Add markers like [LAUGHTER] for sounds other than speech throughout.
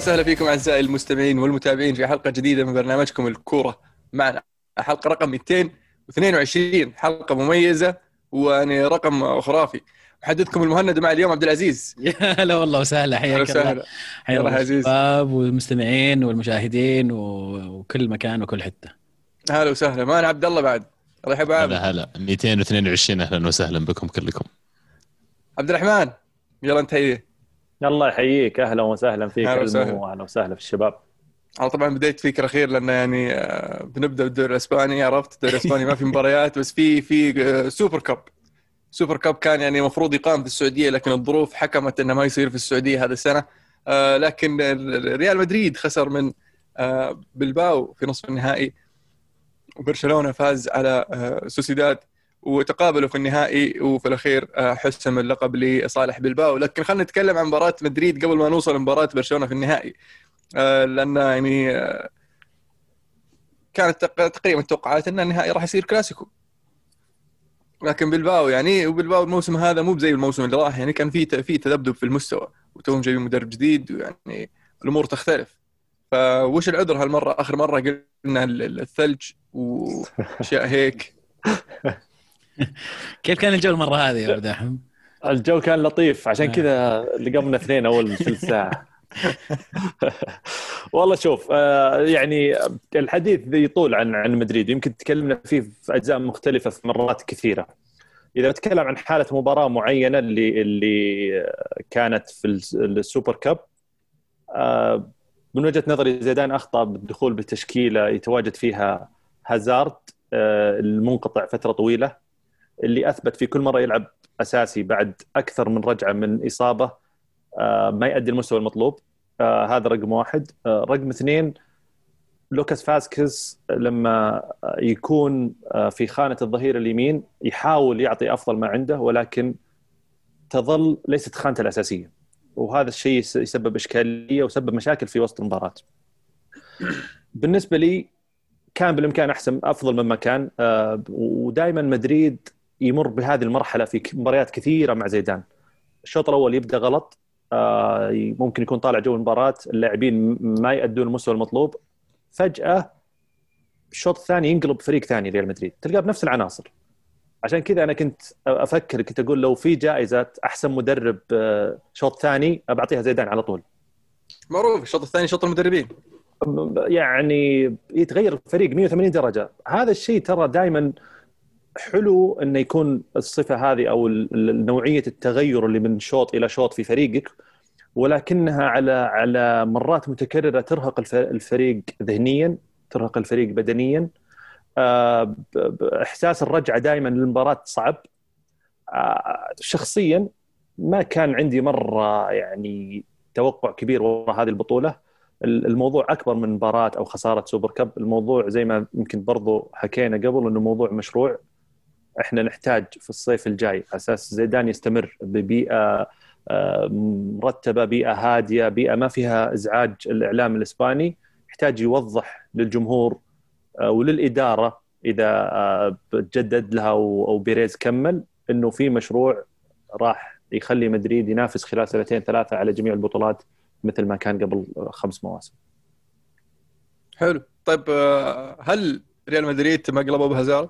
أهلا وسهلا فيكم أعزائي المستمعين والمتابعين في حلقة جديدة من برنامجكم الكورة معنا. حلقه رقم 222 حلقة مميزة ويعني رقم خرافي. محدثكم المهند مع اليوم عبد العزيز. يا هلا والله وسهلا حياك الله. وسهلا حيا الله عزيز. الشباب والمستمعين والمشاهدين و- وكل مكان وكل حتة. أهلا وسهلا. معنا عبد الله بعد. الله يحب عابد. هلا هلا. 222 أهلا وسهلا بكم كلكم. عبد الرحمن يلا انت هي الله يحييك. أهلا وسهلا فيك علمو وسهلا. في الشباب. أنا طبعا بديت فيك الأخير لأن يعني آه، بنبدأ بالدوري الإسباني عرفت؟ الدوري الإسباني ما في مباريات بس في في آه، Super Cup. Super Cup كان يعني المفروض يقام في السعودية لكن الظروف حكمت إنه ما يصير في السعودية هذا السنة. آه، لكن ال- ريال مدريد خسر من بلباو في نصف النهائي وبرشلونة فاز على سوسيداد. وتقابلوا في النهائي وفي الأخير آه، حسم اللقب لصالح بلباو. لكن خلينا نتكلم عن مباراة مدريد قبل ما نوصل لمباراة برشلونة في النهائي. آه، لأن يعني آه، كانت تق- تقريبا توقعات إن النهائي راح يصير كلاسيكو. لكن بلباو يعني وبلباو الموسم هذا مو زي الموسم اللي راح يعني كان في في تذبذب في المستوى. وتوهم جايبين مدرب جديد ويعني الأمور تختلف. فوش العذر هالمرة؟ آخر مرة قلنا ال- ال- الثلج وأشياء هيك. [LAUGHS] [LAUGHS] كيف كان الجو المرة هذه يا عبد الرحمن؟ الجو كان لطيف. عشان آه. كذا لقمنا اثنين أول [LAUGHS] ثلث ساعة. [LAUGHS] والله شوف آه، يعني الحديث يطول عن عن مدريد. يمكن تكلمنا فيه في أجزاء مختلفة في مرات كثيرة. إذا نتكلم عن حالة مباراة معينة اللي اللي كانت في الس- السوبر كاب آه، من وجهة نظري زيدان أخطأ بالدخول بالتشكيلة. يتواجد فيها هازارد آه، المنقطع فترة طويلة. اللي أثبت في كل مرة يلعب أساسي بعد أكثر من رجعة من إصابة آه، ما يؤدي المستوى المطلوب. آه، هذا رقم واحد. آه، رقم اثنين لوكاس فاسكيز لما يكون في خانة الظهير اليمين يحاول يعطي أفضل ما عنده ولكن تظل ليست خانته الأساسية. وهذا الشيء يس- يسبب إشكالية وسبب مشاكل في وسط المباراة. بالنسبة لي كان بالإمكان أحسن أفضل مما كان. ودائما مدريد يمر بهذه المرحلة في مباريات كثيرة مع زيدان. الشوط الأول يبدأ غلط آه، ممكن يكون طالع جو المباراة اللاعبين ما يأدون المستوى المطلوب. فجأة الشوط الثاني ينقلب فريق ثاني ريال مدريد تلقاه بنفس العناصر. عشان كذا أنا كنت أفكر كنت أقول لو في جائزة أحسن مدرب آه، شوط ثاني بعطيها زيدان على طول. معروف الشوط الثاني شوط المدربين. يعني يتغير الفريق 180 درجة. هذا الشيء ترى دائما حلو انه يكون الصفة هذه أو نوعية التغير اللي من شوط إلى شوط في فريقك ولكنها على على مرات متكررة ترهق الف- الفريق ذهنيا ترهق الفريق بدنيا. آه، إحساس الرجعة دائما للمباراة صعب. آه، شخصيا ما كان عندي مرة يعني توقع كبير وراء هذه البطولة. الموضوع أكبر من مباراة أو خسارة سوبر كاب. الموضوع زي ما يمكن برضو حكينا قبل إنه موضوع مشروع. إحنا نحتاج في الصيف الجاي على أساس زيدان يستمر ببيئة آه، مرتبة بيئة هادية بيئة ما فيها إزعاج الإعلام الإسباني. يحتاج يوضح للجمهور آه، وللإدارة إذا آه، تجدد لها أو أو بيريز كمل إنه في مشروع راح يخلي مدريد ينافس خلال سنتين ثلاثة على جميع البطولات مثل ما كان قبل خمس مواسم. حلو. طيب هل ريال مدريد مقلبه بهازارد؟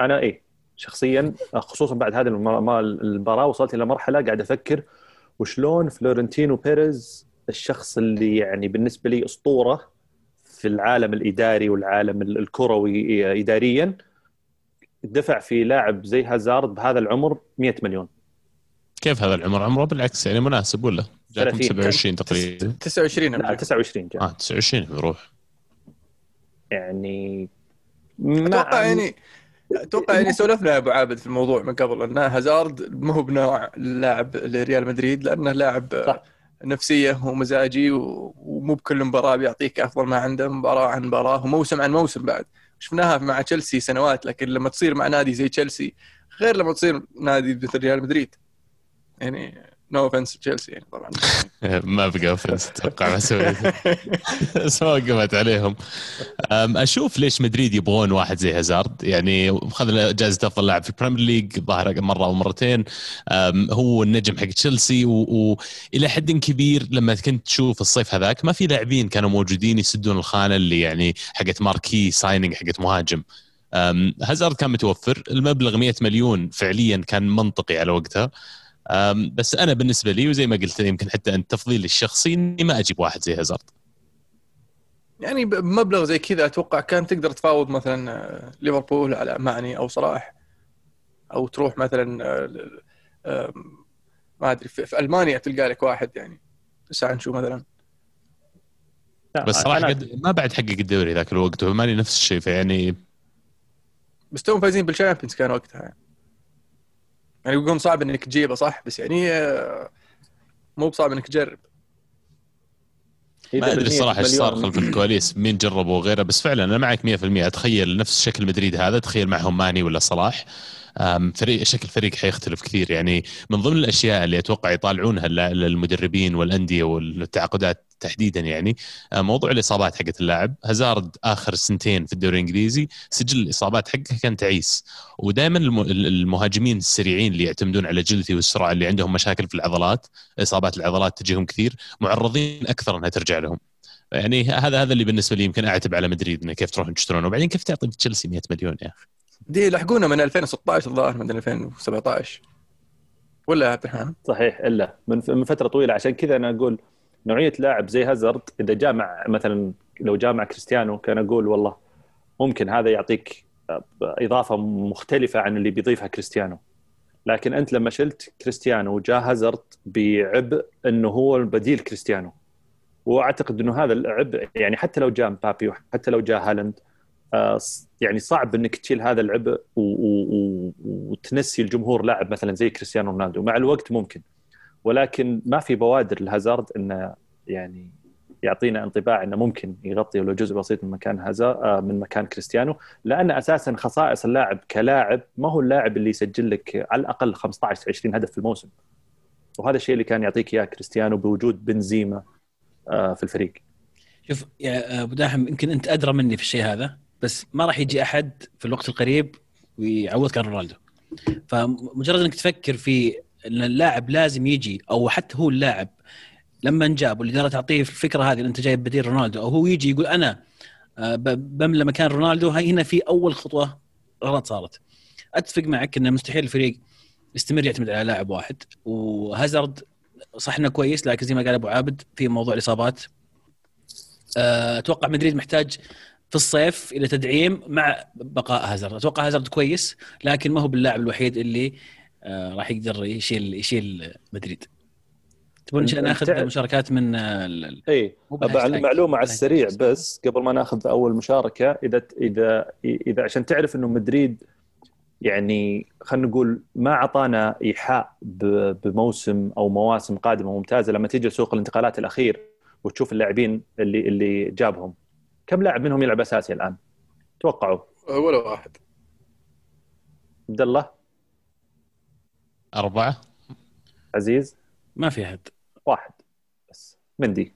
أنا إيه. شخصيا خصوصا بعد هذه الم- ما- المباراة وصلت إلى مرحلة قاعد أفكر وشلون فلورنتينو بيريز الشخص اللي يعني بالنسبة لي أسطورة في العالم الإداري والعالم ال- الكروي اداريا. دفع في لاعب زي هازارد بهذا العمر 100 مليون. كيف هذا العمر؟ عمره بالعكس يعني مناسب ولا؟ جاكم 30. 27 تقريبا. 29 لا 29 جاء آه 29 بيروح يعني أتوقع يعني أتوقع يعني سولفنا يا أبو عابد في الموضوع من قبل أن هازارد ما هو بنوع اللاعب لريال مدريد لأنه لاعب صح. نفسية ومزاجي ومو بكل مباراة بيعطيك أفضل ما عنده مباراة عن مباراة وموسم عن موسم بعد شفناها مع تشيلسي سنوات لكن لما تصير مع نادي زي تشيلسي غير لما تصير نادي مثل ريال مدريد يعني no offense تشيلسي يعني طبعا. [LAUGHS] ما بقى offense أتوقع ما سويت. بس ما وقفت عليهم أشوف ليش مدريد يبغون واحد زي هازارد. يعني خذ جائزة أفضل لاعب في ال Premier League ظاهر مرة أو مرتين. هو النجم حق تشيلسي والى حد كبير لما كنت تشوف الصيف هذاك ما في لاعبين كانوا موجودين يسدون الخانة اللي يعني حقت marquee signing حقت مهاجم. هازارد كان متوفر. المبلغ 100 مليون فعليا كان منطقي على وقتها. بس أنا بالنسبة لي وزي ما قلت يمكن حتى انت تفضيلي الشخصي إني ما أجيب واحد زي هازارد يعني بمبلغ زي كذا أتوقع كان تقدر تفاوض مثلا آه، ليفربول على ماني أو صلاح أو تروح مثلا آه، ما أدري في في ألمانيا تلقى لك واحد يعني. سانشو مثلا. لا، بس صراحة أنا- قد ما بعد حقق الدوري ذاك الوقت وماني نفس الشيء فيعني بس توهم فايزين بال Champions كان وقتها يعني. يعني يقولون صعب إنك تجيبه صح؟ بس يعني مو بصعب إنك تجرب. ما أدري الصراحه إيش صار خلف الكواليس مين جربه وغيره بس فعلا أنا معك 100% اتخيل نفس شكل مدريد هذا تخيل معهم ماني ولا صلاح. فريق شكل فريق حيختلف كثير. يعني من ضمن الأشياء اللي أتوقع يطالعونها لل- للمدربين والأندية والتعاقدات تحديدا يعني أه، موضوع الإصابات حقت اللاعب. هازارد آخر سنتين في الدوري الإنجليزي سجل الإصابات حقه كان تعيس. ودائما المهاجمين السريعين اللي يعتمدون على الجلدي والسرعه اللي عندهم مشاكل في العضلات إصابات العضلات تجيهم كثير معرضين أكثر إنها ترجع لهم. يعني هذا هذا اللي بالنسبة لي يمكن أعتب على مدريد إنه كيف تروحون تشترونه وبعدين كيف تعطي تشيلسي 100 مليون يا أخي؟ دي لحقونا من 2016 الظاهر من 2017 ولا عبد الرحمن؟ صحيح إلا. من فترة طويلة. عشان كذا أنا أقول نوعية لاعب زي هازارد إذا جاء مع مثلا لو جاء مع كريستيانو كان أقول والله ممكن هذا يعطيك إضافة مختلفة عن اللي بيضيفها كريستيانو. لكن أنت لما شلت كريستيانو وجاء هازارد بعبء إنه هو البديل كريستيانو. وأعتقد إنه هذا العبء يعني حتى لو جاء مبابي وحتى لو جاء هالاند يعني صعب إنك تشيل هذا العبء وتنسي الجمهور لاعب مثلا زي كريستيانو رونالدو. مع الوقت ممكن. ولكن ما في بوادر لهازارد إنه يعني يعطينا انطباع إنه ممكن يغطي ولو جزء بسيط من مكان هازار من مكان كريستيانو. لأن أساسا خصائص اللاعب كلاعب ما هو اللاعب اللي يسجل لك على الأقل 15 20 هدف في الموسم. وهذا الشيء اللي كان يعطيك إياه كريستيانو بوجود بنزيما آه، في الفريق. شوف يا أبو داحم يمكن أنت أدرى مني في الشيء هذا. بس ما راح يجي أحد في الوقت القريب ويعوضك عن رونالدو. فمجرد إنك تفكر في إن اللاعب لازم يجي أو حتى هو اللاعب لما انجاب واللي ترى تعطيه الفكرة هذه أنت جايب بديل رونالدو أو هو يجي يقول أنا آه، بملى مكان رونالدو هاي هنا في أول خطوة غلط صارت. أتفق معك انه مستحيل الفريق يستمر يعتمد على لاعب واحد. وهازارد صح إنه كويس لكن زي ما قال أبو عابد في موضوع الإصابات آه، أتوقع مدريد محتاج في الصيف إلى تدعيم مع بقاء هازارد أتوقع هازارد كويس لكن ما هو باللاعب الوحيد اللي آه، راح يقدر يشيل يشيل مدريد تبون ناخذ تعرف- مشاركات من آه، ال- إي مو بالهاشتاج. معلومة على السريع. بس قبل ما ناخذ أول مشاركة إذا إذا إذا عشان تعرف إنه مدريد يعني خلينا نقول ما أعطانا إيحاء بموسم أو مواسم قادمة ممتازة لما تيجي سوق الانتقالات الأخير وتشوف اللاعبين اللي اللي جابهم كم لاعب منهم يلعب أساسي الآن؟ توقعوا. ولا واحد. عبد الله. أربعة. عزيز. ما في أحد. واحد. بس. مندي.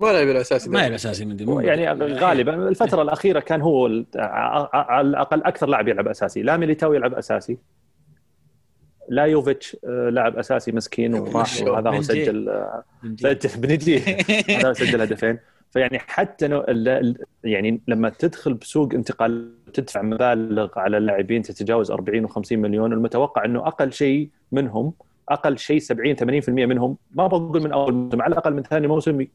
ولا يبي الاساسي ما يلعب أساسي من دي مو يعني. غالبا الفترة الأخيرة كان هو على الأقل أكثر لاعب يلعب أساسي. لا ميليتاو يلعب أساسي. لا يوفيتش آه، لاعب أساسي مسكين وراح. وهذا هو بنجي. سجل آه،. سجل بنجي [LAUGHS] هذا سجل هدفين. فيعني حتى يعني لما تدخل بسوق انتقال تدفع مبالغ على اللاعبين تتجاوز 40 و50 مليون المتوقع إنه أقل شيء منهم أقل شيء 70 80% منهم ما بقول من أول موسم على الأقل من ثاني موسم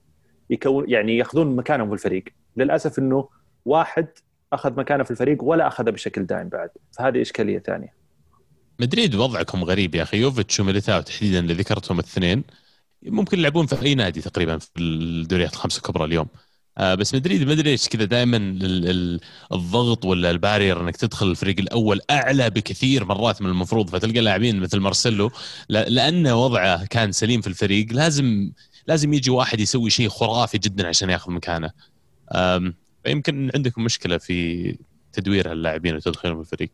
يكون يعني يأخذون مكانهم في الفريق. للأسف إنه واحد أخذ مكانه في الفريق ولا أخذه بشكل دائم بعد. فهذه إشكالية ثانية. مدريد وضعكم غريب يا أخي يوفيتش وميليتاو تحديدا اللي ذكرتهم الاثنين. ممكن يلعبون في أي نادي تقريبا في الدوريات الخمسة الكبرى اليوم. آه بس مدريد ما ادري إيش كذا دائما ال- ال- الضغط ولا البارير إنك تدخل الفريق الأول أعلى بكثير مرات من المفروض فتلقى لاعبين مثل مارسيلو. لا- لأنه وضعه كان سليم في الفريق لازم لازم يجي واحد يسوي شيء خرافي جدا عشان ياخذ مكانه. فيمكن عندكم مشكلة في تدوير هاللاعبين وتدخيلهم في الفريق.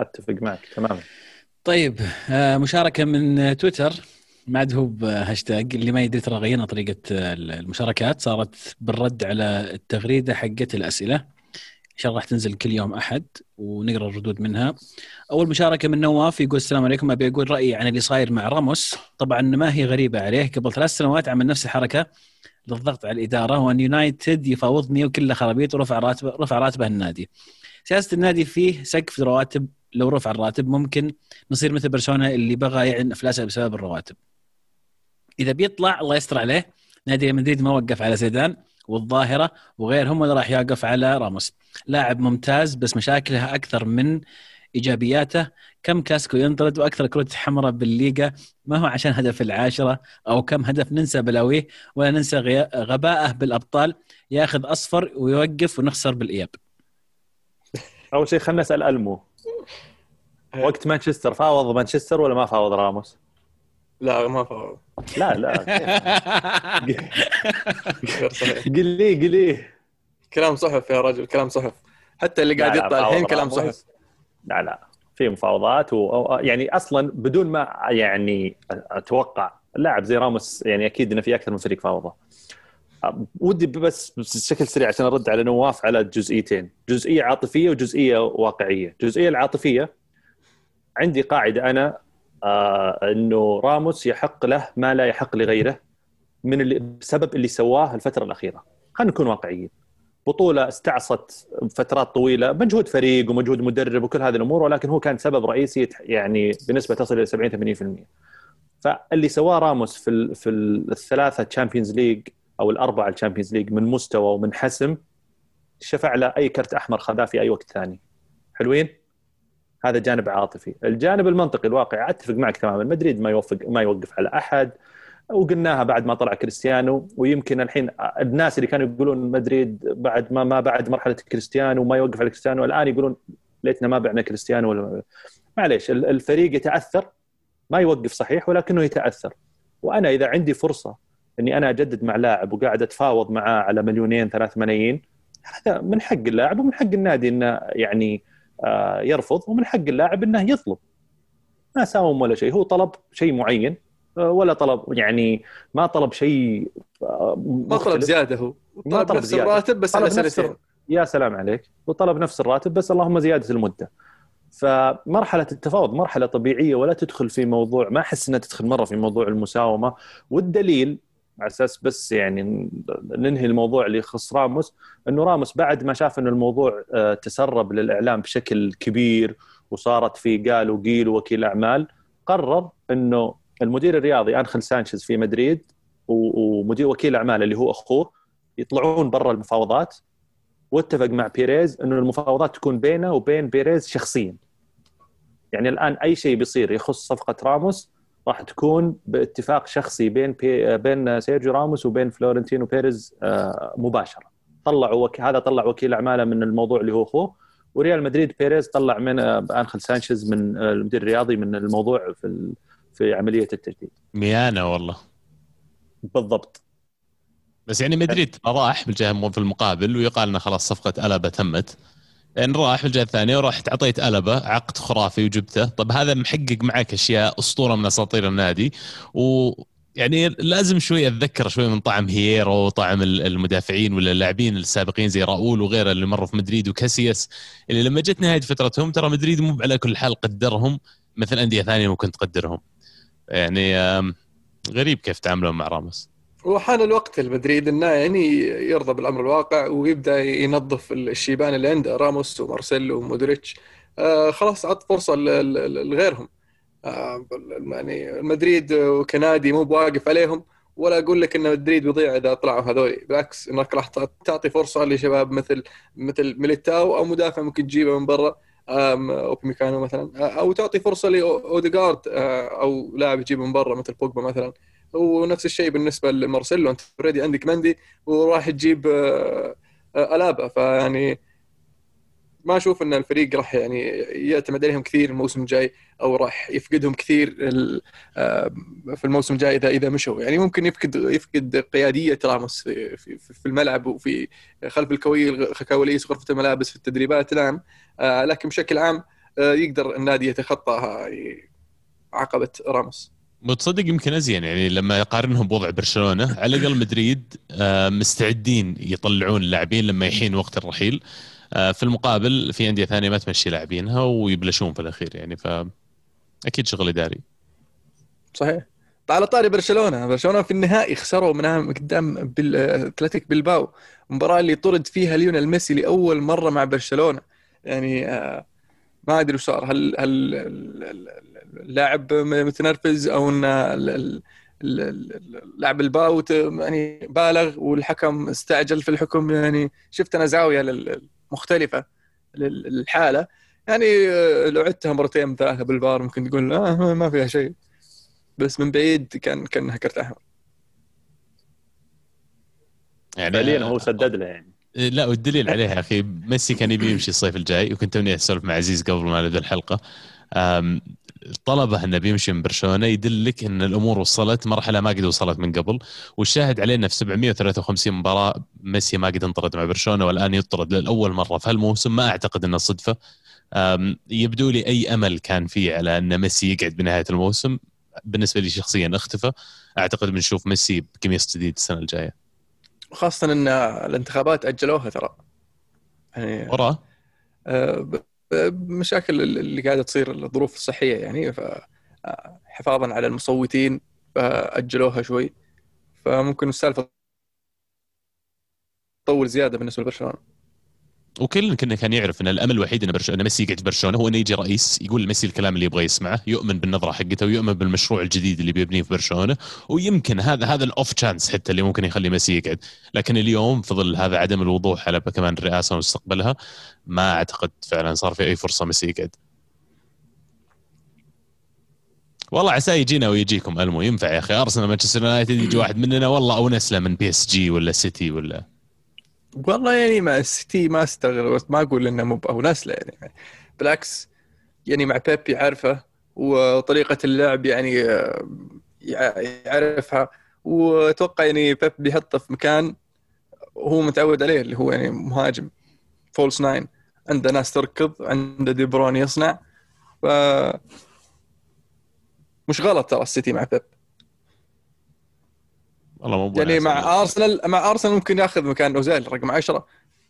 أتفق معك تماما. طيب آه، مشاركة من تويتر. ما عاد هو بهاشتاج اللي ما يدري ترى غيرنا طريقة المشاركات صارت بالرد على التغريدة حقت الأسئلة إن شاء الله راح تنزل كل يوم أحد ونقرأ الردود منها. أول مشاركة من نواف يقول السلام عليكم أبي أقول رأيي عن اللي صاير مع راموس طبعا ما هي غريبة عليه قبل ثلاث سنوات عمل نفس الحركة للضغط على الإدارة وأن يونايتد يفاوضني وكله خرابيط ورفع راتبه رفع راتبه النادي. سياسة النادي فيه سقف رواتب لو رفع الراتب ممكن نصير مثل برشلونة اللي بغى يعلن أفلاسه بسبب الرواتب. إذا بيطلع الله يستر عليه نادي مدريد ما وقف على زيدان والظاهرة وغيرهم ولا راح يوقف على راموس. لاعب ممتاز بس مشاكلها أكثر من إيجابياته كم كلاسيكو ينطرد وأكثر كروت حمراء بالليغا ما هو عشان هدف العاشرة أو كم هدف ننسى بلاويه ولا ننسى غباءه بالأبطال ياخذ أصفر ويوقف ونخسر بالإياب. أول شيء خلينا نسأل ألمو [LAUGHS] وقت مانشستر فاوض مانشستر ولا ما فاوض راموس؟ لا ما فاوض لا لا. قل لي قل لي. كلام صحف يا رجل كلام صحف. حتى اللي قاعد يطلع الحين كلام صحف. لا لا في مفاوضات و... يعني أصلا بدون ما يعني أتوقع لاعب زي راموس يعني أكيد إنه في أكثر من فريق فاوضه ودي بس بشكل سريع عشان أرد على نواف على جزئيتين. جزئية عاطفية وجزئية واقعية. الجزئيه العاطفية عندي قاعدة أنا إنه راموس يحق له ما لا يحق لغيره من اللي بسبب اللي سواه الفترة الأخيرة. خلينا نكون واقعيين. بطولة استعصت فترات طويلة مجهود فريق ومجهود مدرب وكل هذه الأمور ولكن هو كان سبب رئيسي يعني بنسبة تصل إلى 70 80% فاللي سواه راموس في في الثلاثة Champions League أو الأربعة ال Champions League من مستوى ومن حسم شفع له أي كرت أحمر خذاه في أي وقت ثاني. حلوين؟ هذا جانب عاطفي. الجانب المنطقي الواقعي أتفق معك تماما. مدريد ما يوفق ما يوقف على أحد. وقلناها بعد ما طلع كريستيانو ويمكن الحين الناس اللي كانوا يقولون مدريد بعد ما ما بعد مرحلة كريستيانو وما يوقف على كريستيانو الآن يقولون ليتنا ما بعنا كريستيانو ولا معليش الفريق يتأثر ما يوقف صحيح ولكنه يتأثر. وأنا إذا عندي فرصة إني أنا أجدد مع لاعب وقاعد أتفاوض معاه على مليونين ثلاث ملايين هذا من حق اللاعب ومن حق النادي إنه يعني يرفض ومن حق اللاعب إنه يطلب. ما ساوم ولا شيء هو طلب شيء معين آه، ولا طلب يعني ما طلب شيء آه، ما طلب زيادة هو. ما طلب نفس زيادة. الراتب بس على سنتين يا سلام عليك. وطلب نفس الراتب بس اللهم زيادة المدة. فمرحلة التفاوض مرحلة طبيعية ولا تدخل في موضوع ما أحس إنها تدخل مرة في موضوع المساومة. والدليل على أساس بس يعني ننهي الموضوع اللي يخص راموس إنه راموس بعد ما شاف إنه الموضوع آه، تسرب للإعلام بشكل كبير وصارت في قال وقيل وكيل أعمال قرر إنه المدير الرياضي انخل سانشيز في مدريد ومدير وكيل أعمال اللي هو أخوه يطلعون برا المفاوضات واتفق مع بيريز إنه المفاوضات تكون بينه وبين بيريز شخصيا. يعني الآن أي شيء بيصير يخص صفقة راموس راح تكون باتفاق شخصي بين بي بين سيرجيو راموس وبين فلورنتينو بيريز آه، مباشرة. طلعوا وك... هذا طلع وكيل أعماله من الموضوع اللي هو أخوه. وريال مدريد بيريز طلع من آه، انخل سانشيز من آه، المدير الرياضي من الموضوع في ال... في عملية التجديد. ميانه والله. بالضبط. بس يعني مدريد راح بالجهة في المقابل ويقال إنه خلاص صفقة ألابا تمت إن راح الجهة الثانية ورحت اعطيت ألابا عقد خرافي وجبته. طب هذا محقق معك أشياء أسطورة من أساطير النادي. و يعني لازم شوي أتذكر شوي من طعم هييرو وطعم المدافعين ولا اللاعبين السابقين زي راؤول وغيره اللي مروا في مدريد وكاسياس اللي لما جت نهاية فترتهم ترى مدريد مو على كل حال قدرهم مثل أندية ثانية ممكن تقدرهم. يعني غريب كيف تعاملون مع راموس. وحان الوقت المدريد إنه يعني يرضى بالأمر الواقع ويبدأ ينظف الشيبان اللي عنده راموس ومارسيلو ومودريتش. آه خلاص عط فرصة لغيرهم. آه يعني مدريد كنادي مو بواقف عليهم ولا أقول لك إن مدريد بيضيع إذا طلعوا هذول بالعكس إنك راح تعطي فرصة لشباب مثل مثل ميليتاو أو مدافع ممكن تجيبه من برا. أوباميكانو مثلا. أو تعطي فرصة لاوديجارد آه، أو لاعب تجيبه من برا مثل بوجبا مثلا. ونفس الشيء بالنسبة لمارسيلو. أنت already عندك مندي وراح تجيب آه، آه، ألابا. فيعني ما أشوف إن الفريق راح يعني يعتمد عليهم كثير الموسم الجاي أو راح يفقدهم كثير آه، في الموسم الجاي إذا إذا مشوا. يعني ممكن يفقد يفقد قيادية راموس في, في, في الملعب وفي خلف الكواليس غرفه الملابس في التدريبات نعم لكن بشكل عام يقدر النادي يتخطى عقبة راموس. وتصدق يمكن أزين يعني لما يقارنهم بوضع برشلونة على الأقل مدريد آه، مستعدين يطلعون اللاعبين لما يحين وقت الرحيل. آه، في المقابل في أندية ثانية ما تمشي لاعبينها ويبلشون في الأخير يعني ف أكيد شغل إداري. صحيح. على طاري برشلونة برشلونة في النهائي خسروا من قدام أتلتيك بلباو. المباراه اللي طرد فيها ليونيل ميسي لأول مرة مع برشلونة. يعني آه، ما أدري وش صار هل هل اللاعب متنرفز أو إن لاعب الباو يعني بالغ والحكم استعجل في الحكم يعني شفت أنا زاوية مختلفة للحالة. يعني آه، لو عدتها مرتين ثلاثة بالبار ممكن تقول آه ما فيها شيء. بس من بعيد كان كانها كرت أحمر. يعني فعليا هو سدد له يعني. إيه، لا والدليل عليها يا أخي ميسي كان يبي يمشي الصيف الجاي وكنت توني أسولف مع عزيز قبل ما نبدأ الحلقة. طلبه انه بيمشي من برشلونة يدلك إن الأمور وصلت. مرحلة ما قد وصلت من قبل والشاهد علينا في 753 مباراة ميسي ما قد انطرد مع برشلونة والآن يطرد لاول مرة في هالموسم. ما أعتقد إنه صدفة. يبدو لي أي أمل كان فيه على إن ميسي يقعد بنهاية الموسم. بالنسبة لي شخصيا أختفى. أعتقد بنشوف ميسي بقميص جديد السنة الجاية. خاصة إن الانتخابات أجلوها ترى. يعني وراه بمشاكل اللي قاعدة تصير الظروف الصحية يعني فحفاظا على المصوتين فأجلوها شوي. فممكن السالفة تطول زيادة بالنسبة لبرشلونة. وكل كنا كان يعرف إن الأمل الوحيد إن برشلونه ميسي يقعد برشلونة هو إنه يجي رئيس يقول لميسي الكلام اللي يبغى يسمعه يؤمن بالنظرة حقته ويؤمن بالمشروع الجديد اللي بيبنيه في برشلونة ويمكن هذا هذا الاوف تشانس حتى اللي ممكن يخلي ميسي يقعد. لكن اليوم في ظل هذا عدم الوضوح على كمان الرئاسة ومستقبلها ما أعتقد فعلا صار في أي فرصة ميسي يقعد. والله عسى يجينا ويجيكم المو ينفع يا أخي. أرسنال مانشستر يونايتد يجي واحد مننا والله أو نسلة من بي إس جي ولا سيتي ولا والله يعني مع السيتي ما استغرب ما أقول إنه مو أو نسله يعني بالعكس يعني مع بيبي عارفه وطريقة اللعب يعني آه، يعرفها وأتوقع يعني بيب بيحطه في مكان هو متعود عليه اللي هو يعني مهاجم false nine عنده ناس تركض عنده دي بروين يصنع ف مش غلط ترى السيتي مع بيب. والله مو يعني مع أرسنال مع أرسنال ممكن ياخذ مكان أوزيل رقم 10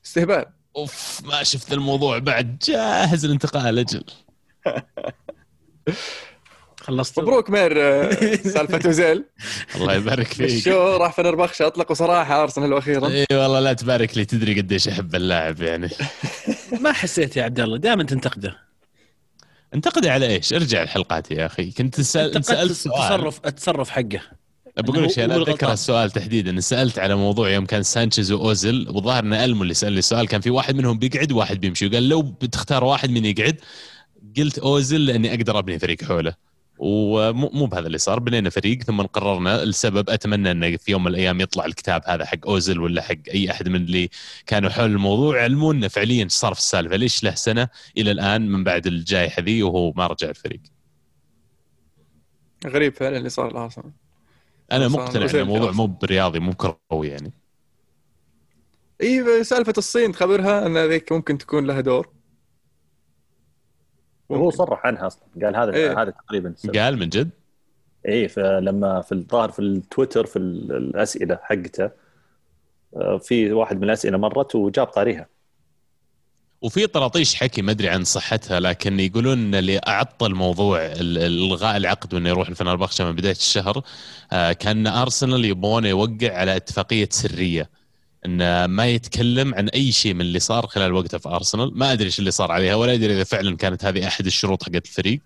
استهبال. أوف ما شفت الموضوع بعد. جاهز الانتقال أجل [LAUGHS] خلصت. مبروك مير آه، سالفة [LAUGHS] أوزيل. الله يبارك فيك. الشو راح فنربخش. اطلقوا صراحة أرسنال وأخيرا إي والله لا تبارك لي تدري قديش أحب اللاعب يعني. [LAUGHS] ما حسيت يا عبد الله دائما تنتقده. انتقده على إيش؟ ارجع الحلقات يا أخي. كنت سأل سألت سؤال. التصرف التصرف حقه. بقول لك شيء أنا أتذكر السؤال تحديدا. سألت على موضوع يوم كان سانشيز وأوزيل والظاهر إن ألمو اللي سالني السؤال كان في واحد منهم بيقعد وواحد بيمشي وقال لو بتختار واحد من يقعد قلت اوزل لأني أقدر أبني فريق حوله. ومو مو بهذا اللي صار بنينا فريق ثم قررنا السبب أتمنى إنه في يوم من الأيام يطلع الكتاب هذا حق اوزل ولا حق أي أحد من اللي كانوا حول الموضوع. علمونا فعليا صار في السالفة. ليش له سنة إلى الآن من بعد الجائحه ذي وهو ما رجع الفريق؟ غريب فعلا اللي صار أصلا أنا مقتنع إن الموضوع مو برياضي مو كروي يعني. إي سالفة الصين تخبرها إن ذيك ممكن تكون لها دور. هو صرح عنها أصلا. قال هذا إيه؟ هذا تقريبا السبب. قال من جد؟ إي فلما في الظاهر في التويتر في الأسئلة حقته آه، في واحد من الأسئلة مرت وجاب طاريها. وفي طراطيش حكي ما أدري عن صحتها لكن يقولون اللي اعطل موضوع إلغاء العقد وإنه يروح الفنربخشة من بداية الشهر آه، كان أرسنال يبغون يوقع على اتفاقية سرية انه ما يتكلم عن أي شيء من اللي صار خلال وقته في أرسنال. ما أدري إيش اللي صار عليها ولا أدري إذا فعلا كانت هذه أحد الشروط حقت الفريق.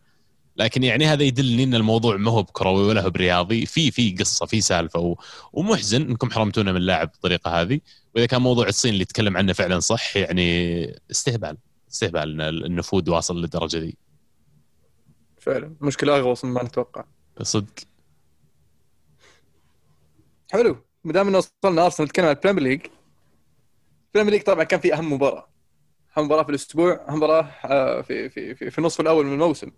لكن يعني هذا يدلني إن الموضوع ما هو بكروي ولا هو برياضي. في في قصة في سالفة. ومحزن إنكم حرمتونا من اللاعب بالطريقة هذه. واذا كان موضوع الصين اللي يتكلم عنه فعلا صح يعني استهبال استهبال إن النفوذ واصل للدرجة دي. فعلا. مشكلة أعوص مما نتوقع. صدق. حلو. ما دام انه وصلنا أرسنال نتكلم عن ال Premier League ال Premier League طبعا كان في أهم مباراة. أهم مباراة في الأسبوع أهم مباراة آه، في في في, في النصف الأول من الموسم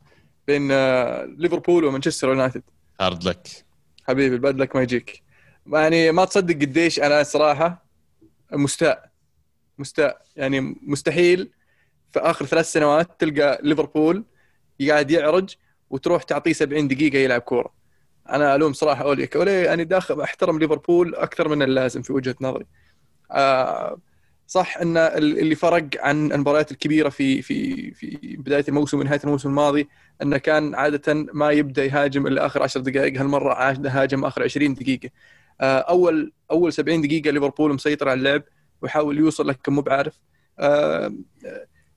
بين آه، ليفربول ومانشستر يونايتد. hard luck حبيبي ال bad luck ما يجيك. يعني ما تصدق قديش أنا صراحة مستاء. مستاء. يعني مستحيل في آخر ثلاث سنوات تلقى ليفربول قاعد يعرج وتروح تعطيه 70 دقيقة يلعب كورة. أنا ألوم صراحة اولي اولي يعني داخل محترم ليفربول أكثر من اللازم في وجهة نظري. آه صح إن اللي فرق عن المباريات الكبيرة في في في بداية الموسم ونهاية الموسم الماضي إنه كان عادة ما يبدأ يهاجم إلا آخر 10 دقائق هالمرة هاجم آخر 20 دقيقة. اول أول 70 دقيقة ليفربول مسيطر على اللعب ويحاول يوصل لكن مو بعارف. آه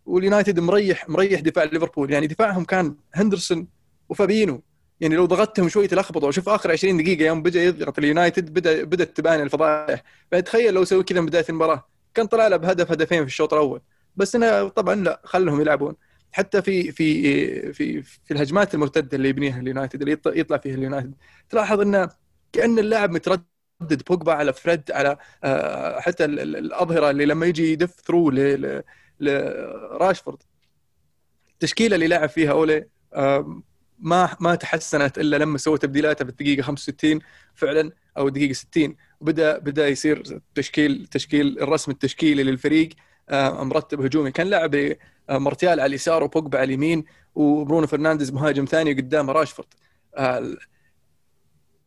واليونايتد مريح مريح دفاع ليفربول. يعني دفاعهم كان هندرسون وفابينو. يعني لو ضغطتهم شوي تلخبطوا. شوف آخر 20 دقيقة يوم بدا يضغط اليونايتد بدا بدأت تبان الفضائح. فتخيل لو سوي كذا من بداية المباراة. كان طلع له بهدف هدفين في الشوط الأول. بس إنه طبعا لا خلهم يلعبون. حتى في في في في الهجمات المرتدة اللي يبنيها اليونايتد اللي يطلع فيها اليونايتد. تلاحظ إنه كأن اللاعب متردد بوجبا على فريد على آه، حتى الأظهرة اللي لما يجي يضرب through لراشفورد التشكيله اللي لعب فيها أولي ما ما تحسنت إلا لما سوى تبديلاته في الدقيقه 65 فعلا أو الدقيقه 60 وبدأ بدأ يصير تشكيل تشكيل الرسم التشكيلي للفريق آه، مرتب هجومي. كان لاعب آه، مرتيال على اليسار وبوجبا على اليمين وبرونو فرنانديز مهاجم ثاني قدامه راشفورد.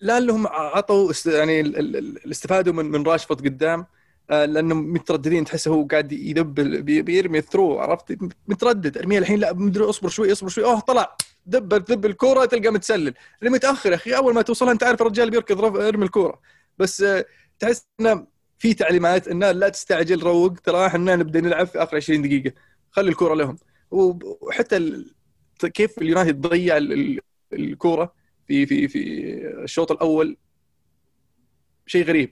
آه، لا انهم عطوا يعني استفادوا من من راشفورد قدام لأنهم مترددين. تحسه هو قاعد يذب بيرمي الثرو عرفت؟ متردد. ارميها الحين لا مدري اصبر شوي اصبر شوي. أوه طلع. دب دب الكورة تلقى متسلل. اللي متأخر يا أخي أول ما توصلها أنت عارف الرجال بيركض ارمي الكورة. بس آه، تحس إنه في تعليمات إنه لا تستعجل روق ترى إحنا نبدأ نلعب في آخر 20 دقيقة. خلي الكورة لهم. وحتى كيف اليونايتد ضيع الكورة؟ في في في الشوط الأول شيء غريب.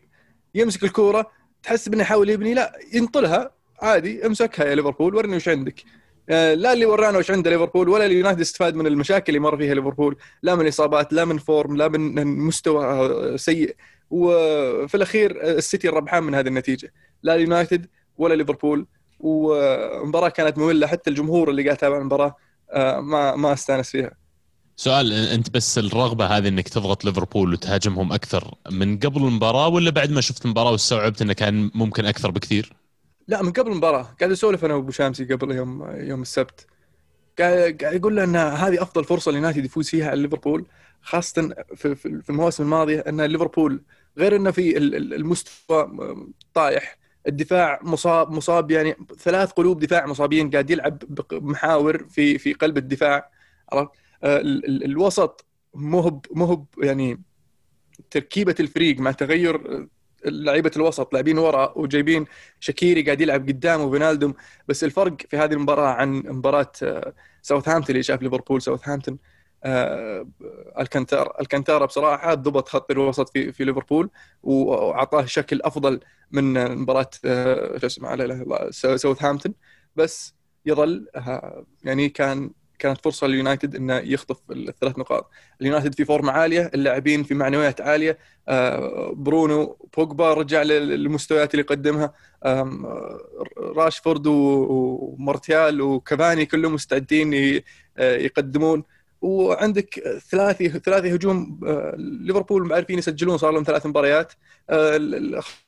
يمسك الكورة تحس انه يحاول يبني لا ينطلها عادي امسكها يا ليفربول ورني وش عندك. آه، لا اللي ورانا وش عنده ليفربول ولا اليونايتد استفاد من المشاكل اللي مر فيها ليفربول لا من اصابات لا من فورم لا من مستوى سيء. وفي الأخير السيتي الربحان من هذه النتيجة. لا اليونايتد ولا ليفربول. ومباراة كانت مملة حتى الجمهور اللي قاعد يتابع المباراة آه، ما ما استأنس فيها. سؤال انت بس الرغبة هذه انك تضغط ليفربول وتهاجمهم أكثر من قبل المباراة ولا بعد ما شفت المباراة واستوعبت إنه كان ممكن أكثر بكثير؟ لا من قبل المباراة. قاعد أسولف أنا وأبو شامسي قبل يوم يوم السبت. قاعد يقول له ان هذه أفضل فرصة ليونايتد يفوز فيها على ليفربول خاصة في, في المواسم الماضية أن ليفربول غير إنه في المستوى طايح الدفاع مصاب مصاب يعني ثلاث قلوب دفاع مصابين قاعد يلعب بمحاور في في قلب الدفاع عرفت؟ الوسط مهب مهب يعني تركيبة الفريق مع تغير لعيبة الوسط لاعبين ورا وجايبين شكيري قاعد يلعب قدام وفينالدوم. بس الفرق في هذه المباراة عن مباراة آه، ساوثهامبتون اللي شاف ليفربول. ساوثهامبتون آه، ألكانتارا ألكانتارا بصراحة ضبط خط الوسط في في ليفربول وأعطاه شكل أفضل من مباراة آه، شو اسمه لا ساوثهامبتون. بس يظل يعني كان كانت فرصة لليونايتد إنه يخطف الثلاث نقاط. اليونايتد في فورمه عالية اللاعبين في معنويات عالية آه، برونو بوجبا رجع للمستويات اللي قدمها راشفورد ومارتيال وكافاني كلهم مستعدين آه، يقدمون. وعندك ثلاثي ثلاثي هجوم آه، ليفربول عارفين يسجلون صار لهم ثلاث مباريات.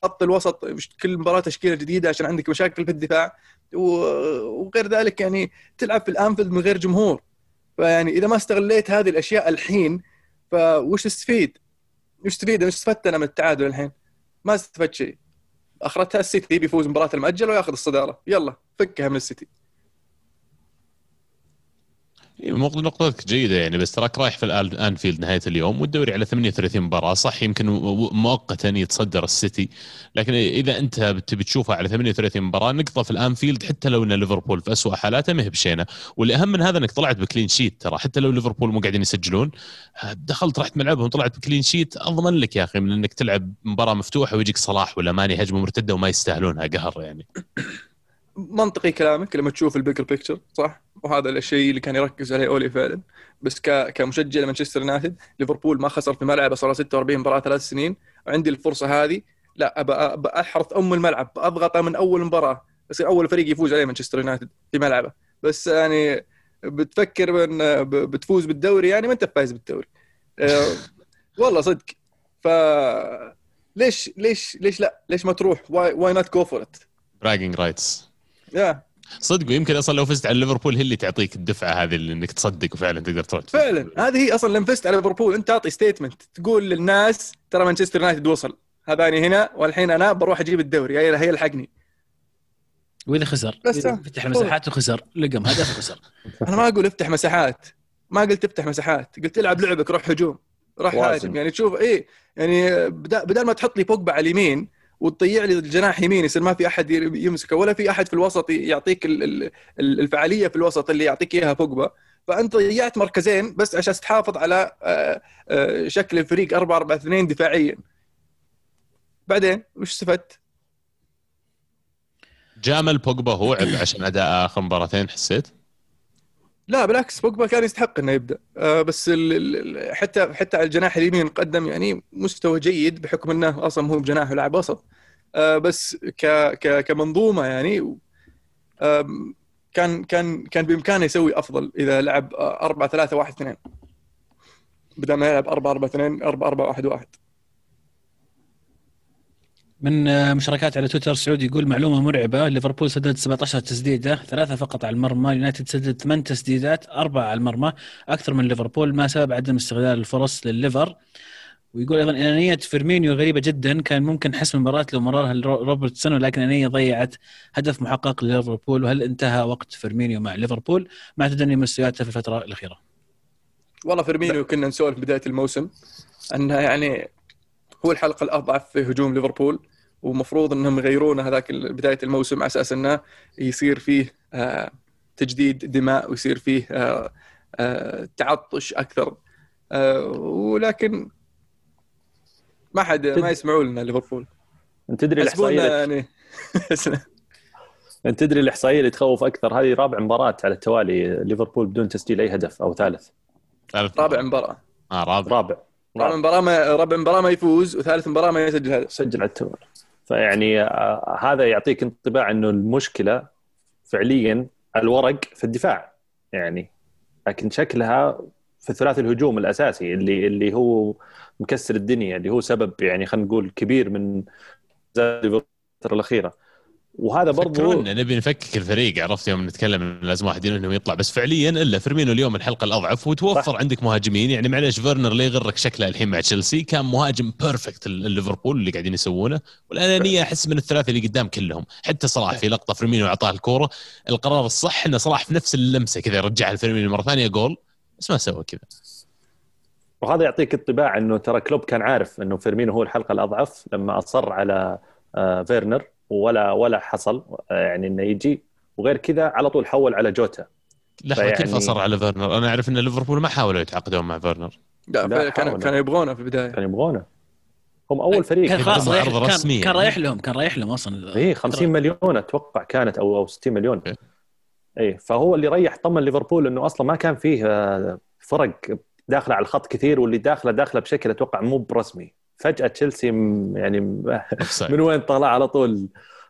خط الوسط كل مباراة تشكيلة جديدة عشان عندك مشاكل في الدفاع. وغير ذلك يعني تلعب في الأنفيلد من غير جمهور فيعني إذا ما استغليت هذه الأشياء الحين فوش تستفيد؟ وش تستفيد؟ وش استفدت أنا من التعادل الحين؟ ما استفدت شيء أخرتها السيتي بيفوز مباراة المؤجله وياخذ الصدارة يلا فكها من السيتي نقطتك جيدة يعني بس تراك رايح في الانفيلد نهاية اليوم والدوري على 38 مباراة صح؟ يمكن مؤقتا يتصدر السيتي. لكن إذا أنت تبي تشوفها على 38 مباراة نقطة في الأنفيلد حتى لو إن ليفربول في اسوء حالاته ما هي بشينة. والأهم من هذا إنك طلعت ب clean sheet ترى. حتى لو ليفربول مو قاعدين يسجلون دخلت رحت ملعبهم طلعت ب clean sheet أضمن لك يا أخي من إنك تلعب مباراة مفتوحة ويجيك صلاح ولا ماني هجمة مرتدة وما يستاهلونها قهر يعني. منطقي كلامك لما تشوف ال bigger picture صح؟ وهذا الشيء اللي كان يركز عليه أولي فعلا. بس ك... كمشجع لمانشستر يونايتد ليفربول ما خسر في ملعبه صار 46 مباراة ثلاث سنين. وعندي الفرصة هذه لا ابى احرث أم الملعب اضغطه من أول مباراة. يصير أول فريق يفوز عليه مانشستر يونايتد في ملعبه. بس يعني بتفكر ان بتفوز بالدوري يعني ما أنت فايز بالدوري. أه [LAUGHS] والله صدق. ف ليش ليش ليش لا؟ ليش ما تروح؟ why why not go for it bragging rights يا صدقوا يمكن أصلا لو فزت على ليفربول هي اللي تعطيك الدفعة هذه اللي إنك تصدق وفعلا تقدر تروح. فعلا. هذه هي أصلا لما فزت على ليفربول أنت تعطي statement تقول للناس ترى مانشستر يونايتد وصل هذاني هنا والحين أنا بروح أجيب الدوري هي هي الحقني واذا خسر. بس فتح المساحات وخسر. لقم هدف وخسر. أنا ما أقول افتح مساحات. ما قلت افتح مساحات. قلت العب لعبك روح هجوم. روح. هاجم. يعني تشوف إيه يعني بدل ما تحط لي بوجبا على اليمين وتضيع لي الجناح يمين يصير ما في أحد يمسكه ولا في أحد في الوسط يعطيك ال- ال- ال- الفعالية في الوسط اللي يعطيك إياها بوجبا فأنت ضيعت مركزين بس عشان تحافظ على آه، آه، شكل الفريق 4 4 2 دفاعيا بعدين وش استفدت؟ جامل بوجبا هو عشان أداء آخر مباراتين حسيت؟ لا بالعكس بوجبا كان يستحق إنه يبدأ. آه بس ال ال حتى حتى على الجناح اليمين قدم يعني مستوى جيد بحكم إنه أصلا هو بجناح ولاعب وسط. آه بس ك ك كمنظومة يعني آم، كان كان كان بإمكانه يسوي أفضل إذا لعب 4 3 1 2 بدل ما يلعب 4 4 2 4 4 1 1 من آه، مشاركات على تويتر سعود يقول معلومة مرعبة. ليفربول سدد 17 تسديدة ثلاثة فقط على المرمى. يونايتد سدد ثمان تسديدات أربعة على المرمى. أكثر من ليفربول ما سبب عدم استغلال الفرص للليفر. ويقول أيضا أنانية فيرمينيو غريبة جدا. كان ممكن حسم المباراة لو مررها روبرتسون ولكن أنانية ضيعت هدف محقق لليفربول. وهل انتهى وقت فيرمينيو مع ليفربول؟ مع تدني مستوياته في الفترة الأخيرة. والله فيرمينيو كنا نسولف بداية الموسم. أنه يعني هو الحلقة الأضعف في هجوم ليفربول ومفروض إنهم يغيرون هذاك بداية الموسم على أساس إنه يصير فيه آه، تجديد دماء ويصير فيه آه، آه، تعطش أكثر. ولكن ما حد ما يسمعوا لنا ليفربول. أنت تدري الإحصائية يعني. أنت تدري الإحصائية اللي تخوف أكثر؟ هذه رابع مباراة على التوالي ليفربول بدون تسجيل أي هدف أو ثالث. ثالث رابع مباراة. آه رابع. رابع. رابع مباراة ما رابع مباراة ما يفوز وثالث مباراة ما يسجل هدف سجل على التوالي. فيعني آه، هذا يعطيك انطباع إنه المشكلة فعليا الورق في الدفاع. يعني لكن شكلها في ثلاثي الهجوم الأساسي اللي اللي هو مكسر الدنيا اللي هو سبب يعني خلينا نقول كبير من الفترة الأخيرة. وهذا برضو نبي نفكك الفريق عرفت يوم نتكلم لازم واحد انه يطلع بس فعليا إلا فيرمينو اليوم الحلقة الأضعف وتوفر صح. عندك مهاجمين. يعني معليش فيرنر ليه يغرك شكله الحين مع تشيلسي. كان مهاجم perfect ليفربول اللي قاعدين يسوونه. والانانيه أحس من الثلاثه اللي قدام كلهم. حتى صلاح في لقطة فيرمينو أعطاه الكورة. القرار الصح انه صلاح في نفس اللمسة كذا رجعها لفيرمينو مرة ثانية جول. بس ما سوى كذا. وهذا يعطيك انطباع إنه ترى كلوب كان عارف إنه فيرمينو هو الحلقة الأضعف لما أصر على آه، فيرنر. ولا ولا حصل آه، يعني إنه يجي. وغير كذا على طول حول على جوتا. لحظة فيعني- كيف أصر على فيرنر؟ أنا أعرف إن ليفربول ما حاولوا يتعاقدون مع فيرنر. لا, لا، كانوا. كانوا يبغونه في البداية. كانوا يبغونه. هم أول فريق. كان خلاص رايح عرض كان, كان. رايح لهم كان رايح لهم أصلا. اي 50 مليون أتوقع كانت أو أو 60 مليون. اي فهو اللي ريح طمن ليفربول إنه أصلا ما كان فيه آه، فرق داخلة على الخط كثير واللي داخله داخلة بشكل أتوقع مو برسمي. فجأة تشيلسي يعني. من وين طلع على طول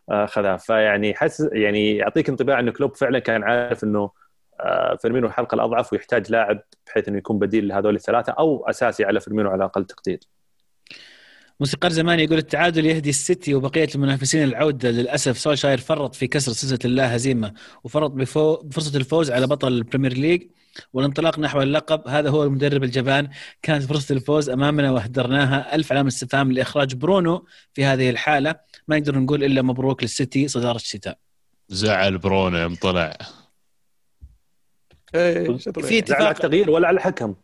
آه، خذاه فيعني حس يعني يعطيك انطباع انه كلوب فعلا كان عارف إنه آه، فيرمينو الحلقة الأضعف ويحتاج لاعب بحيث إنه يكون بديل لهذول الثلاثة أو أساسي على فيرمينو على أقل تقدير. موسيقار زمان يقول التعادل يهدي السيتي وبقية المنافسين العودة. للأسف سولشاير فرط في كسر سلسله اللا هزيمة وفرط بفرصه الفوز على بطل البريمير ليج. والانطلاق نحو اللقب هذا هو المدرب الجبان. كانت فرصة الفوز أمامنا وأهدرناها. ألف علامة استفهام لإخراج برونو في هذه الحالة. ما نقدر نقول إلا مبروك للسيتي صدارة الشتاء. زعل برونو يوم طلع. إيه، في على اتفاق التغيير ولا على الحكم.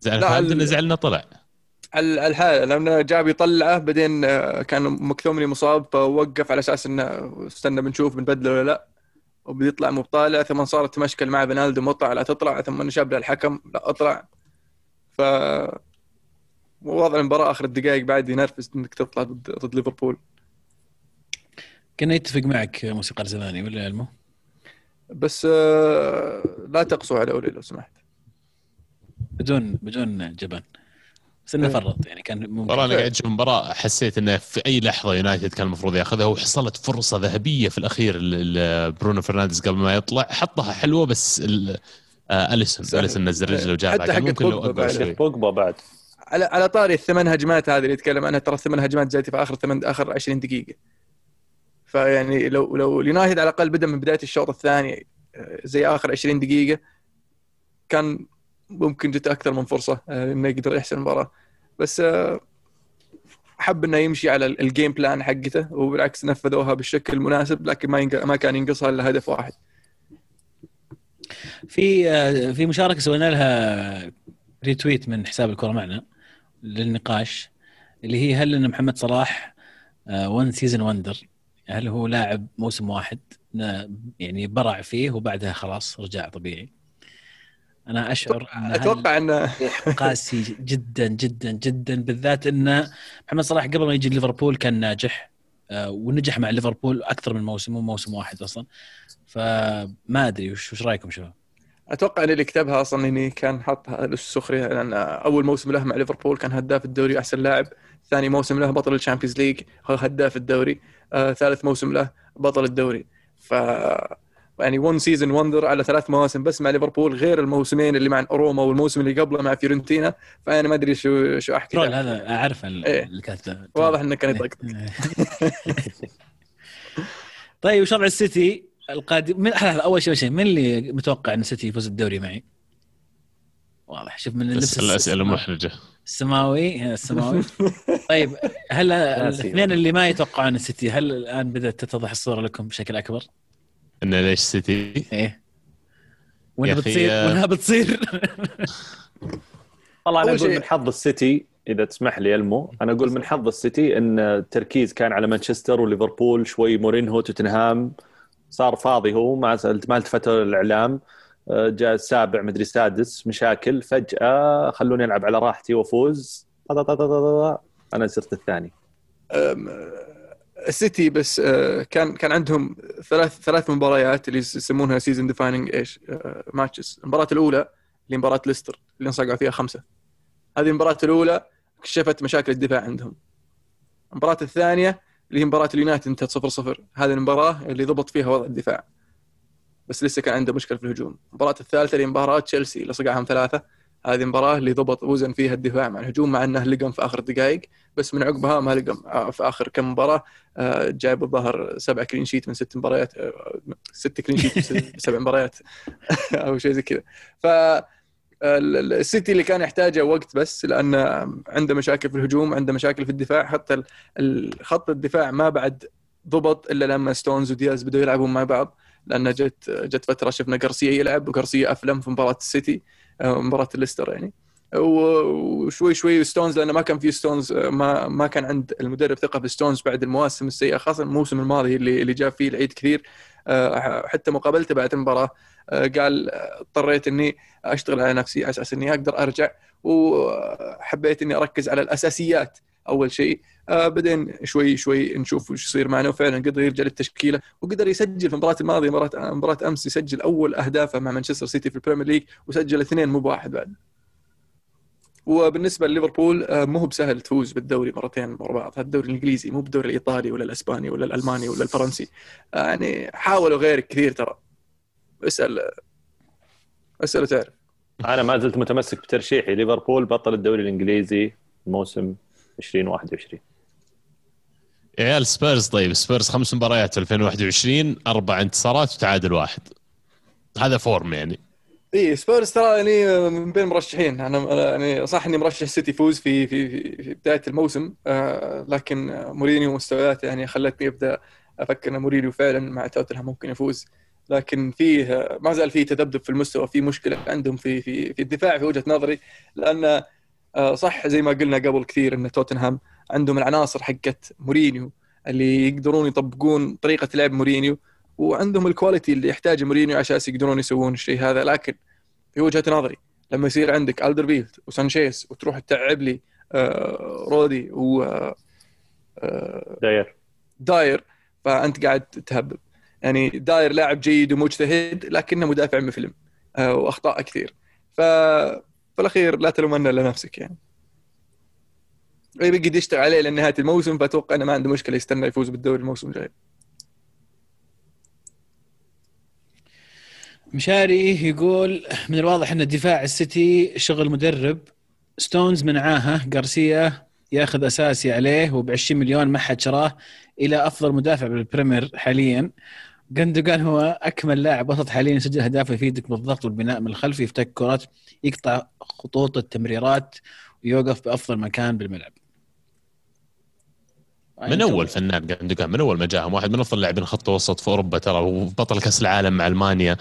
زعل لا، فهمت إنه ال- زعلنا طلع. الحالة لأنه جاب يطلعه بعدين آه، كان مكتوميناي مصاب فوقف على أساس إنه استنى بنشوف بنبدله ولا لا. وبيطلع مو بطالع ثم صارت تمشكل مع بنالدو مطلع لا تطلع ثم نشاب له الحكم لا أطلع. ف ووضع المباراة آخر الدقائق بعد ينرفز إنك تطلع ضد, ضد ليفربول. كنا يتفق معك موسيقار زماني ولا المو؟ بس آه، لا تقسوا على أولي لو سمحت. بدون بدون جبان بس انه. فرط يعني كان ممكن ترى أنا قاعد أشوف المباراه حسيت إنه في أي لحظة يونايتد كان المفروض ياخذها وحصلت فرصة ذهبية في الأخير برونو فرنانديز قبل ما يطلع حطها حلوة بس ال- آه، أليسون. أليسون نزل رجله وجابها حتى لو بوجبا بعد. على على طاري الثمان هجمات هذه اللي يتكلم عنها ترى الثمان هجمات جات في آخر ثمان آخر 20 دقيقة فيعني لو لو اليونايتد على الأقل بدأ من بداية الشوط الثاني آه، زي آخر 20 دقيقة كان ممكن جت أكثر من فرصة آه، إنه يقدر يحسن المباراة. بس آه، حب إنه يمشي على ال game plan حقته وبالعكس نفذوها بالشكل المناسب لكن ما ما كان ينقصها إلا هدف واحد. في آه، في مشاركة سوينا لها retweet من حساب الكرة معنا للنقاش اللي هي هل إن محمد صلاح one season wonder هل هو لاعب موسم واحد؟ يعني برع فيه وبعدها خلاص رجع طبيعي. أنا أشعر أن أتوقع انه قاسي [LAUGHS] جدا جدا جدا بالذات أن محمد صلاح قبل ما يجي ليفربول كان ناجح آه، ونجح مع ليفربول أكثر من موسم مو موسم واحد أصلا فما أدري وش وش رأيكم شباب؟ أتوقع أن اللي كتبها أصلا اني كان حاطها للسخريه لأن أول موسم له مع ليفربول كان هداف الدوري أحسن لاعب، ثاني موسم له بطل ال Champions League هداف الدوري، آه، ثالث موسم له بطل الدوري ف يعني one season wonder على ثلاث مواسم بس مع ليفربول غير الموسمين اللي مع روما والموسم اللي قبله مع فيورنتينا. فأنا ما أدري شو شو أحكي. troll هذا أعرف إيه. اللي كاتبه واضح انه كان يطقطق طيب وش وضع السيتي القادم من أول شيء شيء من اللي متوقع إن السيتي يفوز الدوري معي؟ واضح شوف من اللبس الأسئلة محرجه السماوي. السماوي [LAUGHS] طيب هل الاثنين اللي ما يتوقعون السيتي هل الآن بدأت تتضح الصورة لكم بشكل أكبر؟ انه ليش سيتي؟ إيه. وينها بتصير آه، وينها بتصير. والله أنا أقول من حظ السيتي إذا تسمح لي ألمو أنا أقول من حظ السيتي إن التركيز كان على مانشستر وليفربول شوي مورينهو توتنهام صار فاضي هو ما ما التفت الإعلام. آه، جاء السابع مدري السادس مشاكل. فجأة خلوني ألعب على راحتي وأفوز. أنا صرت الثاني. السيتي بس آه، كان كان عندهم ثلاث ثلاث مباريات اللي يسمونها season defining إيش؟ matches المباراة الأولى اللي مباراة ليستر اللي انصقعوا فيها خمسة. هذه المباراة الأولى كشفت مشاكل الدفاع عندهم. المباراة الثانية اللي هي مباراة اليونايتد انتهت 0 0 هذه المباراة اللي ضبط فيها وضع الدفاع. بس لسه كان عنده مشكلة في الهجوم. المباراة الثالثة اللي مباراة تشيلسي اللي صقعهم ثلاثة. هذه المباراة اللي ضبط وزن فيها الدفاع مع الهجوم مع إنه لقم في آخر الدقائق بس من عقبها ما لقم آه، في آخر كم مباراة آه، جايب الظهر سبع clean sheet من ست مباريات آه، ست clean sheet من سبع مباريات [LAUGHS] أو شيء زي كذا. ف السيتي اللي كان يحتاجه وقت بس لأن عنده مشاكل في الهجوم عنده مشاكل في الدفاع حتى خط الدفاع ما بعد ضبط إلا لما ستونز ودياز بدوا يلعبون مع بعض لأن جت جت فترة شفنا قرصيه يلعب وقرصيه أفلم في مباراة السيتي مباراة الليستر يعني. وشوي شوي ستونز لأنه ما كان في ستونز ما ما كان عند المدرب ثقة في ستونز بعد المواسم السيئة خاصة الموسم الماضي اللي اللي جاب فيه العيد كثير. آه، حتى مقابلته بعد المباراة آه، قال اضطريت إني أشتغل على نفسي على أساس إني أقدر أرجع وحبيت إني أركز على الأساسيات أول شيء. آه بعدين شوي شوي نشوف وش يصير معنا وفعلا قدر يرجع للتشكيلة وقدر يسجل في المباراة الماضية مباراه مباراة أمس يسجل أول أهدافه مع مانشستر سيتي في ال Premier League وسجل اثنين مو بواحد بعد. وبالنسبة لليفربول آه مو بسهل تفوز بالدوري مرتين ورا بعض. هذا الدوري الإنجليزي مو بالدوري الإيطالي ولا الإسباني ولا الألماني ولا الفرنسي. آه يعني حاولوا غيرك كثير ترى. اسأل اسأل وتعرف. أنا ما زلت متمسك بترشيحي. ليفربول بطل الدوري الإنجليزي موسم 2021 يا عيال سبيرز طيب. سبيرز خمس مباريات 2021 أربع انتصارات وتعادل واحد. هذا form يعني. اي سبيرز ترى يعني من بين المرشحين أنا يعني صح إني مرشح السيتي يفوز في في في بداية الموسم آه لكن مورينيو مستوياته يعني خلتني أبدأ أفكر إن مورينيو فعلا مع توتنهام ممكن يفوز. لكن فيه ما زال فيه تذبذب في المستوى في مشكلة عندهم في في في الدفاع في وجهة نظري. لأن آه، صح زي ما قلنا قبل كثير إن توتنهام عندهم العناصر حقت مورينيو اللي يقدرون يطبقون طريقة لعب مورينيو. وعندهم ال quality اللي يحتاجه مورينيو عشان يقدرون يسوون الشيء هذا. لكن في وجهة نظري لما يصير عندك ألدرفيرلد وسانشيز وتروح تلعب لي آه، رودي و آه، داير. داير فأنت قاعد تهبب يعني داير لاعب جيد ومجتهد لكنه مدافع مفلم وأخطاء كثير. ف في الاخير لا تلومن إلا نفسك يعني. يبقى يشتغل عليه لنهاية الموسم فأتوقع إنه ما عنده مشكلة يستنى يفوز بالدوري الموسم الجاي. مشاري يقول من الواضح إن دفاع السيتي شغل مدرب. ستونز منعاها غارسيا ياخذ أساسي عليه وب 20 مليون ما حد شراه إلى أفضل مدافع بال Premier حاليا. جندوجان هو أكمل لاعب وسط حاليا يسجل اهداف ويفيدك بالضغط والبناء من الخلف يفتك كرات يقطع خطوط التمريرات ويوقف بأفضل مكان بالملعب. من أول فنان جندوجان من أول ما جاهم. واحد من أفضل اللاعبين خط وسط في أوروبا ترى وبطل كأس العالم مع ألمانيا.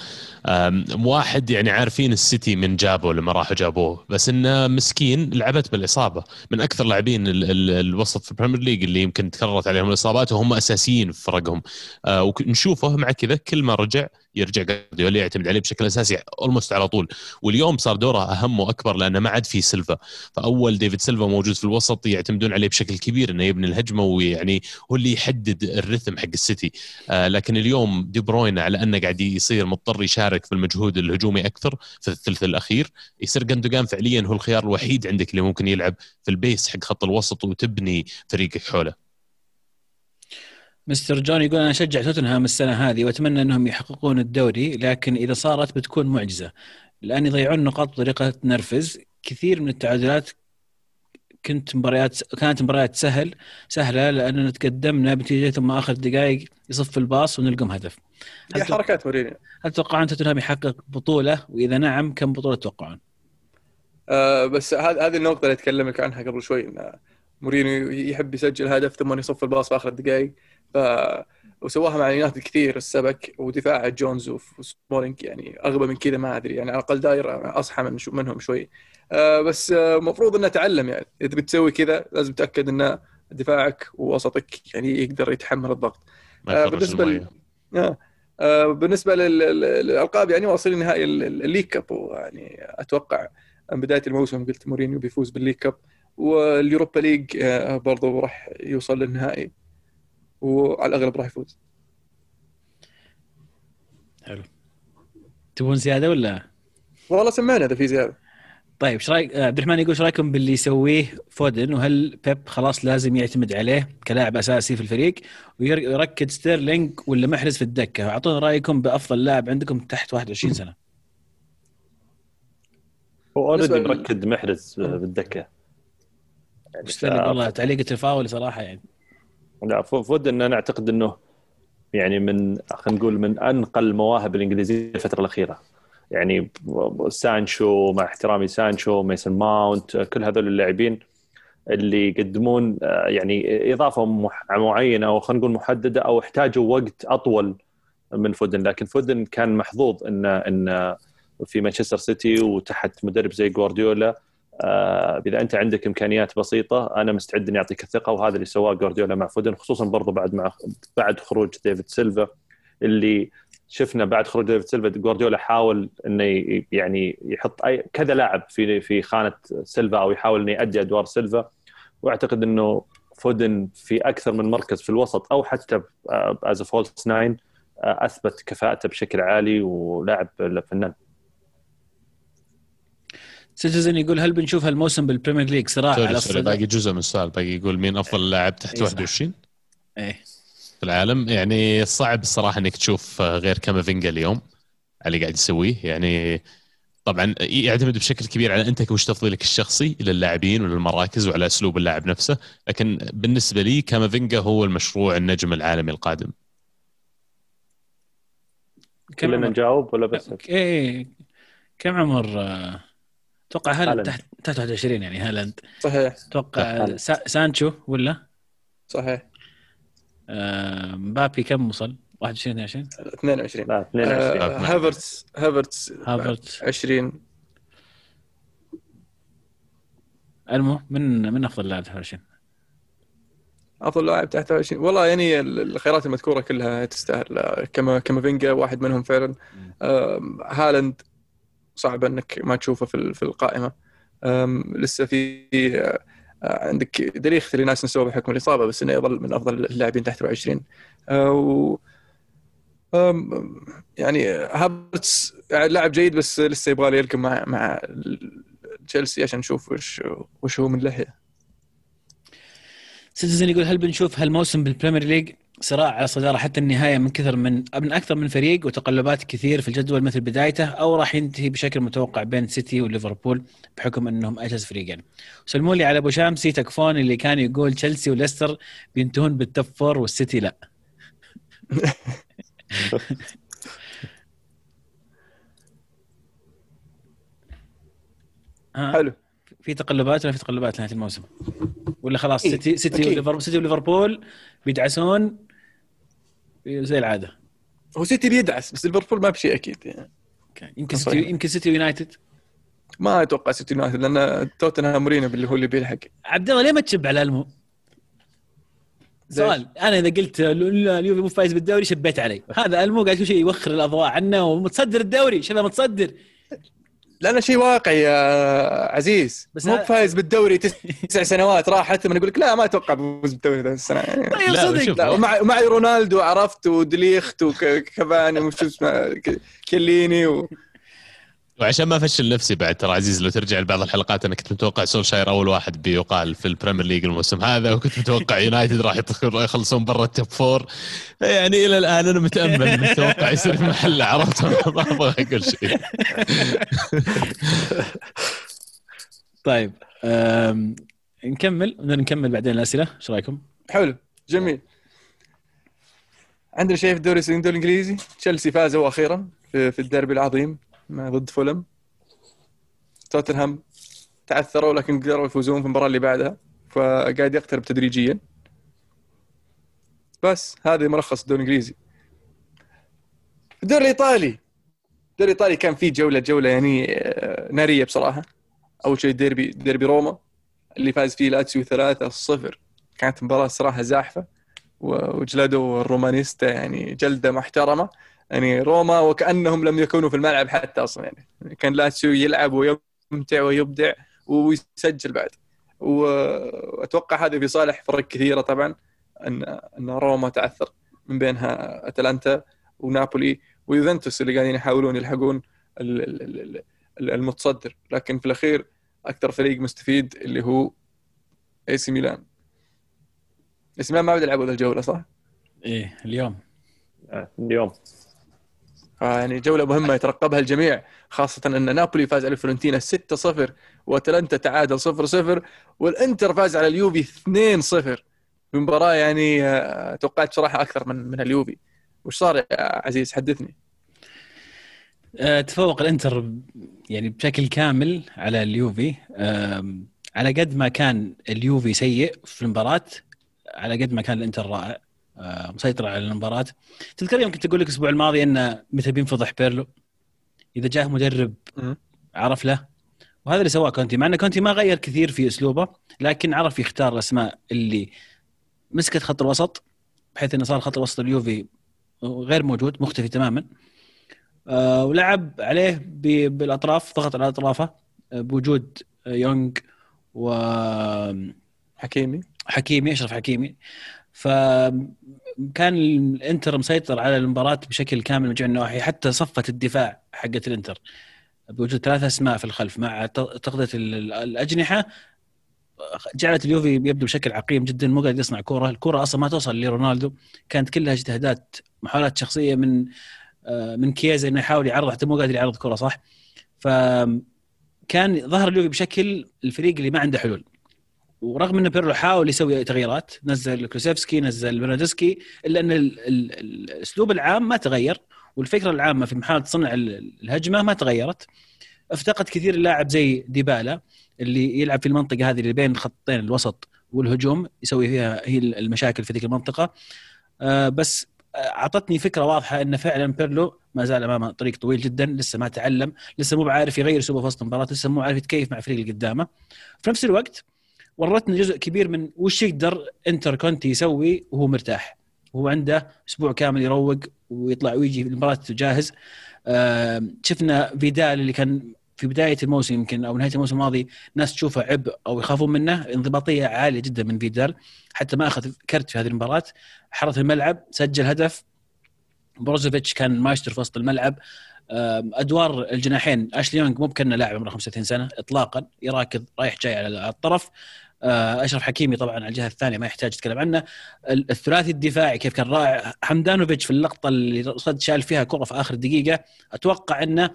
واحد يعني عارفين السيتي من جابه لما راحوا جابوه. بس إنه مسكين لعبت بالإصابة. من أكثر لاعبين الوسط في ال Premier League اللي يمكن تكررت عليهم الإصابات وهم أساسيين في فرقهم. آه، ونشوفه مع كذا كل ما رجع يرجع جارديولا يعتمد عليه بشكل أساسي almost على طول. واليوم صار دوره أهم وأكبر لأنه ما عاد في سيلفا. فأول ديفيد سيلفا موجود في الوسط يعتمدون عليه بشكل كبير إنه يبني الهجمة ويعني هو اللي يحدد ال rhythm حق السيتي. آه لكن اليوم دي بروين على أنه قاعد يصير مضطر يشارك في المجهود الهجومي أكثر في الثلث الأخير. يصير جندوجان فعليا هو الخيار الوحيد عندك اللي ممكن يلعب في ال base حق خط الوسط وتبني فريقك حوله. مستر جون يقول أنا أشجع توتنهام السنة هذه وأتمنى أنهم يحققون الدوري لكن إذا صارت بتكون معجزة. لأن يضيعون النقاط بطريقه تنرفز كثير من التعادلات كنت مباريات كانت مباريات سهل سهلة لأننا تقدمنا بنتيجة ثم آخر دقائق يصف الباص ونلقم هدف. هي حركات مورينيو. هل تتوقعون توتنهام يحقق بطولة؟ وإذا نعم كم بطولة تتوقعون؟ آه بس هذه النقطة اللي أتكلمك عنها قبل شوي إن مورينيو يحب يسجل هدف ثم يصف الباص في آخر الدقائق. ف وسواها مع يونايتد كثير السبك ودفاع جونز وسمولينج يعني أغبى من كذا ما أدري يعني على الأقل داير أصحى من منهم شوي. آه بس المفروض آه إنه تعلم يعني. إذا بتسوي كذا لازم تتاكد ان دفاعك ووسطك يعني يقدر يتحمل الضغط. آه بالنسبة ل... آه. آه بالنسبة للألقاب يعني واصلين نهائي ال League Cup يعني أتوقع من بداية الموسم قلت مورينيو بيفوز بال League Cup وال Europa League آه برضه راح يوصل للنهائي. وعلى الأغلب راح يفوز. حلو. تبون زيادة ولا؟ والله سمعنا إذا في زيادة. طيب إيش رايك عبد الرحمن يقول إيش رأيكم باللي يسويه فودن؟ وهل بيب خلاص لازم يعتمد عليه كلاعب أساسي في الفريق ويركن ستيرلينج ولا محرز في الدكة؟ أعطونا رأيكم بأفضل لاعب عندكم تحت 21 سنة. هو already مركن محرز بالدكه يعني والله تعليق تفاولي صراحة يعني. لا فودن أنا أعتقد إنه يعني من خلينا نقول من انقى المواهب الإنجليزية الفترة الأخيرة. يعني سانشو مع احترامي سانشو ميسن ماونت كل هذول اللاعبين اللي يقدمون يعني إضافة معينة أو خلينا نقول محددة أو احتاجوا وقت أطول من فودن. لكن فودن كان محظوظ ان إن في مانشستر سيتي وتحت مدرب زي جوارديولا آه، إذا أنت عندك إمكانيات بسيطة أنا مستعد إني أعطيك الثقة وهذا اللي سواه جوارديولا مع فودن خصوصا برضو بعد مع بعد خروج ديفيد سيلفا اللي شفنا بعد خروج ديفيد سيلفا جوارديولا حاول إنه يعني يحط اي كذا لاعب في في خانة سيلفا أو يحاول إنه يؤدي أدوار سيلفا. وأعتقد إنه فودن في أكثر من مركز في الوسط أو حتى as false nine أثبت كفاءته بشكل عالي ولاعب فنان سيتيزن يقول هل بنشوف هالموسم بال Premier League صراع على الصدر باقي جزء من السؤال باقي يقول مين أفضل لاعب تحت إيه 21 إيه. في العالم. يعني صعب الصراحة إنك تشوف غير كامافينجا اليوم على اللي قاعد يسويه. يعني طبعا يعتمد بشكل كبير على أنت وش تفضيلك الشخصي للاعبين وللمراكز وعلى أسلوب اللاعب نفسه. لكن بالنسبة لي كامافينجا هو المشروع النجم العالمي القادم. كلنا نجاوب ولا بس؟ إيه كم عمر أتوقع هالاند تحت تحت 21 يعني هالاند. صحيح. أتوقع سانشو ولا؟ صحيح. آه مبابي كم وصل؟ 21 22 22 لا 22 آه هافرتس هافرتس هافرتس. 20 المهم من من أفضل لاعب 23 أفضل لاعب تحت 20 والله يعني الخيارات المذكورة كلها تستاهل. كما كما واحد منهم فعلا. آه هالاند صعب إنك ما تشوفه في في القائمة. لسه في عندك دليخ اللي ناس نسوه بحكم الإصابة بس إنه يظل من أفضل اللاعبين تحت 20 آه، و يعني هابرتس لاعب جيد بس لسه يبغى يركب مع مع تشيلسي عشان نشوف وش وش هو من لحيه سيتيزن يقول هل بنشوف هالموسم بال Premier League صراع على الصداره حتى النهاية من كثر من من أكثر من فريق وتقلبات كثير في الجدول مثل بدايته أو راح ينتهي بشكل متوقع بين سيتي وليفربول بحكم إنهم أجهز فريقين. سلموا لي على أبو شامسي تكفون اللي كان يقول تشيلسي وليستر بينتهون بال top four والسيتي لا. [LAUGHS] ها؟ حلو في تقلبات ولا في تقلبات نهايه الموسم؟ ولا خلاص إيه، سيتي سيتي. وليفربول سيتي وليفربول بيدعسون زي العادة هو سيتي بيدعس بس ليفربول ما بشيء أكيد يعني. يمكن. سيتي يمكن سيتي يونايتد ما أتوقع سيتي يونايتد لأن توتنهام مورينيو اللي هو اللي بيلحق عبد الله ليه ما تشب على المو؟ سؤال أنا إذا قلت ال- اليوفي مو فايز بالدوري شبيت علي هذا المو قاعد كل شيء يوخر الأضواء عنه ومتصدر الدوري شبه متصدر لأنه شيء واقعي يا عزيز. بس مو فايز بالدوري تسع [LAUGHS] سنوات راحت من يقول لك لا ما أتوقع بفوز بالدوري ذا السنة يعني طيب لا، صدق. ومع معي رونالدو عرفت ودليخت وكفاني وشو اسمه كليني و... وعشان ما افشل نفسي بعد ترى عزيز لو ترجع لبعض الحلقات أنا كنت متوقع سولشاير أول واحد بيقال في ال Premier League الموسم هذا وكنت متوقع [LAUGHS] يونايتد راح يدخل- يخلصون برا ال top four يعني إلى الآن أنا متأمل إن التوقع يصير في محله عرفت [LAUGHS] ما أبغى أقول شيء. [LAUGHS] طيب أم... نكمل؟ نكمل بعدين الأسئلة؟ إيش رأيكم؟ حلو جميل. عندنا شيء في الدوري الدوري الانجليزي تشيلسي فازوا أخيرا في, في الديربي العظيم. ضد فولم. توتنهام تعثروا لكن قدروا يفوزون في المباراة اللي بعدها فقاعد يقترب تدريجيا. بس هذا ملخص الدوري الإنجليزي. الدوري الإيطالي. الدوري الإيطالي كان فيه جولة جولة يعني آه، نارية بصراحة. أول شيء ديربي ديربي روما اللي فاز فيه لاتسيو 3-0 كانت مباراة صراحة زاحفة وجلدوا الرومانيستا يعني جلدة محترمة. يعني روما وكأنهم لم يكونوا في الملعب حتى أصلا يعني. كان لاتسيو يلعب ويمتع ويبدع ويسجل بعد. وأتوقع هذا في صالح فرق كثيرة طبعا ان أن روما تعثر من بينها أتلانتا ونابولي ويوفنتوس اللي قاعدين يحاولون يلحقون ال- ال- ال- ال- المتصدر. لكن في الأخير أكثر فريق مستفيد اللي هو AC Milan. AC Milan ما بدا يلعبوا ذا الجولة صح؟ إيه اليوم. آه، اليوم. يعني جولة مهمة يترقبها الجميع خاصة أن نابولي فاز على فلورنتينا 6-0 وأتلانتا تعادل 0-0 والإنتر فاز على اليوفي 2-0 بمباراه يعني آه، توقعت صراحة أكثر من من اليوفي. وش صار يا عزيز؟ حدثني. أه تفوق الإنتر يعني بشكل كامل على اليوفي. على قد ما كان اليوفي سيء في المباراة على قد ما كان الإنتر رائع. أه، مسيطر على المباراة. تذكر يوم كنت أقول لك الأسبوع الماضي انه متى بينفضح بيرلو. إذا جاه مدرب. عرف له وهذا اللي سواه كونتي مع إن كونتي ما غير كثير في أسلوبه لكن عرف يختار الأسماء اللي مسكت خط الوسط بحيث إنه صار خط الوسط اليوفي غير موجود مختفي تماما. آه، ولعب عليه بالأطراف ضغط على أطرافه آه، بوجود آه، يونغ وحكيمي حكيمي أشرف حكيمي. فكان الانتر مسيطر على المباراة بشكل كامل من جميع النواحي حتى صفة الدفاع حقت الانتر بوجود ثلاث أسماء في الخلف مع ت- تغطيه ال- ال- الأجنحة جعلت اليوفي يبدو بشكل عقيم جدا مو قادر يصنع كورة، الكورة أصلا ما توصل لرونالدو كانت كلها اجتهادات محاولات شخصية من آه، من كيزا إنه يحاول يعرض حتى مو قادر يعرض كورة صح؟ فكان ظهر اليوفي بشكل الفريق اللي ما عنده حلول. ورغم إن بيرلو حاول يسوي تغييرات نزل كلوسيفسكي نزل بنادسكي إلا إن ال- ال- الأسلوب العام ما تغير والفكرة العامة في محاولة صنع ال- الهجمة ما تغيرت. افتقد كثير اللاعب زي ديبالا اللي يلعب في المنطقة هذه اللي بين خطين الوسط والهجوم يسوي فيها هي المشاكل في ذيك المنطقة. آه، بس أعطتني فكرة واضحة إن فعلا بيرلو ما زال أمامه طريق طويل جدا لسه ما تعلم لسه مو بعارف يغير أسلوبه في وسط المباراة لسه مو عارف يتكيف مع الفريق اللي قدامه. في نفس الوقت ورتنا جزء كبير من وش يقدر انتر كونتي يسوي وهو مرتاح. وهو عنده أسبوع كامل يروق ويطلع ويجي المباراة جاهز شفنا فيدال اللي كان في بداية الموسم يمكن أو نهاية الموسم الماضي ناس تشوفه عبء أو يخافون منه. انضباطية عالية جدا من فيدال. حتى ما أخذ كرت في هذه المباراة. حرث الملعب سجل هدف. بروزوفيتش كان مايستر في وسط الملعب. أدوار الجناحين. اشلي يونغ مو بكنه لاعب عمره 35 سنة اطلاقا. يراكض رايح جاي على الطرف. أشرف حكيمي طبعا على الجهة الثانية ما يحتاج نتكلم عنه. ال- الثلاثي الدفاعي كيف كان رائع حمدانوفيتش في اللقطة اللي صد شال فيها كرة في آخر دقيقة. أتوقع إنه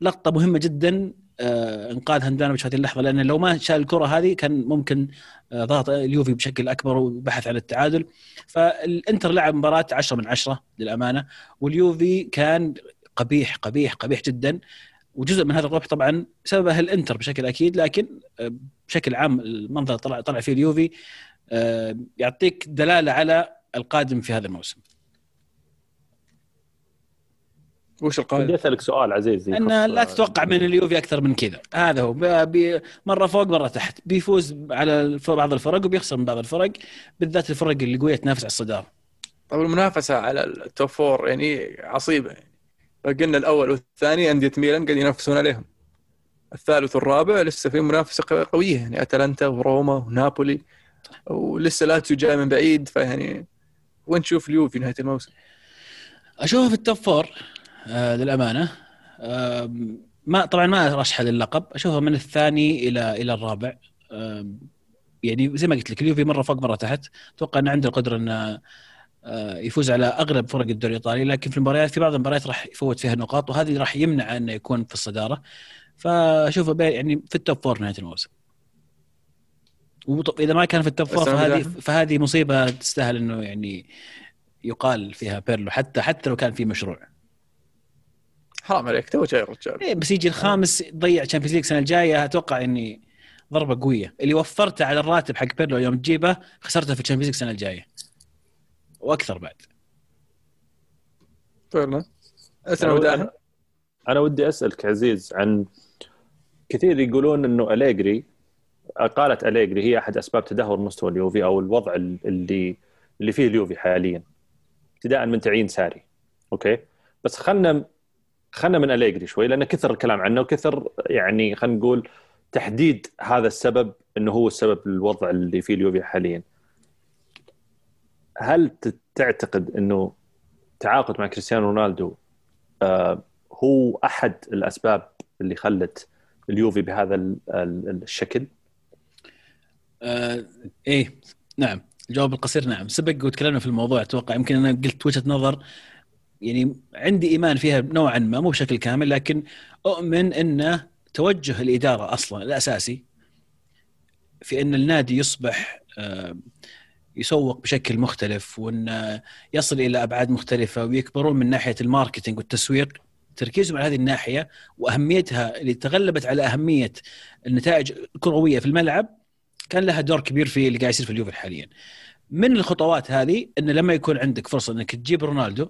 لقطة مهمة جدا آه، إنقاذ هندانوفيتش في هذه اللحظة لأن لو ما شال الكرة هذه كان ممكن آه، ضغط اليوفي بشكل أكبر وبحث عن التعادل. فالإنتر لعب مباراة 10 من 10 للأمانة واليوفي كان قبيح قبيح قبيح جدا. وجزء من هذا القبح طبعا سببه الإنتر بشكل أكيد لكن آه، بشكل عام المنظر طلع طلع فيه اليوفي آه، يعطيك دلالة على القادم في هذا الموسم. وش بدي القائد؟ أسألك سؤال عزيز ان لا تتوقع من اليوفي أكثر من كذا. هذا هو. مرة فوق مرة تحت. بيفوز على بعض الفرق وبيخسر من بعض الفرق بالذات الفرق اللي قوية تنافس على الصدارة. طب المنافسة على ال top four يعني عصيبة. يعني فقلنا الأول والثاني أندية ميلان قاعد ينافسون عليهم. الثالث والرابع لسه في منافسة قوية يعني أتلانتا وروما ونابولي. ولسه لاتسيو جاي من بعيد فيعني وين تشوف اليوفي نهاية الموسم؟ أشوفه في ال top four آه للأمانة. آه ما طبعا ما أرشحه للقب. أشوفه من الثاني إلى إلى الرابع. آه يعني زي ما قلت لك اليوفي مرة فوق مرة تحت. أتوقع إنه عنده القدرة إنه يفوز على أغلب فرق الدوري الإيطالي لكن في المباريات في بعض المباريات راح يفوت فيها نقاط وهذه راح يمنع أنه يكون في الصدارة. فاشوفه يعني في ال top four نهاية الموسم. واذا ما كان في ال top four فهذه فهذه مصيبة تستاهل إنه يعني يقال فيها بيرلو حتى حتى لو كان في مشروع. حرام عليك تو جاي الرجال إيه بس يجي الخامس يضيع Champions League السنة الجاية أتوقع إني ضربة قوية. اللي وفرته على الراتب حق بيرلو يوم تجيبه خسرته في ال Champions League السنة الجاية. وأكثر بعد. فعلا. اسلم أنا, أنا ودي أسألك عزيز عن كثير يقولون إنه أليجري قالت أليجري هي أحد أسباب تدهور مستوى اليوفي أو الوضع اللي اللي فيه اليوفي حاليا. ابتداء من تعيين ساري. أوكي؟ بس خلنا خلنا من أليجري شوي لأن كثر الكلام عنه وكثر يعني خلينا نقول تحديد هذا السبب إنه هو السبب الوضع اللي فيه اليوفي حاليا. هل تعتقد إنه تعاقد مع كريستيانو رونالدو آه، هو أحد الأسباب اللي خلت اليوفي بهذا ال- ال- الشكل؟ آه إيه نعم الجواب القصير نعم. سبق وتكلمنا في الموضوع أتوقع يمكن أنا قلت وجهة نظر يعني عندي إيمان فيها نوعا ما مو بشكل كامل لكن أؤمن انه توجه الإدارة أصلا الأساسي في إن النادي يصبح آه، يسوق بشكل مختلف وإن يصل إلى أبعاد مختلفة ويكبرون من ناحية ال marketing والتسويق. تركيزهم على هذه الناحية وأهميتها اللي تغلبت على أهمية النتائج الكروية في الملعب كان لها دور كبير في اللي قاعد يصير في اليوفي حاليا. من الخطوات هذه؟ إن لما يكون عندك فرصة إنك تجيب رونالدو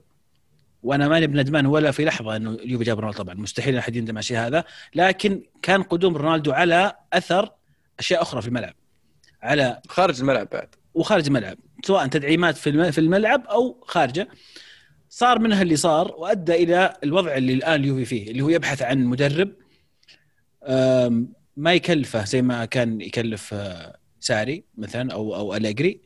وأنا ماني بندمان ولا في لحظة إنه اليوفي جاب رونالدو طبعا مستحيل أحد يندم على الشيء هذا لكن كان قدوم رونالدو على أثر أشياء أخرى في الملعب على خارج الملعب بعد. وخارج الملعب سواء تدعيمات في الم- في الملعب أو خارجه. صار منها اللي صار وأدى إلى الوضع اللي الآن اليوفي فيه اللي هو يبحث عن مدرب ما يكلفه زي ما كان يكلف آه، ساري مثلا أو أو أليجري.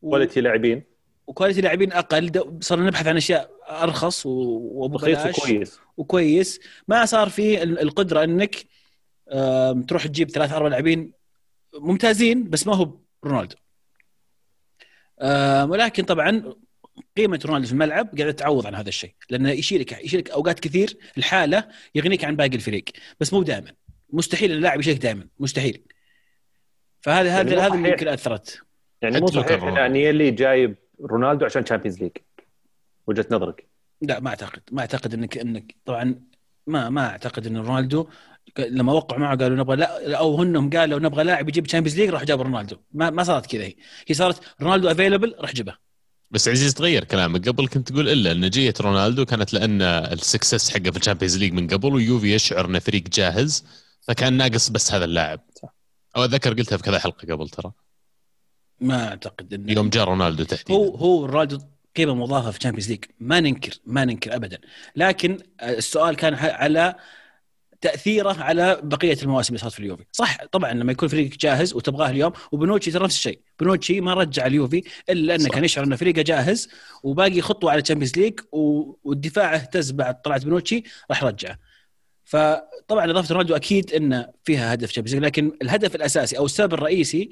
quality لاعبين. و quality لاعبين أقل. صرنا نبحث عن أشياء أرخص و- رخيص وببلاش. وكويس. وكويس. ما صار في ال- القدرة إنك تروح تجيب ثلاث أربع لاعبين ممتازين بس ما هو رونالدو. ولكن طبعا قيمة رونالدو في الملعب قاعدة تعوض عن هذا الشيء لأنه يشيلك يشيلك أوقات كثير الحالة يغنيك عن باقي الفريق. بس مو دائما. مستحيل اللاعب يشيلك دائما. مستحيل. فهذا يعني هذا اللي. يمكن أثرت. يعني مو صحيح. إن أنيلي جايب رونالدو عشان Champions League وجهة نظرك. لا ما أعتقد. ما أعتقد إنك إنك طبعا ما ما أعتقد إن رونالدو لما وقعوا معه قالوا نبغى لا أو هنهم قالوا نبغى لاعب يجيب Champions League راح جاب رونالدو. ما ما صارت كذا هي هي صارت رونالدو available راح جبه بس عزيز تغير كلامك. قبل كنت تقول إلا إن جيه رونالدو كانت لأن ال success حقه في ال Champions League من قبل ويوفي يشعر انه فريق جاهز فكان ناقص بس هذا اللاعب. أو أتذكر قلتها في كذا حلقة قبل ترى. ما أعتقد إنه يوم جاء رونالدو تحديدا. هو هو رونالدو قيمة مضافة في ال Champions League ما ننكر ما ننكر ابدا. لكن السؤال كان على تأثيره على بقية المواسم اللي صارت في اليوفي. صح طبعا لما يكون فريقك جاهز وتبغاه اليوم وبنوتشي ترى نفس الشيء. بنوتشي ما رجع اليوفي إلا لأنه صح. كان يشعر ان فريقه جاهز وباقي خطوة على ال Champions League والدفاع اهتز بعد طلعت بنوتشي راح رجعه. فطبعا إضافة رونالدو أكيد إنه فيها هدف Champions League لكن الهدف الأساسي أو السبب الرئيسي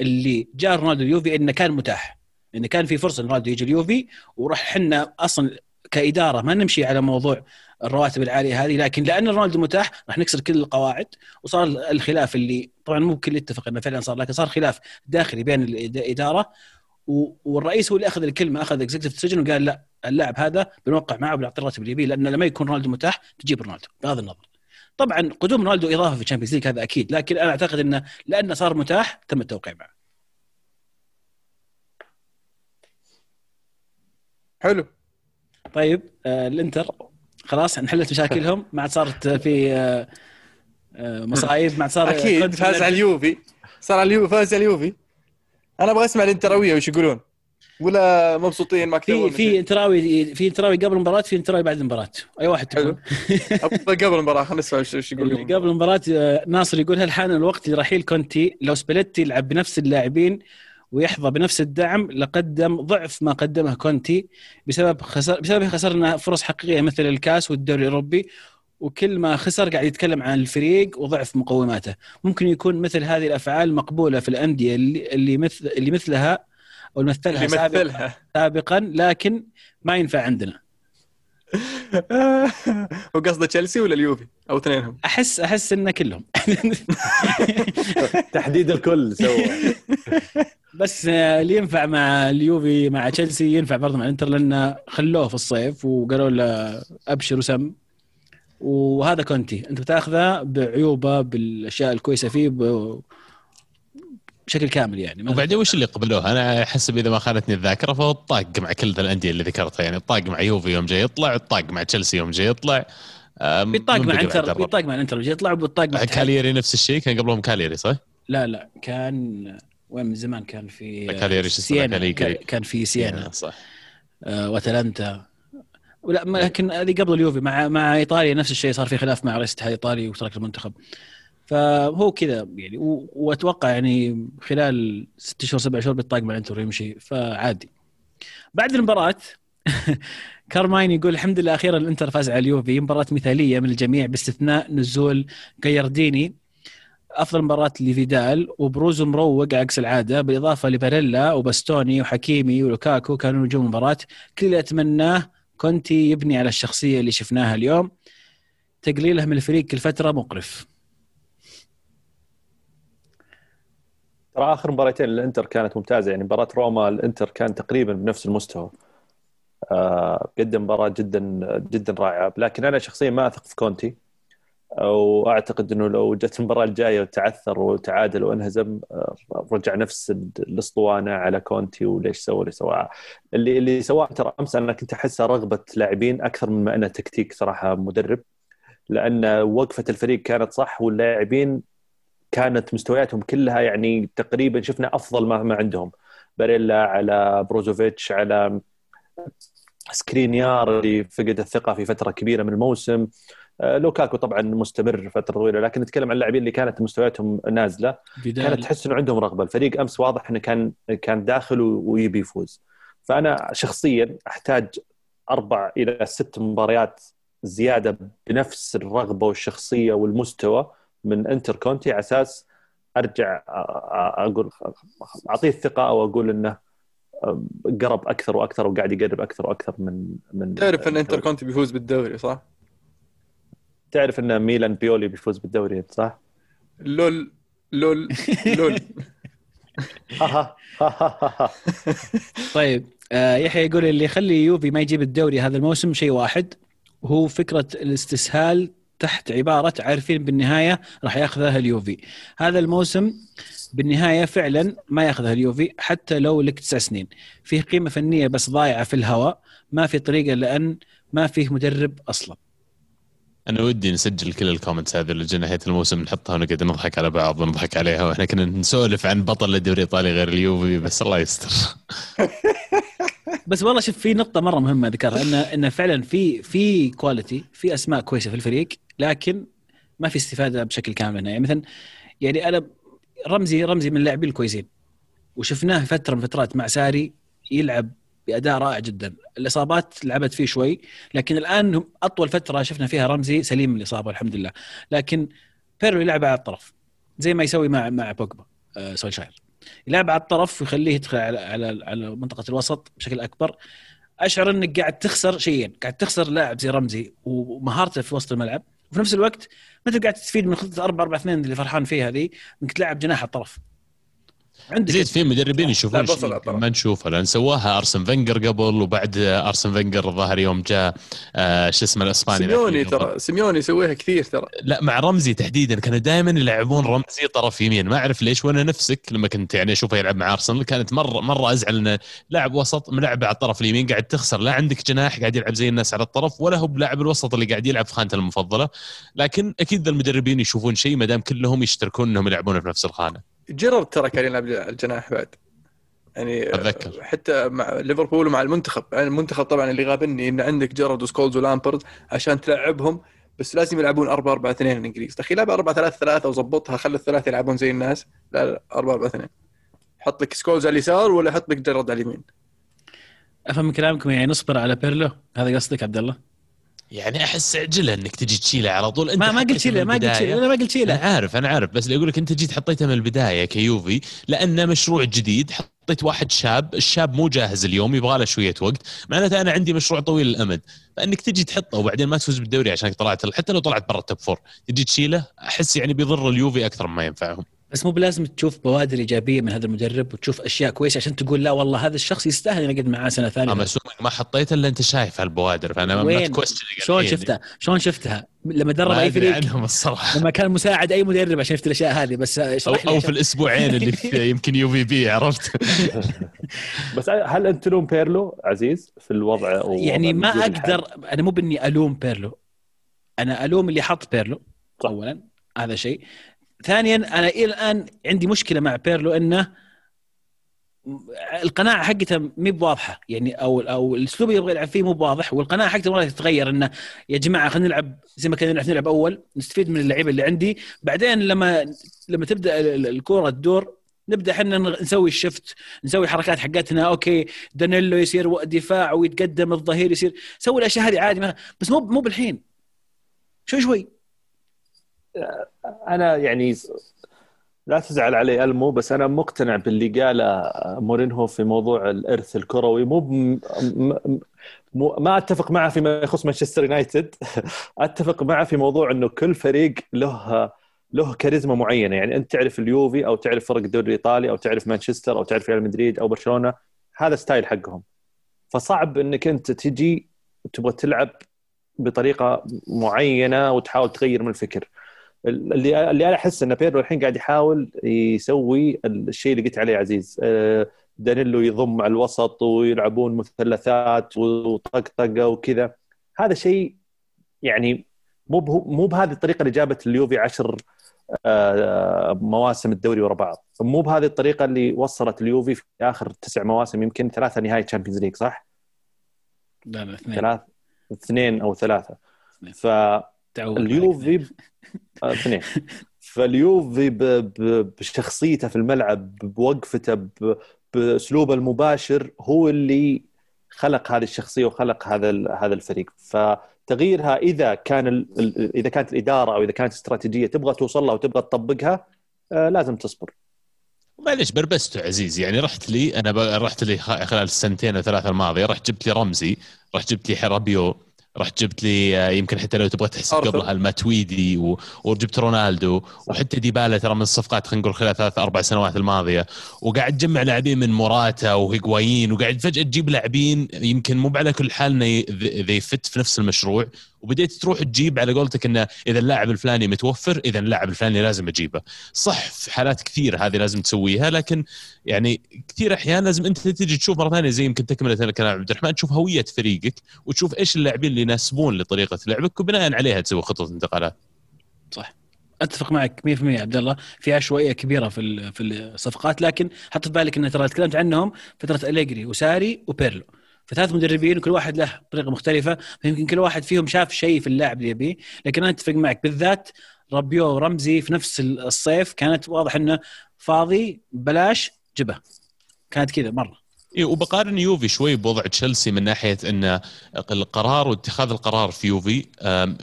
اللي جاء رونالدو اليوفي إنه كان متاح. إنه كان في فرصة رونالدو يجي اليوفي وراح إحنا أصلا كإدارة ما نمشي على موضوع الرواتب العالية هذه لكن لأن رونالدو متاح راح نكسر كل القواعد وصار الخلاف اللي طبعا مو كل يتفق إنه فعلا صار لكن صار خلاف داخلي بين الاداره والرئيس هو اللي أخذ الكلمة أخذ executive decision وقال لا اللاعب هذا بنوقع معه وبنعطيه الراتب اللي يبيه لأن لما يكون رونالدو متاح تجيب رونالدو بغض النظر. طبعا قدوم رونالدو إضافة في ال Champions League هذا أكيد لكن أنا أعتقد إنه لأنه صار متاح تم التوقيع معه. حلو. طيب آه الإنتر خلاص انحلت مشاكلهم. [LAUGHS] ما عاد صارت في آه آه مصايب ما عاد صار أكيد فاز على اليوفي. صار على اليوفي فاز على اليوفي. أنا أبغى أسمع الانتراوية وش يقولون؟ ولا مبسوطين ما في في انتراوي في انتراوي قبل المباراة في انتراوي بعد المباراة. أي واحد حلو. قبل المباراة خلينا نسمع إيش يقول قبل المباراة آه، ناصر يقول هل حان الوقت لرحيل كونتي. لو سباليتي يلعب بنفس اللاعبين ويحظى بنفس الدعم لقدم ضعف ما قدمه كونتي بسبب خسر بسبب خسرنا فرص حقيقية مثل الكاس والدوري الأوروبي وكل ما خسر قاعد يتكلم عن الفريق وضعف مقوماته. ممكن يكون مثل هذه الأفعال مقبولة في الأندية اللي اللي مثل اللي مثلها أو مثلها, مثلها. سابقا لكن ما ينفع عندنا. [LAUGHS] وقصده تشيلسي ولا اليوفي؟ أو اثنينهم. احس أحس إنه كلهم. [LAUGHS] تحديد الكل سوى. [LAUGHS] بس اللي ينفع مع اليوفي مع تشيلسي ينفع برضه مع الإنتر لأنه خلوه في الصيف وقالوا له ابشر وسم وهذا كونتي. أنت بتاخذه بعيوبه بالأشياء الكويسة فيه بشكل كامل يعني. وبعدين وش اللي قبلوه؟ أنا حسب اذا ما خانتني الذاكرة فهو الطاق مع كل الأندية اللي ذكرتها يعني. الطاق مع يوفي يوم جاي يطلع الطاق مع تشيلسي يوم جاي يطلع. بيطاق مع إنتر بيطاق مع إنتر جاي يطلع وبيطاق مع كاليري نفس الشيء كان قبلهم كاليري صح؟ لا لا كان وين؟ من زمان كان في كاليري سيانا كان في سيانا صح. آه واتلانتا. ولا لكن هذه قبل اليوفي مع مع إيطاليا نفس الشيء صار في خلاف مع رئيس الاتحاد الايطالي وترك المنتخب. فهو كذا يعني وأتوقع يعني خلال ست شهور سبع شهور بيطاق مع انتر يمشي فعادي. بعد المباراة [LAUGHS] كارماين يقول الحمد لله أخيرا الانتر فاز على اليوفي. مباراة مثالية من الجميع باستثناء نزول جايرديني أفضل مباراة لفيدال وبروزو مروق عكس العادة بالإضافة لباريلا وباستوني وحكيمي ولوكاكو كانوا نجوم المباراة. كل اللي أتمناه كونتي يبني على الشخصية اللي شفناها اليوم. تقليله من الفريق كل فتره مقرف. ترى آخر مباراتين الإنتر كانت ممتازة يعني مباراة روما الإنتر كان تقريبا بنفس المستوى. آه قدم مباراة جدا جدا رائعة. لكن أنا شخصيا ما أثق في كونتي. وأعتقد إنه لو جت المباراة الجاية وتعثر وتعادل وانهزم آه، رجع نفس الأسطوانة على كونتي وليش سوى اللي سواه. اللي اللي سواه ترى أمس أنا كنت احسها رغبة لاعبين أكثر من ما انها تكتيك صراحة مدرب. لأن وقفة الفريق كانت صح واللاعبين كانت مستوياتهم كلها يعني تقريبا شفنا أفضل ما, ما عندهم. باريلا على بروزوفيتش على سكرينيار اللي فقد الثقة في فترة كبيرة من الموسم. آه، لوكاكو طبعا مستمر فترة طويلة لكن نتكلم عن اللاعبين اللي كانت مستوياتهم نازلة. بدال. كانت تحس إنه عندهم رغبة. الفريق أمس واضح إنه كان كان داخل ويبي يفوز. فأنا شخصيا أحتاج أربع إلى ست مباريات زيادة بنفس الرغبة والشخصية والمستوى. من انتر كونتي على أساس أرجع أقول أعطيه الثقة أو أقول إنه قرب أكثر وأكثر وقاعد يقرب أكثر وأكثر من من تعرف إن انتر كونتي بيفوز بالدوري صح؟ تعرف إن ميلان بيولي بيفوز بالدوري صح؟ لول لول لول [LAUGHS] [LAUGHS] طيب آه يحيى يقول اللي يخلي يوفي ما يجيب الدوري هذا الموسم شيء واحد وهو فكرة الاستسهال تحت عبارة عارفين بالنهاية راح ياخذها اليوفي. هذا الموسم بالنهاية فعلا ما ياخذها اليوفي حتى لو لك تسع سنين. فيه قيمة فنية بس ضايعة في الهواء ما في طريقة لأن ما فيه مدرب أصلا. أنا ودي نسجل كل ال comments هذه اللي جينا نهاية الموسم نحطها ونقعد نضحك على بعض ونضحك عليها. وإحنا كنا نسولف عن بطل الدوري الإيطالي غير اليوفي بس الله يستر. [LAUGHS] بس والله شوف في نقطة مرة مهمة ذكرها انه انه فعلا في في كواليتي في أسماء كويسة في الفريق لكن ما في استفادة بشكل كامل يعني مثلا يعني أنا رمزي رمزي من اللاعبين الكويسين وشفناه فترة من فترات مع ساري يلعب بأداء رائع جدا. الإصابات لعبت فيه شوي لكن الآن أطول فترة شفنا فيها رمزي سليم من الاصابه الحمد لله. لكن بيرو يلعب على الطرف زي ما يسوي مع مع بوجبا آه سولشاير. يلعب على الطرف ويخليه يدخل على على على منطقة الوسط بشكل أكبر. أشعر إنك قاعد تخسر شيئين قاعد تخسر لاعب زي رمزي ومهارته في وسط الملعب. وفي نفس الوقت ما انت قاعد تستفيد من خطة 4 4 2 اللي فرحان فيها هذه إنك تلعب جناح الطرف. عندك زيد في مدربين يشوفون ما نشوفه لأن سواها أرسن فنجر قبل وبعد أرسن فنجر الظاهر يوم جاء آه شو اسمه الإسباني سيميوني ترى سيميوني يسويها كثير ترى. لا مع رمزي تحديدا كانوا دائما يلعبون رمزي طرف يمين. ما أعرف ليش وأنا نفسك لما كنت يعني أشوفه يلعب مع أرسنال كانت مره مرة أزعل انه لاعب وسط ملعب على الطرف اليمين قاعد تخسر. لا عندك جناح قاعد يلعب زي الناس على الطرف ولا هو بلاعب الوسط اللي قاعد يلعب في خانته المفضلة. لكن أكيد المدربين يشوفون شيء ما دام كلهم يشتركون إنهم يلعبون في نفس الخانة. جيرارد ترى كان يلعب الجناح بعد. يعني أتذكر. حتى مع ليفربول ومع المنتخب. يعني المنتخب طبعا اللي غابني إن عندك جيرارد وسكولز ولامبرد عشان تلعبهم بس لازم يلعبون 4 4 2 الإنجليز. أخي لعب 4 3 3 وظبطها خلي الثلاثة يلعبون زي الناس. لا لا 4 4 2 حط لك سكولز على اليسار ولا حط لك جيرارد على اليمين؟ أفهم من كلامكم يعني نصبر على بيرلو؟ هذا قصدك عبد الله؟ يعني أحس عجله إنك تجي تشيله على طول. أنت ما ما قلت شيله ما قلت شيله أنا ما قلت شيله. أنا عارف أنا عارف بس أقول لك أنت جيت حطيته من البداية كيوفي لأنه مشروع جديد حطيت واحد شاب الشاب مو جاهز اليوم يبغى له شوية وقت. معناته أنا عندي مشروع طويل الامد فإنك تجي تحطه وبعدين ما تفوز بالدوري عشان طلعت حتى لو طلعت برا ال top four. تجي تشيله أحس يعني بيضر اليوفي أكثر مما ينفعهم. بس مو بلازم تشوف بوادر إيجابية من هذا المدرب وتشوف أشياء كويسة عشان تقول لا والله هذا الشخص يستاهل اني اقعد معاه سنة ثانية. أما ما حطيت إلا أنت شايف هالبوادر فأنا ما شلون شفتها؟ شلون شفتها؟ لما درب أي فريق. عنهم الصراحة. لما كان مساعد أي مدرب عشان يفتح الأشياء هذه بس أو, أو في الأسبوعين اللي في [LAUGHS] يمكن يو في بي عرفت؟ [LAUGHS] بس هل أنت تلوم بيرلو عزيز في الوضع يعني ما أقدر أنا مو بإني ألوم بيرلو. أنا ألوم اللي حط بيرلو صح. اولا هذا شيء. ثانيا أنا إلى الآن عندي مشكلة مع بيرلو إنه القناعة حقته مي بواضحة. يعني أو أو الأسلوب اللي يبغى يلعب فيه مو بواضح والقناعة حقته مرة تتغير إنه يا جماعة خلينا نلعب زي ما كنا نلعب نلعب أول نستفيد من اللعيبة اللي عندي. بعدين لما لما تبدأ الكورة تدور نبدأ إحنا نسوي ال shift نسوي حركات حقتنا. okay دانيلو يصير دفاع ويتقدم الظهير يصير سوي الأشياء هذه عادي بس مو مو بالحين. شوي شوي. أنا يعني لا تزعل علي ألمو بس أنا مقتنع باللي قاله مورينهو في موضوع الإرث الكروي. مو م... م... ما أتفق معه فيما يخص مانشستر يونايتد. [LAUGHS] أتفق معه في موضوع إنه كل فريق له له كاريزما معينة. يعني أنت تعرف اليوفي أو تعرف فرق الدوري الإيطالي أو تعرف مانشستر أو تعرف ريال مدريد أو برشلونة. هذا style حقهم. فصعب إنك أنت تجي تبغى تلعب بطريقة معينة وتحاول تغير من الفكر. اللي اللي أنا أحس إن بيرلو الحين قاعد يحاول يسوي الشيء اللي قلت عليه عزيز. دانيلو يضم على الوسط ويلعبون مثلثات وطقطقة وكذا. هذا شيء يعني مو مو بهذه الطريقة اللي جابت اليوفي عشر مواسم الدوري ورا بعض. مو بهذه الطريقة اللي وصلت اليوفي في آخر تسع مواسم يمكن ثلاثة نهائي Champions League صح؟ لا لا اثنين. ثلاث اثنين أو ثلاثة. ف اليوفي آه، اثنين. [LAUGHS] فاليوفي بشخصيته في الملعب بوقفته بأسلوبه المباشر هو اللي خلق هذه الشخصية وخلق هذا هذا الفريق. فتغييرها إذا كان إذا كانت الإدارة أو إذا كانت استراتيجية تبغى توصل لها وتبغى تطبقها آه، لازم تصبر. معليش بربسته عزيز يعني رحت لي أنا رحت لي خلال السنتين الثلاثة الماضية رحت جبت لي رمزي رحت جبت لي حرابيو. رحت جبت لي آه، يمكن حتى لو تبغى تحسب قبلها الماتويدي و... وجبت رونالدو وحتى ديبالا ترى من الصفقات خلينا نقول خلال ثلاث أربع سنوات الماضية. وقاعد تجمع لاعبين من موراتا وهيغوايين وقاعد فجأة تجيب لاعبين يمكن مو على كل حال ذي فت في نفس المشروع. وبديت تروح تجيب على قولتك انه إذا اللاعب الفلاني متوفر إذا اللاعب الفلاني لازم أجيبه. صح في حالات كثير هذه لازم تسويها لكن يعني كثير أحيان لازم أنت تجي تشوف مرة ثانية زي يمكن تكملة كلام عبد الرحمن تشوف هوية فريقك وتشوف إيش اللاعبين اللي يناسبون لطريقة لعبك وبناء عليها تسوي خطة انتقالات. صح. أتفق معك 100% عبد الله. في عشوائية كبيرة في في الصفقات لكن حط في بالك إن ترى تكلمت عنهم فترة أليجري وساري وبيرلو. فثلاث مدربين وكل واحد له طريقة مختلفة فيمكن كل واحد فيهم شاف شيء في اللاعب اللي يبيه. لكن أنا أتفق معك بالذات ربيو ورمزي في نفس الصيف كانت واضح إنه فاضي بلاش جبه كانت كذا مرة. إيه وبقارن يوفي شوي بوضع تشيلسي من ناحية إن القرار واتخاذ القرار في يوفي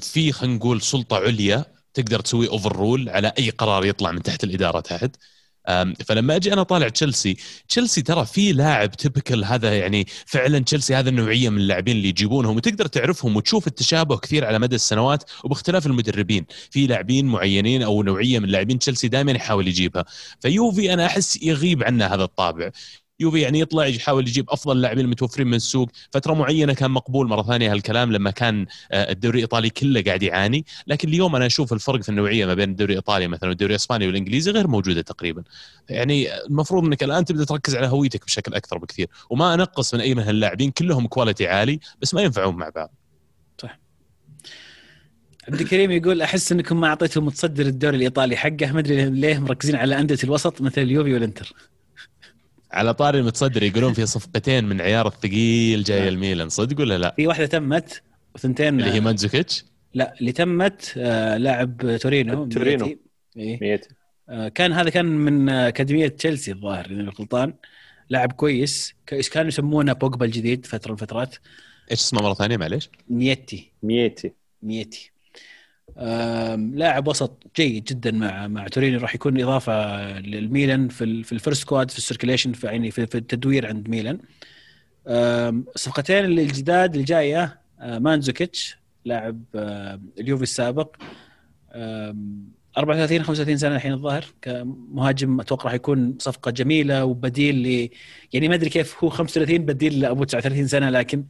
في خلينا نقول سلطة عليا تقدر تسوي overrule على أي قرار يطلع من تحت الإدارة تحت. فلما أجي أنا طالع تشيلسي تشيلسي ترى في لاعب تبكل هذا يعني فعلا تشيلسي هذا النوعية من اللاعبين اللي يجيبونهم وتقدر تعرفهم وتشوف التشابه كثير على مدى السنوات وباختلاف المدربين. في لاعبين معينين أو نوعية من لاعبين تشيلسي دائما يحاول يجيبها. فيوفي أنا أحس يغيب عنه هذا الطابع. يوفي يعني يطلع يحاول يجيب أفضل اللاعبين المتوفرين من السوق. فترة معينة كان مقبول مرة ثانية هالكلام لما كان آه، الدوري الإيطالي كله قاعد يعاني. لكن اليوم أنا أشوف الفرق في النوعية ما بين الدوري الإيطالي مثلا والدوري الإسباني والإنجليزي غير موجودة تقريبا. يعني المفروض إنك الآن تبدأ تركز على هويتك بشكل أكثر بكثير. وما أنقص من أي من هاللاعبين كلهم كواليتي عالي بس ما ينفعون مع بعض. عبد الكريم يقول أحس إنكم ما اعطيتوا متصدر الدوري الإيطالي حقه. ما أدري ليه مركزين على أندية الوسط مثل اليوفي والإنتر. على طاري المتصدر يقولون في صفقتين من عيار الثقيل جاي نعم. الميلان صدق ولا لا؟ في واحدة تمت وثنتين اللي هي مانزوكيتش لا اللي تمت آه، لاعب تورينو تورينو. ميتي. إيه. ميت آه، كان هذا كان من آه، اكاديميه تشيلسي الظاهر إذا غلطان لاعب كويس ك- كانوا يسمونه بوجبا الجديد فترة من الفترات إيش اسمه مرة ثانية معليش؟ نيتي ميتي ميتي آم، لاعب وسط جيد جدا مع مع تورينو راح يكون إضافة للميلان في في ال first squad في ال circulation في يعني في, التدوير عند ميلان. الصفقتين الجداد اللي جاية آه، مانزوكيتش لاعب اليوفي السابق. آم، 34 35 سنة الحين الظاهر. كمهاجم أتوقع راح يكون صفقة جميلة وبديل ل يعني ما أدري كيف هو 35 بديل لأبو 39 سنة لكن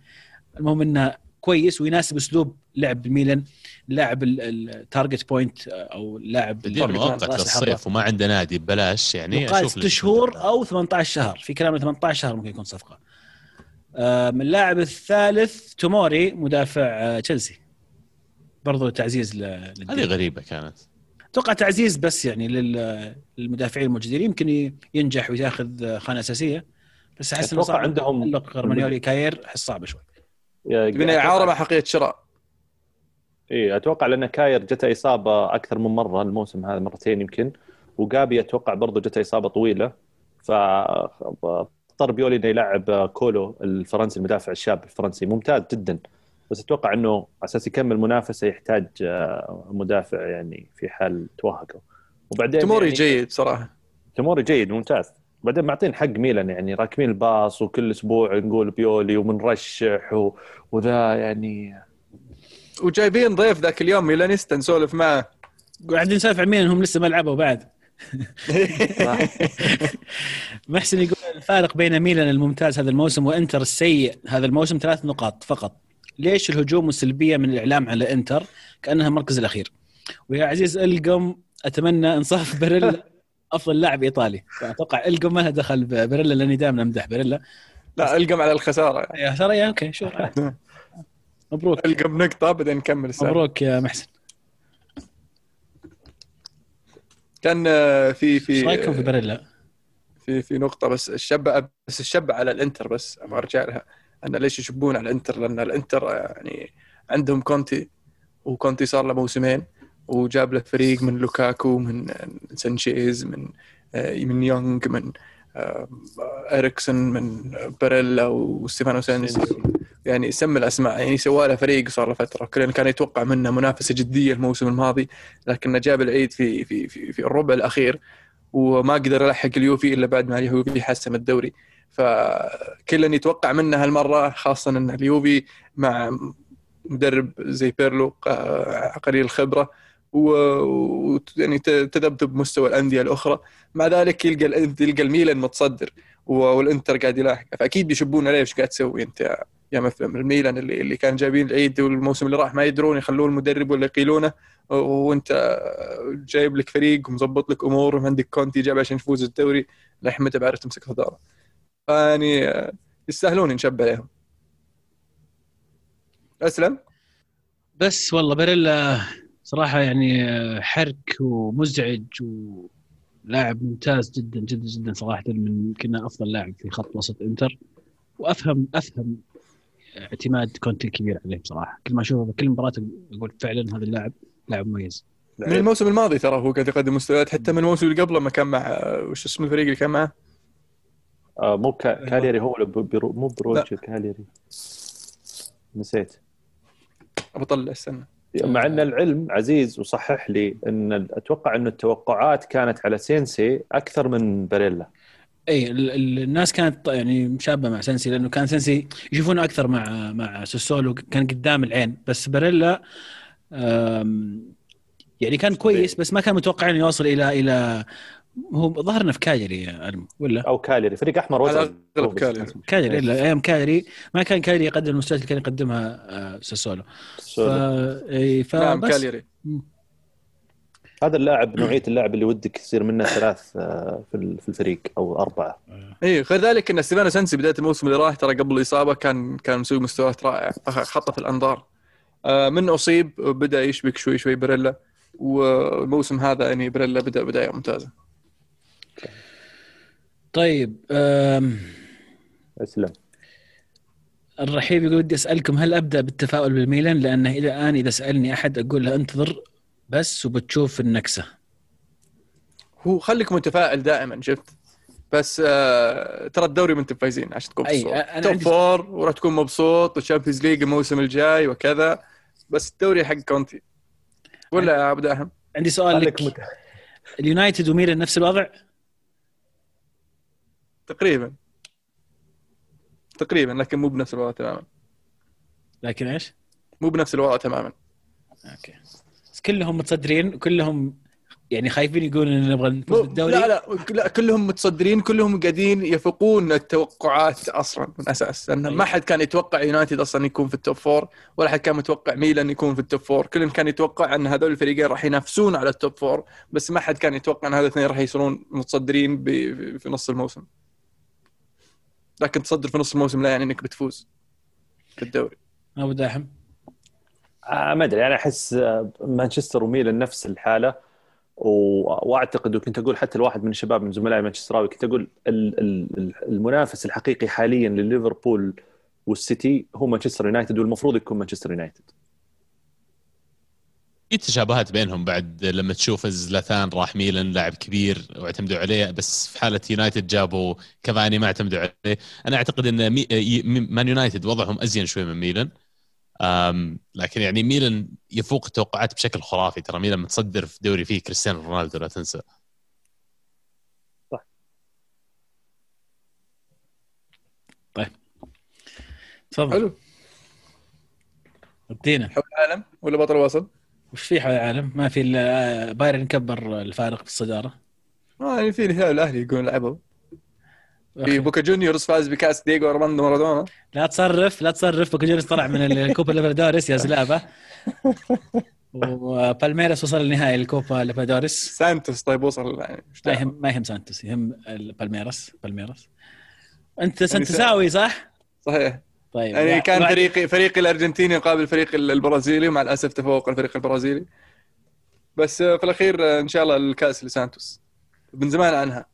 المهم إنه كويس ويناسب أسلوب لعب الميلان لاعب ال target point أو لاعب مؤقت. للصيف وما عنده نادي ببلاش يعني يقال شهور أو 18 شهر في كلام إنه 18 شهر ممكن يكون صفقة. آم، اللاعب الثالث توموري مدافع آه، تشيلسي. برضو تعزيز ل- هذه للدين. غريبة كانت. أتوقع تعزيز بس يعني لل- للمدافعين الموجودين يمكن ينجح وياخذ خانة أساسية. بس أحس إنه صعب. عندهم- تعلق رومانيولي كاير أحس صعب شوي. من إعارة مع حقيقة شراء. اي أتوقع لأن كاير جته إصابة أكثر من مرة الموسم هذا مرتين يمكن وجابي أتوقع برضه جته إصابة طويلة. فاضطر بيولي إنه يلعب كالولو الفرنسي المدافع الشاب الفرنسي. ممتاز جدا. بس أتوقع إنه على أساس يكمل منافسه يحتاج آه، مدافع يعني في حال توهقوا وبعدين تموري يعني جيد صراحة. تموري جيد ممتاز. بعدين معطين حق ميلان يعني راكبين الباص وكل أسبوع نقول بيولي ومنرشح. وذا يعني وجايبين ضيف ذاك اليوم ميلانيستا نسولف معه. قاعدين نسولف عن مين انهم لسه ما لعبوا بعد. [LAUGHS] محسن يقول الفارق بين ميلان الممتاز هذا الموسم وإنتر السيء هذا الموسم ثلاث نقاط فقط. ليش الهجوم والسلبيه من الإعلام على إنتر كأنها المركز الأخير؟ ويا عزيز القم أتمنى إنصاف [LAUGHS] بيريلا أفضل لاعب إيطالي. فأتوقع القم ما له دخل ببيريلا لأني دائما أمدح بيريلا. لا القم على الخسارة. يا ترى يا أوكي شو؟ [LAUGHS] مبروك. القم نقطه بعدين نكمل السالفه مبروك يا محسن. كان آه، في إيش في رأيكم في باريلا؟ في في نقطة بس الشب بس الشب على الإنتر بس أبغى أرجع لها. أن ليش يشبون على الإنتر؟ لأن الإنتر يعني عندهم كونتي وكونتي صار له موسمين وجاب له فريق من لوكاكو من سانشيز من آه، من يونغ من آه، اريكسون من باريلا وستيفانو سينسي يعني سمى الأسماء يعني سوى له فريق صار له فترة. كلنا كان يتوقع منه منافسة جدية الموسم الماضي لكنه جاب العيد في في في, في الربع الأخير وما قدر يلحق اليوفي إلا بعد ما اليوفي حسم الدوري. فكلنا يتوقع منه هالمرة خاصة إن اليوفي مع مدرب زي بيرلو آه، قليل الخبرة ويعني تذبذب مستوى الأندية الأخرى. مع ذلك يلقى يلقى الميلان متصدر و- والإنتر قاعد يلاحق فأكيد بيشبون عليه إيش قاعد تسوي أنت يا مفهم الميلان اللي اللي كان جايبين العيد والموسم اللي راح ما يدرون يخلون المدرب ولا يقيلونه. وانت جايب لك فريق ومظبط لك أمور وعندك كونتي جاب عشان يفوز الدوري للحين متى بعرف تمسك الاداره فيعني آه، يستاهلون ينشب عليهم. أسلم؟ بس والله باريلا صراحة يعني حرك ومزعج ولاعب ممتاز جدا جدا جدا صراحة من يمكن أفضل لاعب في خط وسط إنتر. وأفهم أفهم اعتماد كونتي الكبير عليه بصراحة. كل ما أشوفه بكل مباراة أقول فعلا هذا اللاعب لاعب مميز. من الموسم الماضي ترى هو قاعد يقدم مستويات حتى من الموسم اللي قبله ما كان مع وش اسم الفريق اللي كان معه؟ آه مو كا- كاليري هو ولا برو- مو بروج كاليري. نسيت. بطلع استنى. مع إن العلم عزيز وصحح لي إن أتوقع إن التوقعات كانت على سينسي أكثر من باريلا. اي ال- ال- الناس كانت يعني مشابهه مع سنسي لأنه كان سنسي يشوفونه أكثر مع مع ساسولو كان قدام العين. بس باريلا يعني كان كويس بس ما كان متوقع إنه يوصل إلى إلى هو ظهرنا في كاجري ولا؟ أو كاليري فريق أحمر أغلب كاليري. كاجري إلا أيام كاجري ما كان كاجري يقدم المستويات اللي كان يقدمها آه، ساسولو. ف... سولو. إي، نعم كاليري هذا اللاعب نوعية اللاعب اللي ودك يصير منه ثلاث آه، في ال- في الفريق أو أربعة. اي غير ذلك إن ستيفانو سنسي بداية الموسم اللي راح ترى قبل الإصابة كان كان مسوي مستويات رائعه خطه في الأنظار. آه، من أصيب بدأ يشبك شوي شوي باريلا. والموسم هذا يعني بريلا بدأ بداية ممتازة. طيب أسلم. الرحيب يقول ودي أسألكم هل أبدأ بالتفاؤل بالميلان؟ لأنه إلى الآن إذا سألني أحد أقول له أنتظر. بس وبتشوف النكسة. هو خليك متفائل دائما شفت؟ بس آه ترى الدوري ما أنتم فايزين عشان تكون أي، مبسوط أنا top four وراح تكون مبسوط وال Champions League الموسم الجاي وكذا. بس الدوري حق كونتي. ولا يا ابو داهم عندي سؤال لك. مت... اليونايتد وميلان نفس الوضع؟ تقريبا. تقريبا لكن مو بنفس الوضع تماما. لكن إيش؟ مو بنفس الوضع تماما. okay. كلهم متصدرين وكلهم يعني خايفين يقولون إن نبغى نفوز بالدوري؟ لا لا لا كلهم متصدرين كلهم قاعدين يفوقون التوقعات أصلا من أساس. لأن أيوة. ما حد كان يتوقع يونايتد أصلا يكون في ال top four ولا حد كان متوقع ميلان يكون في ال top four كلهم كان يتوقع إن هذول الفريقين راح ينافسون على ال top four بس ما حد كان يتوقع إن هذول الاثنين راح يصيرون متصدرين في نص الموسم. لكن تصدر في نص الموسم لا يعني إنك بتفوز في الدوري ابو داحم آه ما أدري أنا أحس آه، مانشستر وميلان نفس الحالة. وأعتقد وكنت أقول حتى الواحد من الشباب من زملائي مانشستراوي كنت أقول ال- ال- المنافس الحقيقي حاليا لليفربول والسيتي هو مانشستر يونايتد والمفروض يكون مانشستر يونايتد. في تشابهات بينهم بعد لما تشوف زلاتان راح ميلان لاعب كبير واعتمدوا عليه بس في حالة يونايتد جابوا كافاني ما اعتمدوا عليه. أنا أعتقد إن مان يونايتد وضعهم أزين شوي من ميلان. لكن يعني ميلان يفوق التوقعات بشكل خرافي. ترى ميلان متصدر في دوري فيه كريستيانو رونالدو لا تنسى. تفضل. حلو. ادينا حول العالم ولا بطل وبصل؟ وش في حول العالم؟ ما في إلا بايرن كبر الفارق في الصدارة. آه يعني في الهلال الاهلي يقولون لعبوا. في بوكا جونيورز فاز بكاس دييغو أرماندو مارادونا. لا تصرف لا تصرف بوكا جونيورز طلع من الكوبا ليبردوريس يا زلابة. وبالميراس وصل لنهائي الكوبا ليبردوريس سانتوس طيب وصل يعني ما. يهم ما يهم سانتوس يهم بالميراس بالميراس. أنت سانتوساوي صح؟ صحيح. طيب يعني كان وعد- فريقي فريقي الأرجنتيني يقابل الفريق البرازيلي ومع الأسف تفوق الفريق البرازيلي. بس آه، في الأخير آه، إن شاء الله الكأس لسانتوس. من زمان عنها.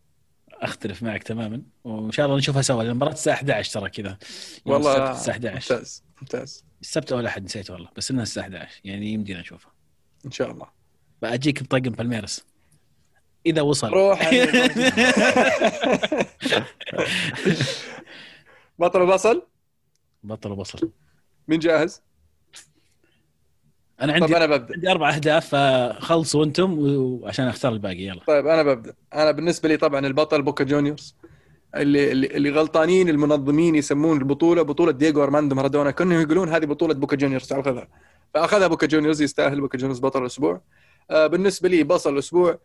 أختلف معك تماما وإن شاء الله نشوفها سوا لأن المباراه الساعة 11 ترى كذا. والله الساعة 11 ممتاز ممتاز. السبت أو الأحد نسيت والله بس إنها الساعة 11 يعني يمدينا نشوفها. إن شاء الله. بأجيك بطقم بالميرس إذا وصل. روح بطل البصل [LAUGHS] بطل وبصل. مين جاهز؟ أنا طيب عندي أنا ببدأ. عندي أربع أهداف فخلصوا أنتم وعشان أختار الباقي يلا. طيب أنا ببدأ. أنا بالنسبة لي طبعا البطل بوكا جونيورز اللي اللي, غلطانين المنظمين يسمون البطولة بطولة دييغو أرماندو مارادونا. كانهم يقولون هذه بطولة بوكا جونيورز تعال خذها فأخذها بوكا جونيورز يستأهل بوكا جونيورز بطل الأسبوع. آه بالنسبة لي بصل الأسبوع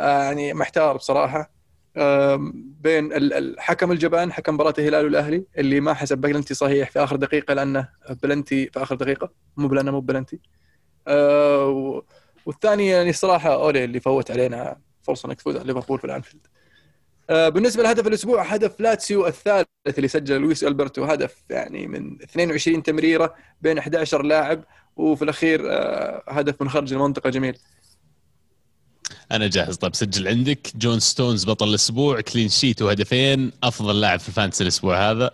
آه يعني محتار بصراحة آه بين ال- الحكم الجبان حكم مباراة الهلال والأهلي اللي ما حسب بلنتي صحيح في آخر دقيقة لأنه بلنتي في آخر دقيقة. مو بلأنه مو بلنتي. آه والثاني يعني صراحة أولي اللي فوت علينا فرصة إنك تفوز على ليفربول في الأنفيلد. آه بالنسبة لهدف الأسبوع هدف لاتسيو الثالث اللي سجل لويس ألبرتو هدف يعني من 22 تمريرة بين 11 لاعب وفي الأخير آه هدف من خارج المنطقة. جميل. أنا جاهز. طيب سجل عندك. جون ستونز بطل الأسبوع clean sheet وهدفين أفضل لاعب في ال fantasy الأسبوع هذا.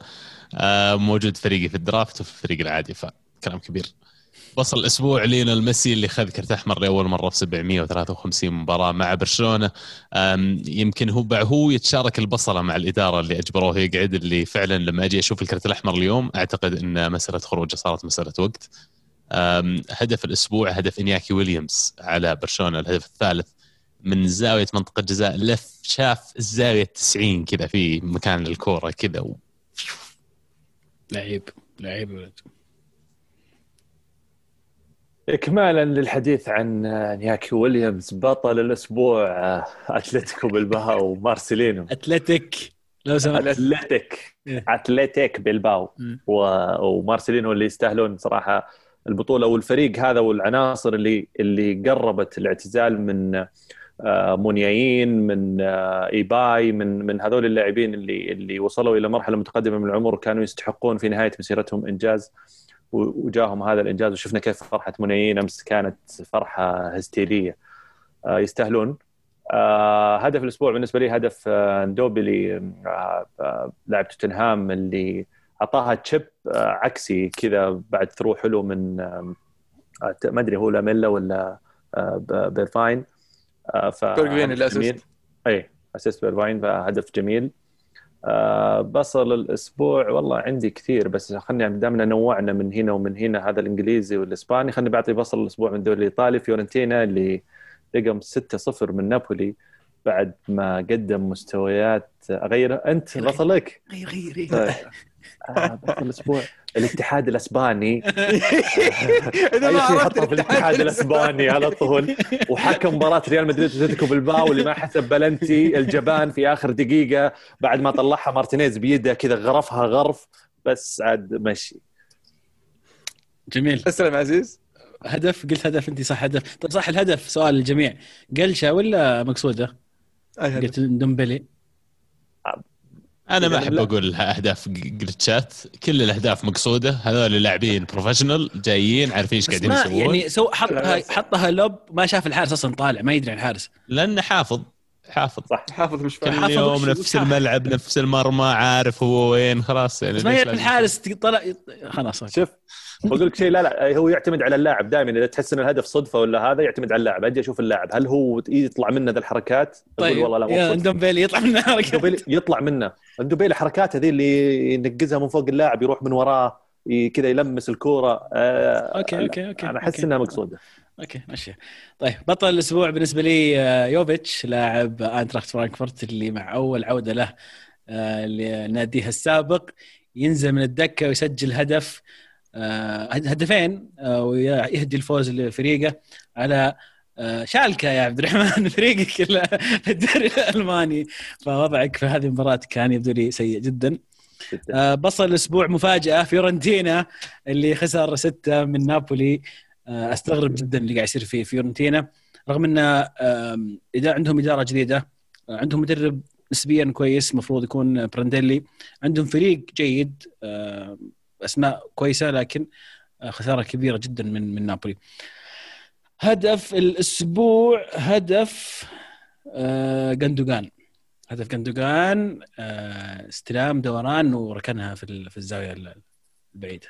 موجود فريقي في ال draft وفي الفريق العادي فكلام كبير. بصل الأسبوع ليونيل ميسي اللي خذ كرت أحمر لأول مرة في 753 مباراة مع برشلونة. يمكن هو هو يتشارك البصلة مع الإدارة اللي أجبروه يقعد اللي فعلا لما أجي أشوف الكرت الأحمر اليوم أعتقد إن مسألة خروجه صارت مسألة وقت. هدف الأسبوع هدف إنياكي ويليامز على برشلونة الهدف الثالث من زاوية منطقة جزاء لف شاف الزاوية 90 كذا في مكان الكورة كذا و... لعيب لعيب اكمالا للحديث عن نياكي ويليامز بطل الأسبوع أتلتيكو بالباو ومارسيلينو. أتلتيك لو سمحت. أتلتيك إيه. أتلتيك بالباو ومارسيلينو اللي يستاهلون صراحة البطولة. والفريق هذا والعناصر اللي اللي قربت الاعتزال من آه، مونياين من آه، إيباي من من هذول اللاعبين اللي اللي وصلوا إلى مرحلة متقدمة من العمر وكانوا يستحقون في نهاية مسيرتهم إنجاز. وجاهم هذا الإنجاز وشفنا كيف فرحة مونياين أمس كانت فرحة هستيرية. آه، يستاهلون. آه، هدف الأسبوع بالنسبة لي هدف آه، ندوبلي لاعب توتنهام اللي أعطاها chip عكسي كذا بعد through حلو من ما أدري هو لاميلا ولا بيرفاين. ف بيرجفين. اي assist بيرفاين فهدف جميل. آه، بصل الأسبوع والله عندي كثير بس خلينا دامنا نوعنا من هنا ومن هنا هذا الإنجليزي والإسباني خليني بعطي بصل الأسبوع من الدوري الإيطالي فيورنتينا اللي رقع 6-0 من نابولي بعد ما قدم مستويات أغير أنت بصلك غير غير غير. طيب. آه، بصل الأسبوع [LAUGHS] الاتحاد الأسباني. [LAUGHS] إذا أي ما شيء عرفت حطه في الاتحاد الأسباني. على طول. وحكم مباراة ريال مدريد وأتلتيكو بالباو اللي ما حسب بلنتي الجبان في آخر دقيقة. بعد ما طلعها مارتينيز بيده كذا غرفها غرف. بس عاد مشي. جميل. اسلم عزيز. هدف؟ قلت هدف أنت صح هدف. طيب صح الهدف سؤال للجميع. glitch ه ولا مقصودة؟ قلت دومبلي. أنا ما أحب. أقول أهداف glitch ات كل الأهداف مقصودة. هذول اللاعبين professional جايين عارفين إيش قاعدين يسوون. يعني سو حطها. حطها lob ما شاف الحارس أصلا طالع ما يدري عن الحارس. لأنه حافظ. حافظ. حافظ مش كل فاهم. حافظ يوم نفس الملعب نفس المرمى عارف هو وين خلاص يعني ما الحارس طلع خلاص. شوف بقول لك شيء لا لا هو يعتمد على اللاعب دائما. إذا تحس إن الهدف صدفة ولا هذا يعتمد على اللاعب. أجي أشوف اللاعب. هل هو يطلع منه ذا الحركات؟ أقول طيب والله لا. دومبلي يطلع من اندوبيلي يطلع منه. اندوبيلي حركات هذه اللي ينقزها من فوق اللاعب يروح من وراه ي- كذا يلمس الكورة. آه okay okay okay أنا أحس. إنها مقصودة. okay ماشي. طيب بطل الأسبوع بالنسبة لي آه، يوفيتش لاعب اينتراخت فرانكفورت اللي مع أول عودة له آه، لناديه السابق. ينزل من الدكة ويسجل هدف آه، هدفين ويهدي الفوز لفريقه على شالكة يا عبد الرحمن. [LAUGHS] فريقك في الدوري الألماني. فوضعك في هذه المباراة كان يبدو لي سيء جدا. بصل الأسبوع مفاجأة فيورنتينا اللي خسر ستة من نابولي. أستغرب جدا اللي قاعد يصير في فيورنتينا رغم إن إذا عندهم إدارة جديدة آه، عندهم مدرب نسبيا كويس المفروض يكون برانديلي عندهم فريق جيد آه، أسماء كويسة لكن آه، خسارة كبيرة جدا من من نابولي. هدف الأسبوع هدف آه، جندوجان هدف جندوجان آه، استلام دوران وركنها في ال- في الزاوية ال- البعيدة.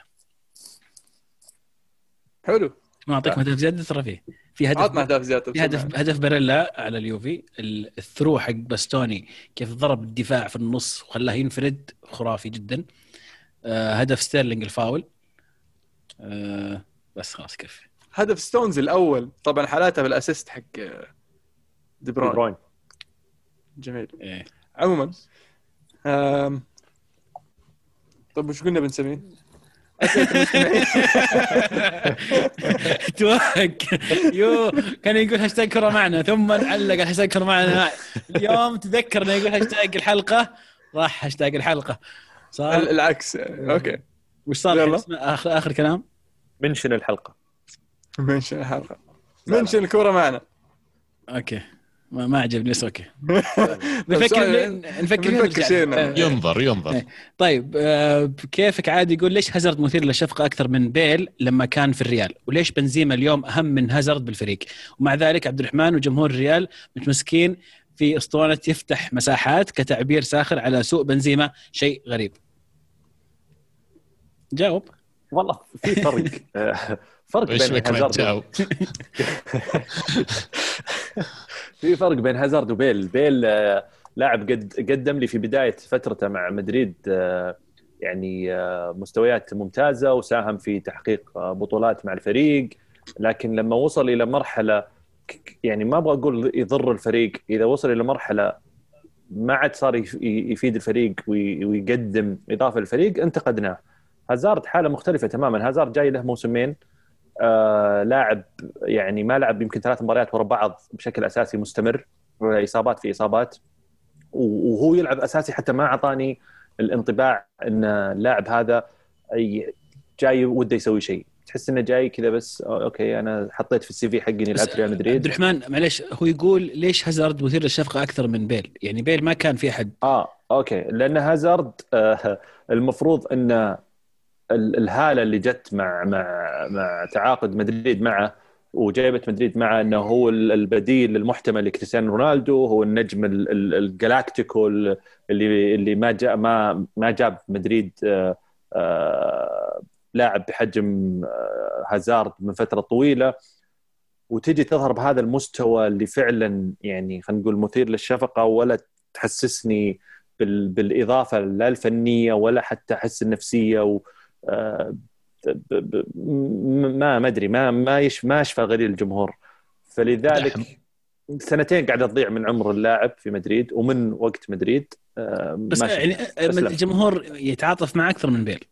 حلو. ما اعطيكم هدف زيادة ترى فيه. في هدف عطنا اهداف زيادة في هدف هدف باريلا على اليوفي. ال- ال through حق باستوني كيف ضرب الدفاع في النص وخلاه ينفرد خرافي جدا. آه، هدف ستيرلينج الفاول. آه، بس خلاص كفي. هدف ستونز الأول. طبعا حالاتها بال assist حق آه، دي دي بروين بروين جميل. إيه. عموما آم، طب وش قلنا بنسميه؟ [LAUGHS] توهق يو كان يقول هاشتاج كرة معنا ثم علق الهاشتاج كرة معنا. اليوم تذكر انه يقول هاشتاج الحلقة راح هاشتاج الحلقة. ال- صار العكس okay. وش صار اخر آخر كلام. mention الحلقة. mention الحلقة. mention الكورة معنا. okay. ما, ما عجبني بس okay. [LAUGHS] طيب، [LAUGHS] نفكر نفكر. شيء. آه، ينظر ينظر. إيه. طيب آه، كيفك عادي؟ يقول ليش هازارد مثير للشفقة أكثر من بيل لما كان في الريال؟ وليش بنزيما اليوم أهم من هازارد بالفريق؟ ومع ذلك عبد الرحمن وجمهور الريال متمسكين في اسطوانه يفتح مساحات كتعبير ساخر على سوء بنزيما شيء غريب. جاوب. والله في فرق. [LAUGHS] فرق إيش بين هازارد تجاوب؟ في فرق بين هازارد وبيل. بيل آه، لاعب قد قدم لي في بداية فترته مع مدريد آه، يعني آه، مستويات ممتازة وساهم في تحقيق بطولات مع الفريق. لكن لما وصل إلى مرحلة يعني ما أبغى أقول يضر الفريق. إذا وصل إلى مرحلة ما عاد صار يف- يفيد الفريق وي- ويقدم إضافة للفريق انتقدناه. هازارد حالة مختلفة تماما. هازارد جاي له موسمين. آه لاعب يعني ما لعب يمكن ثلاث مباريات ورا بعض بشكل أساسي مستمر إصابات في إصابات. وهو يلعب أساسي حتى ما أعطاني الانطباع إن اللاعب هذا جاي وده يسوي شيء. تحس إنه جاي كذا بس okay أنا حطيت في ال CV حقي إني لعبت ريال عبد مدريد. الرحمن معليش هو يقول ليش هازارد مثير للشفقة أكثر من بيل؟ يعني بيل ما كان في أحد. آه okay لأن هازارد آه المفروض ان ال- الهالة اللي جت مع مع مع تعاقد مدريد معه وجايبه مدريد معه إنه هو ال- البديل المحتمل لكريستيانو رونالدو هو النجم ال- ال- الجلاكتيكو اللي اللي ما جاء ما ما جاب مدريد آه آه لاعب بحجم آه هازارد من فترة طويلة. وتجي تظهر بهذا المستوى اللي فعلا يعني خلينا نقول مثير للشفقة ولا تحسسني بال... بالإضافة لا الفنية ولا حتى احس النفسية ما ما ادري ما ما يش... ما اشفى غليل الجمهور. فلذلك سنتين قاعدة تضيع من عمر اللاعب في مدريد ومن وقت مدريد. آه، بس يعني لا. الجمهور يتعاطف معه أكثر من بيل.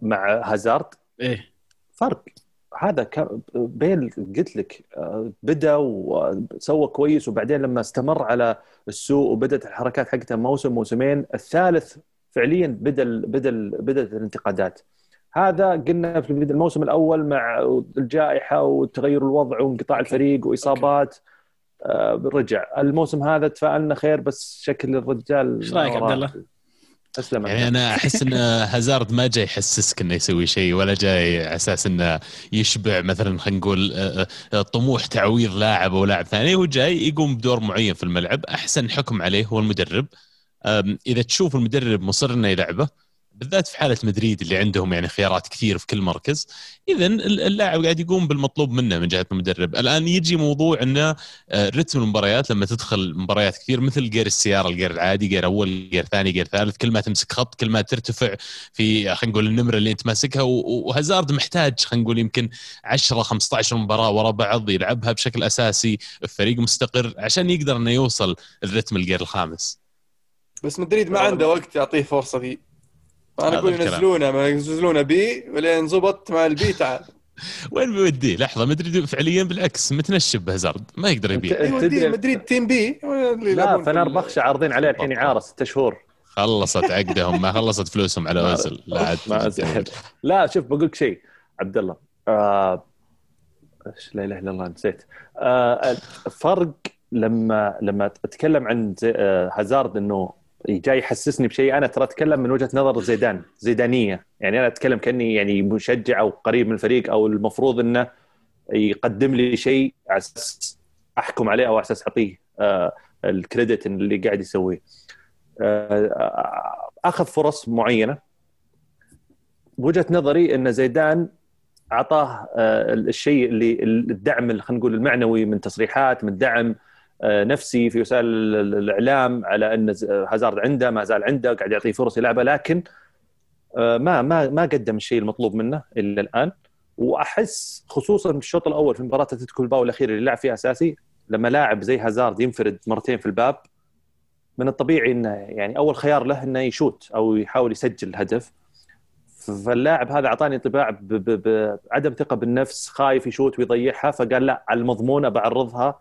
مع هازارد؟ إيه. فرق. هذا. بيل قلت لك آه، بدأ وسوى كويس وبعدين لما استمر على السوق وبدأت الحركات حقته موسم موسمين الثالث فعليا بدا بدا بدات الانتقادات. هذا قلنا في الموسم الأول مع الجائحة وتغير الوضع وانقطاع الفريق وإصابات آه، رجع. الموسم هذا تفائلنا خير بس شكل الرجال إيش رأيك عبد الله؟ اسلم يعني أنا أحس إن هازارد ما جاي يحسسك إنه يسوي شيء ولا جاي على أساس إنه يشبع مثلا خلينا نقول آه، آه، طموح تعويض لاعب أو لاعب ثاني. هو جاي يقوم بدور معين في الملعب. أحسن حكم عليه هو المدرب. إذا تشوف المدرب مصر انه يلعبه بالذات في حالة مدريد اللي عندهم يعني خيارات كثير في كل مركز اذا اللاعب قاعد يقوم بالمطلوب منه من جهة المدرب. الآن يجي موضوع انه آه، رتم المباريات لما تدخل مباريات كثير مثل gear السيارة ال gear العادي gear أول gear ثاني gear ثالث كل ما تمسك خط كل ما ترتفع في خلينا نقول النمره اللي أنت ماسكها. وهازارد محتاج خلينا نقول يمكن 10 15 مباراة ورا بعض يلعبها بشكل أساسي الفريق مستقر عشان يقدر إنه يوصل الرتم ال gear الخامس. بس مدريد ما عنده وقت يعطيه فرصة فيه أنا هذا أقول. ينزلونه ما ينزلونه B ولين زبط مع ال B تعال. [LAUGHS] وين بيوديه؟ لحظة مدريد فعليا بالعكس متنشب بهازارد ما يقدر يبيع. يوديه تدري- مدريد team B لا ال- فنربخشة عارضين عليه الحين اعاره ست شهور. خلصت عقدهم ما خلصت فلوسهم على [LAUGHS] اوزل لا عاد. لا شوف بقول لك شيء عبد الله. آه، إيش لا إله إلا الله نسيت. آه، فرق لما لما أتكلم عن زي- آه، هازارد إنه جاي يحسسني بشيء. أنا ترى أتكلم من وجهة نظر زيدان زيدانية. يعني أنا أتكلم كأني يعني مشجع أو قريب من الفريق أو المفروض إنه يقدم لي شيء على أساس أحكم عليه أو على أساس أعطيه آه، الكريدت اللي قاعد يسويه. آه، آخذ فرص معينة. بوجهه نظري إن زيدان أعطاه آه، الشيء اللي الدعم خلينا نقول المعنوي من تصريحات من دعم آه، نفسي في وسائل ال- ال- الإعلام على أن هازارد عنده ما زال عنده قاعد يعطيه فرص يلعبها لكن آه، ما ما ما قدم الشيء المطلوب منه الا الآن. وأحس خصوصا بالشوط الأول في مباراة أتلتيكو الباو الاخيره اللي لعب فيها أساسي لما لاعب زي هازارد ينفرد مرتين في الباب من الطبيعي إنه يعني أول خيار له إنه يشوت أو يحاول يسجل هدف. فاللاعب هذا أعطاني انطباع بعدم ثقة بالنفس خايف يشوت ويضيعها فقال لا على المضمونة بعرضها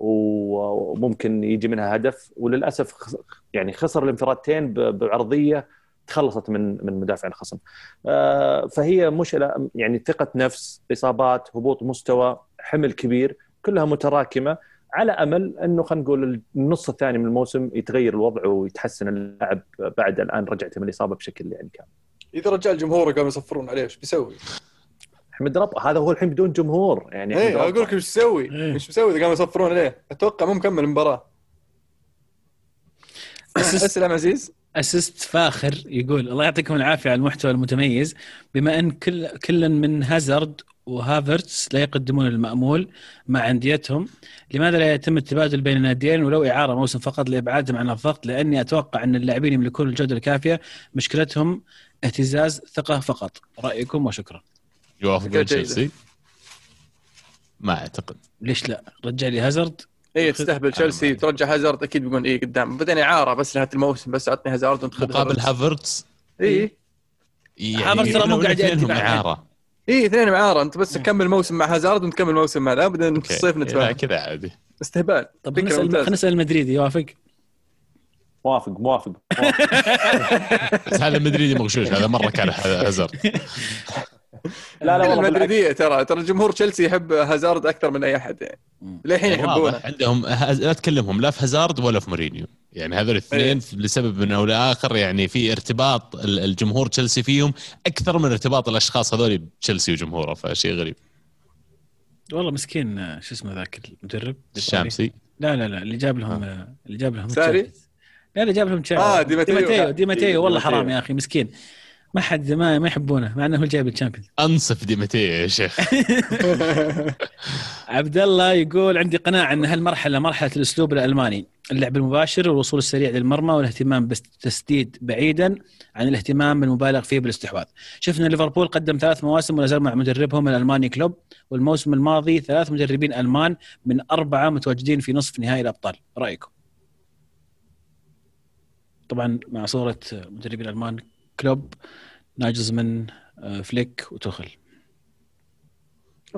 وممكن يجي منها هدف. وللأسف يعني خسر الانفرادتين بعرضية تخلصت من من مدافع الخصم آه، فهي مشكله يعني ثقة نفس إصابات هبوط مستوى حمل كبير كلها متراكمة. على أمل إنه خلينا نقول النص الثاني من الموسم يتغير الوضع ويتحسن اللاعب بعد الآن رجعته من الإصابة بشكل يعني كامل. إذا رجال جمهوره قاموا يصفرون عليه إيش بيسوي؟ احمد رب هذا هو الحين بدون جمهور يعني إيه أقول لك إيش يسوي؟ إيه. إيش بيسوي إذا قاموا يصفرون عليه؟ أتوقع مو مكمل المباراة. أسلم عزيز. أسيست فاخر يقول الله يعطيكم العافية على المحتوى المتميز. بما أن كل كل من هازارد وهافرتس لا يقدمون المأمول مع أنديتهم لماذا لا يتم التبادل بين الناديين ولو إعارة موسم فقط لإبعادهم عن الضغط؟ لأني أتوقع أن اللاعبين يملكون الجودة الكافية مشكلتهم اهتزاز ثقة فقط. رأيكم وشكرا. يوافقون. تشيلسي ما أعتقد. ليش لا؟ رجع لي هازارد. اي تستهبل تشيلسي ترجع هازارد أكيد بيقول اي قدام. بعدين إعارة بس لنهايه الموسم بس عطني هازارد وانت خذ مقابل هافرتز. هافرتس اي يعني هافرتز ترى مو قاعد يأدي. إعارة. اي اثنين معاره أنت بس كمل موسم مع هازارد ونكمل موسم مع ذا بعدين في. الصيف لا نتفاهم كذا عادي. استهبال. طب. خلينا نسأل المدريدي يوافق؟ موافق موافق, موافق. [LAUGHS] بس هذا مدريدي مغشوش هذا مرة كان هازارد. [LAUGHS] لا لا. المدريدية ترى ترى جمهور تشيلسي يحب هازارد أكثر من أي أحد يعني. للحين يحبونه واضح عندهم هز- لا تكلمهم لا في هازارد ولا في مورينيو يعني هذول الاثنين إيه. لسبب من أو لآخر يعني في ارتباط ال- الجمهور تشيلسي فيهم أكثر من ارتباط الأشخاص هذول بتشيلسي وجمهوره فشيء غريب والله مسكين شو اسمه ذاك المدرب الشامسي لا لا لا اللي جاب لهم آه. اللي جاب لهم ساري؟ لا اللي جاب لهم Champions. آه، دي ماتيو. ديماتيو ديماتيو والله ديماتيو. حرام يا أخي مسكين ما حد ما ما يحبونه مع إنه هو اللي جايب ال Champions [LAUGHS] أنصف دي ماتيو يا شيخ. [LAUGHS] عبد الله يقول عندي قناعة إن هالمرحلة مرحلة الأسلوب الألماني. اللعب المباشر والوصول السريع للمرمى والاهتمام بالتسديد بعيدا عن الاهتمام المبالغ فيه بالاستحواذ. شفنا ليفربول قدم ثلاث مواسم ولا زال مع مدربهم الألماني كلوب والموسم الماضي ثلاث مدربين ألمان من أربعة متواجدين في نصف نهائي الأبطال. رأيكم؟ طبعا مع صورة مدربين الألمان كلوب ناجزمن آه، فليك وتوخل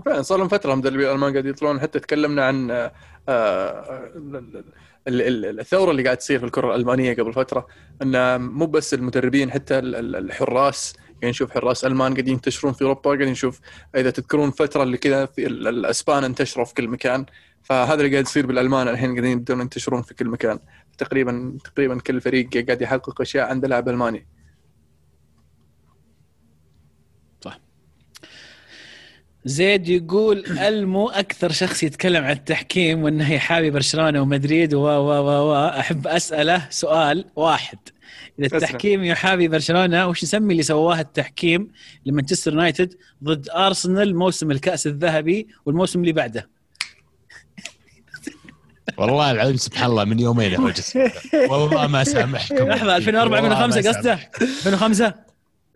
فعلا صار لهم فترة مدربين الألمان قاعد يطلعون. حتى تكلمنا عن آه، آه، ال- ال- ال- الثورة اللي قاعد تصير في الكرة الألمانية قبل فترة إن مو بس المدربين حتى ال- ال- الحراس. يعني نشوف حراس ألمان قاعدين ينتشرون في أوروبا. قاعدين نشوف إذا تذكرون الفترة اللي كذا في ال- الأسبان انتشروا في كل مكان. فهذا اللي قاعد يصير بالألمان الحين قاعدين يبدون ينتشرون في كل مكان. تقريبا تقريبا كل فريق قاعد يحقق أشياء عنده لاعب ألماني. زيد يقول ألمو أكثر شخص يتكلم عن التحكيم وإنه يحابي برشلونة ومدريد و و و و أحب أسأله سؤال واحد إذا. التحكيم يحابي برشلونة وش نسمي اللي سواه التحكيم لمانشستر يونايتد ضد أرسنال موسم الكأس الذهبي والموسم اللي بعده والله العظيم سبحان الله من يومين يا. والله ما سامحكم لحظة 2004 والله ما 2005 قصده سامحكم. 2005 إيه،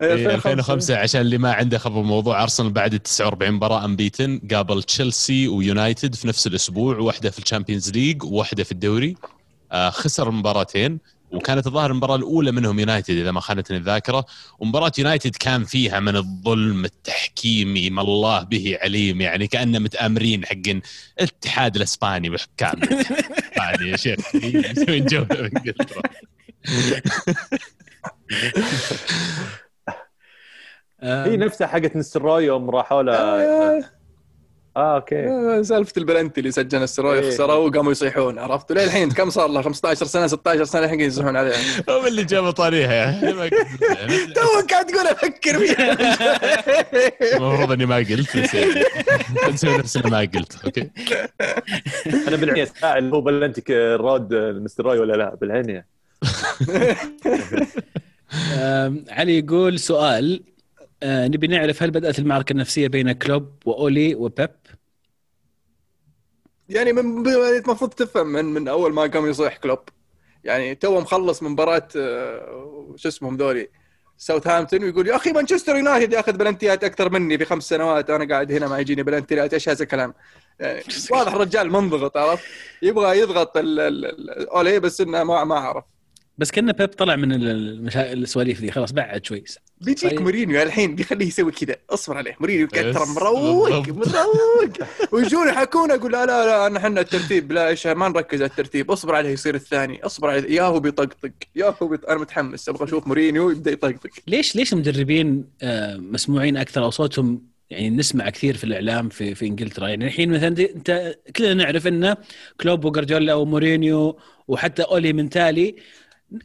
2005 عشان اللي ما عنده خبر موضوع أرسنال بعد 49 مباراة unbeaten قابل تشيلسي ويونايتد في نفس الأسبوع واحدة في ال Champions League وواحده في الدوري. آه خسر المباراتين وكانت الظاهر المباراة الأولى منهم يونايتد إذا ما خانتني الذاكرة. ومباراة يونايتد كان فيها من الظلم التحكيمي ما الله به عليم يعني كاننا متأمرين حقين الاتحاد الإسباني بحكام. [LAUGHS] الاسباني يا شيخ مسوين جولة [LAUGHS] هي نفسها حقت نستروي يوم راحوا له آه، آه okay. آه، سالفة البلنتي اللي سجل السراي إيه. خسروا وقاموا يصيحون عرفتوا للحين كم صار له؟ 15 سنة 16 سنة الحين يصيحون عليها. هو اللي جاب طاريها ما كنت- تو قاعد تقول أفكر فيها. المفروض إني ما قلت بس يعني نسوي نفسنا ما قلت okay؟ أنا بالعين اسمع اللي هو بلنتي الرود نستروي ولا لا؟ بالعين [LAUGHS] آم، علي يقول سؤال. آه، نبي نعرف هل بدأت المعركة النفسية بين كلوب وأولي وبيب؟ يعني من المفروض تفهم من من أول ما قام يصيح كلوب. يعني تو مخلص من مباراة آه، شو اسمهم ذولي؟ ساوثهامبتون ويقول يا أخي مانشستر يونايتد ياخذ بلنتيات أكثر مني بخمس سنوات أنا قاعد هنا ما يجيني بلنتيات إيش هذا الكلام؟ يعني [LAUGHS] واضح الرجال منضغط عرفت؟ يبغى يضغط أولي بس إنه ما ما عرف بس كنا بيب طلع من المشا... السواليف دي. خلاص بعد شوي. بيجيك طيب. مورينيو الحين بيخليه يسوي كذا. اصبر عليه. مورينيو كان ترى مروق. مروق. ويجون يحكون أقول لا لا لا انا إحنا الترتيب. لا إيش ما نركز على الترتيب. اصبر عليه يصير الثاني. اصبر عليه. يا هو بيطقطق. يا هو بيط... أنا متحمس. أبغى أشوف مورينيو يبدأ يطقطق. ليش ليش المدربين آه، مسموعين أكثر؟ أو صوتهم يعني نسمع كثير في الإعلام في في إنجلترا. يعني الحين مثلا أنت كلنا نعرف إن كلوب وجارديولا ومورينيو وحتى أولي من تالي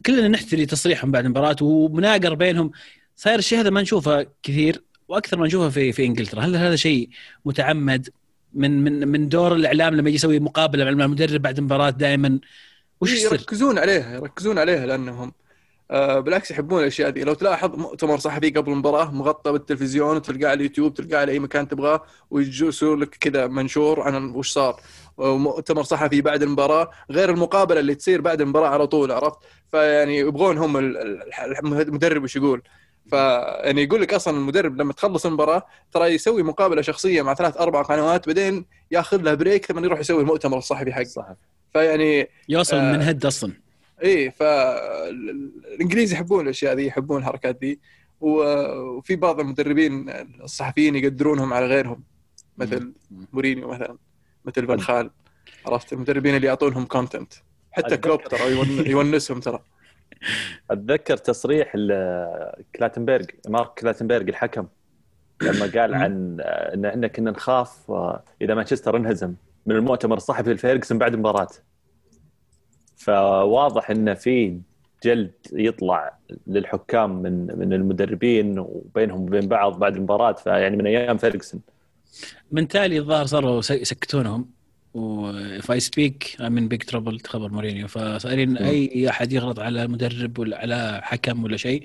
كلنا نحتري تصريحهم بعد المباراة ومناقر بينهم. صاير الشيء هذا ما نشوفه كثير وأكثر ما نشوفه في في إنجلترا. هل هذا شيء متعمد من من من دور الإعلام لما يجي يسوي مقابلة مع المدرب بعد المباراة دائما؟ وش يصير؟ يركزون عليها يركزون عليها لأنهم آه، بالعكس يحبون الأشياء دي لو تلاحظ مؤتمر صحفي قبل المباراة مغطى بالتلفزيون وتلقاه على اليوتيوب تلقاه على أي مكان تبغاه ويجلسوا لك كذا منشور عن وش صار. ومؤتمر صحفي بعد المباراة غير المقابلة اللي تصير بعد المباراة على طول عرفت؟ فيعني يبغون هم ال- ال- المدرب وش يقول. فيعني يقول لك أصلا المدرب لما تخلص المباراة ترى يسوي مقابلة شخصية مع ثلاث أربع قنوات بعدين ياخذ له بريك ثم يروح يسوي المؤتمر الصحفي حقه. صح فيعني يوصل آه. من هد أصلا. إيه فالانجليز يحبون الأشياء ذي يحبون الحركات ذي. وفي بعض المدربين الصحفيين يقدرونهم على غيرهم مثل. مورينيو مثلا. مثل فان خال عرفت؟ المدربين اللي يعطونهم content حتى كلوب ترى يون- [LAUGHS] يونسهم ترى. أتذكر تصريح كلاتنبرغ مارك كلاتنبرغ الحكم لما قال عن آه، ان إحنا كنا نخاف آه، إذا مانشستر انهزم من المؤتمر الصحفي لفيرجسون بعد المباراة. فواضح إن في جلد يطلع للحكام من من المدربين وبينهم وبين بعض بعد المباراة. فيعني من أيام فيرجسون. من تالي الظاهر صاروا يس- يسكتونهم. و if I speak I'm in big trouble خبر مورينيو. فصايرين أي أحد يغلط على مدرب ولا على حكم ولا شيء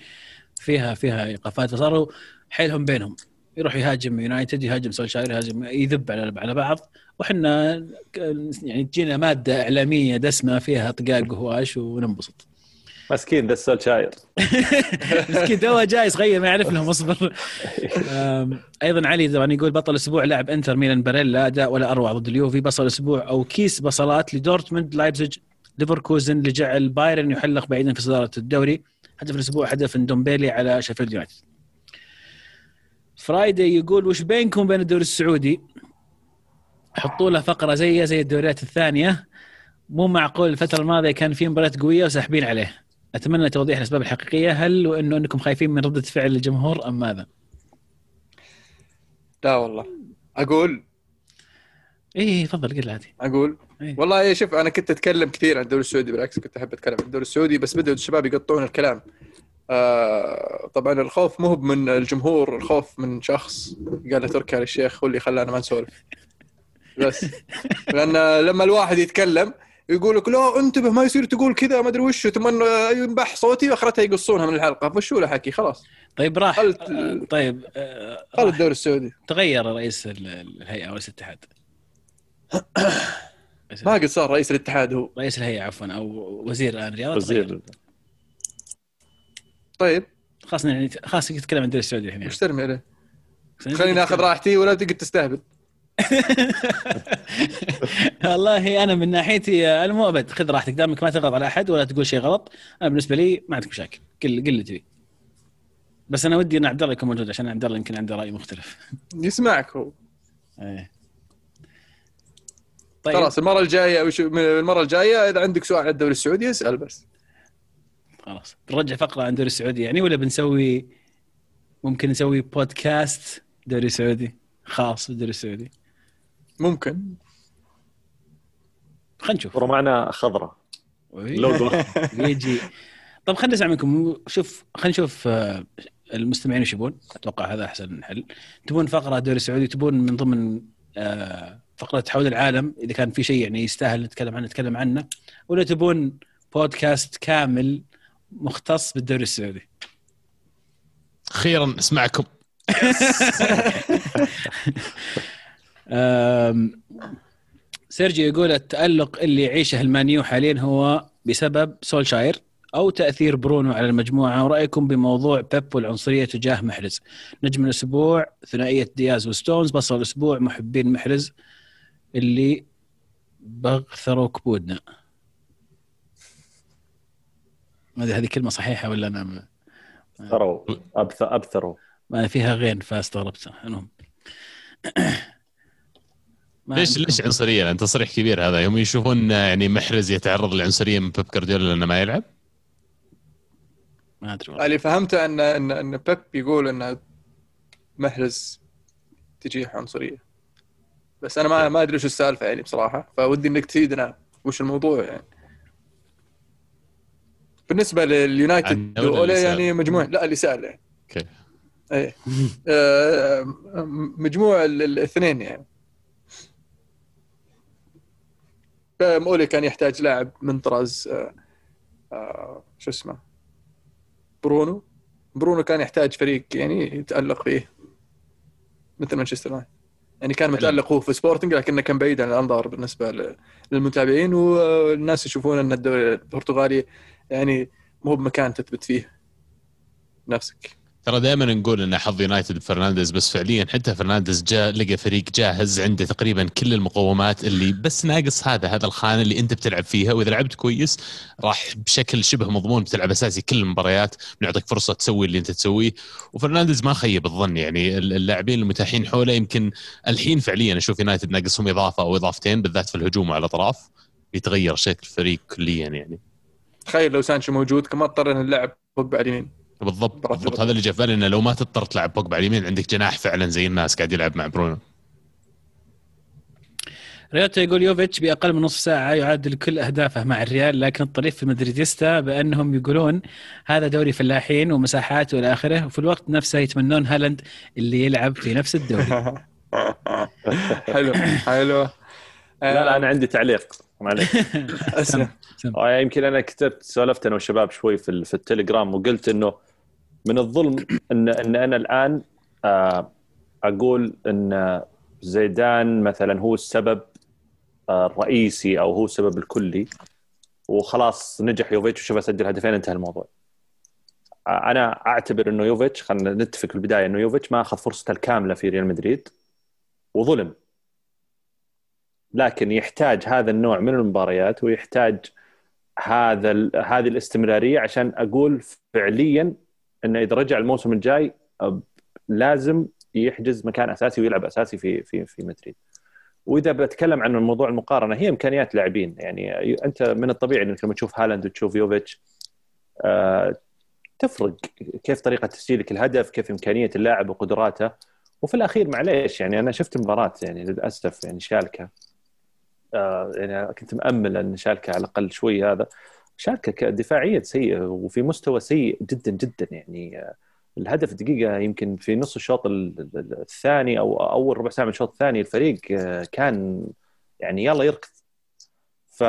فيها فيها إيقافات. فصاروا حيلهم بينهم. يروح يهاجم يونايتد يهاجم سولشاير يهاجم يذب على على بعض. وحنا ك- يعني تجينا مادة إعلامية دسمة فيها طقاق وهواش وننبسط. مسكين ذا السولشاير [LAUGHS] مسكين توه جاي صغير ما يعرف لهم أصبر. أيضا علي طبعا يقول بطل الأسبوع لاعب إنتر ميلان باريلا اداء ولا أروع ضد اليوفي. بصل الأسبوع أو كيس بصلات لدورتموند لايبزيج ليفركوزن لجعل بايرن يحلق بعيدا في صدارة الدوري. هدف الأسبوع هدف دومبيلي على شيفيلد يونايتد. فرايدي يقول وش بينكم بين الدوري السعودي؟ حطوا له فقرة زيه زي الدوريات الثانية. مو معقول الفترة الماضية كان في مباريات قوية وساحبين عليه. أتمنى توضيح الأسباب الحقيقية. هل وإنه أنكم خايفين من ردة فعل الجمهور أم ماذا؟ لا والله. أقول؟ إيه تفضل قل عادي. أقول؟ إيه. والله إيه شوف أنا كنت أتكلم كثير عن الدوري السعودي بالعكس كنت أحب أتكلم عن الدوري السعودي بس بدأوا الشباب يقطعون الكلام. آه طبعا الخوف مو من الجمهور الخوف من شخص قال له تركي آل الشيخ هو اللي خلانا ما نسولف. بس. [LAUGHS] لأن لما الواحد يتكلم يقول لك لا انتبه ما يصير تقول كذا ما أدري وش ثم إنه ينبح صوتي وأخرتها يقصونها من الحلقة. فشو له حكي؟ خلاص. طيب راح. خلت- آه، طيب آه، خل راح الدوري السعودي. تغير رئيس ال- الهيئة ورئيس الاتحاد. رئيس- [COUGHS] ما قد صار رئيس الاتحاد هو. رئيس الهيئة عفوا أو وزير الآن الرياضة وزير. طيب. خلاص يعني خلاص نتكلم عن الدوري السعودي الحين. وش ترمي عليه؟ خليني آخذ راحتي ولا تقعد تستهبل. [LAUGHS] والله أنا من ناحيتي أنا مو ابد خذ راحتك دامك ما تغلط على أحد ولا تقول شيء غلط أنا بالنسبة لي ما عندك مشاكل. قل قل اللي تبي. بس أنا ودي إن عبد الله يكون موجود عشان عبد الله يمكن عنده رأي مختلف. [LAUGHS] يسمعك هو. إيه. طيب. خلاص المرة الجاية وش المرة الجاية؟ إذا عندك سؤال عن الدوري السعودي اسأل بس. خلاص. بنرجع فقرة عن الدوري السعودي يعني ولا بنسوي ممكن نسوي بودكاست دوري سعودي خاص بالدوري السعودي؟ ممكن. خلينا نشوف. صورة معنا خضراء. لوجو [LAUGHS] يجي. طب خلينا نسمع منكم. شوف خلينا نشوف آه، المستمعين وش يبون. أتوقع هذا أحسن حل. تبون فقرة دوري سعودي تبون من ضمن آه، فقرة حول العالم؟ إذا كان في شيء يعني يستاهل نتكلم عنه نتكلم عنه. ولا تبون بودكاست كامل مختص بالدوري السعودي؟ أخيرا أسمعكم. [LAUGHS] سيرجيو يقول التألق اللي يعيشه المانيو حاليا هو بسبب سولشاير أو تأثير برونو على المجموعة. ورايكم بموضوع بيب والعنصرية تجاه محرز؟ نجم الأسبوع ثنائية دياز وستونز بصل الأسبوع محبين محرز اللي بغثروا كبودنا. ما ادري هذه كلمة صحيحة ولا أنا ما- ثروا أبث- أبثروا. ما فيها غين فاستغربت. المهم. ليش ليش عنصرية؟ لأن تصريح كبير هذا. هم يشوفون يعني محرز يتعرض للعنصريه من بيب جارديولا لأنه ما يلعب؟ ما أدري والله. اللي فهمته ان ان أن بيب يقول ان محرز تجيه عنصرية. بس أنا ما ما أدري وش السالفة يعني بصراحة. فودي إنك تفيدنا وش الموضوع يعني؟ بالنسبة لليونايتد سأل؟ يعني مجموع لا اللي سأل يعني. okay. إيه. [LAUGHS] آه، مجموع ال- الاثنين يعني. أولي كان يحتاج لاعب من طراز آه، آه، شو اسمه برونو. برونو كان يحتاج فريق يعني يتألق فيه مثل مانشستر يونايتد. يعني كان متألق هو في سبورتنج لكنه كان بعيد عن الأنظار بالنسبة للمتابعين والناس يشوفون إن الدوري البرتغالي يعني مو بمكان تثبت فيه نفسك. ترى دائما نقول إن حظ يونايتد فرنانديز بس فعليا حتى فرنانديز جاء لقى فريق جاهز عنده تقريبا كل المقومات اللي بس ناقص هذا هذا الخانة اللي أنت بتلعب فيها وإذا لعبت كويس راح بشكل شبه مضمون بتلعب أساسي كل المباريات بنعطيك فرصة تسوي اللي أنت تسويه. وفرنانديز ما خيب الظن يعني اللاعبين المتاحين حوله يمكن الحين فعليا أشوف يونايتد ناقصهم إضافة أو إضافتين بالذات في الهجوم وعلى الأطراف بيتغير شكل الفريق كليا يعني. تخيل لو سانشو موجود كما اضطرينا نلعب بوجبا على اليمين بالضبط. بالضبط. هذا اللي جاء في بالي إنه لو ما تضطر تلعب بوجبا على اليمين عندك جناح فعلا زي الناس قاعد يلعب مع برونو. ريوتا يقول يوفيتش بأقل من نصف ساعة يعادل كل أهدافه مع الريال لكن الطريف في مدريديستا بأنهم يقولون هذا دوري فلاحين ومساحات وإلى آخره وفي الوقت نفسه يتمنون هالاند اللي يلعب في نفس الدوري. [LAUGHS] حلو حلو. لا لا أنا عندي تعليق. معليش. [LAUGHS] اسلم آه، يمكن أنا كتبت سولفت أنا والشباب شوي في, في التليجرام وقلت إنه من الظلم ان إن أنا الآن آه، أقول إن زيدان مثلا هو السبب آه، الرئيسي أو هو السبب الكلي وخلاص نجح يوفيتش وشوف أسجل هدفين انتهى الموضوع. آه، أنا أعتبر إنه يوفيتش خلينا نتفق في البدايه إنه يوفيتش ما أخذ فرصته الكاملة في ريال مدريد وظلم لكن يحتاج هذا النوع من المباريات ويحتاج هذا هذه الاستمرارية عشان أقول فعليا إنه إذا رجع الموسم الجاي لازم يحجز مكان أساسي ويلعب أساسي في في في مدريد. وإذا بتكلم عن موضوع المقارنة هي إمكانيات لاعبين. يعني أنت من الطبيعي إنك لما تشوف هالاند وتشوف يوفيتش آه، تفرق كيف طريقة تسجيلك الهدف كيف إمكانية اللاعب وقدراته. وفي الأخير معليش يعني أنا شفت مباراة يعني للاسف يعني شالكة. آه، يعني كنت مأمل إن شالكة على الأقل شوي هذا. شالكه ك- دفاعيا سيء وفي مستوى سيء جدا جدا يعني آه، الهدف دقيقة يمكن في نص الشوط ال- ال- الثاني أو أول ربع ساعة من الشوط الثاني الفريق آه، كان يعني يلا يركض ف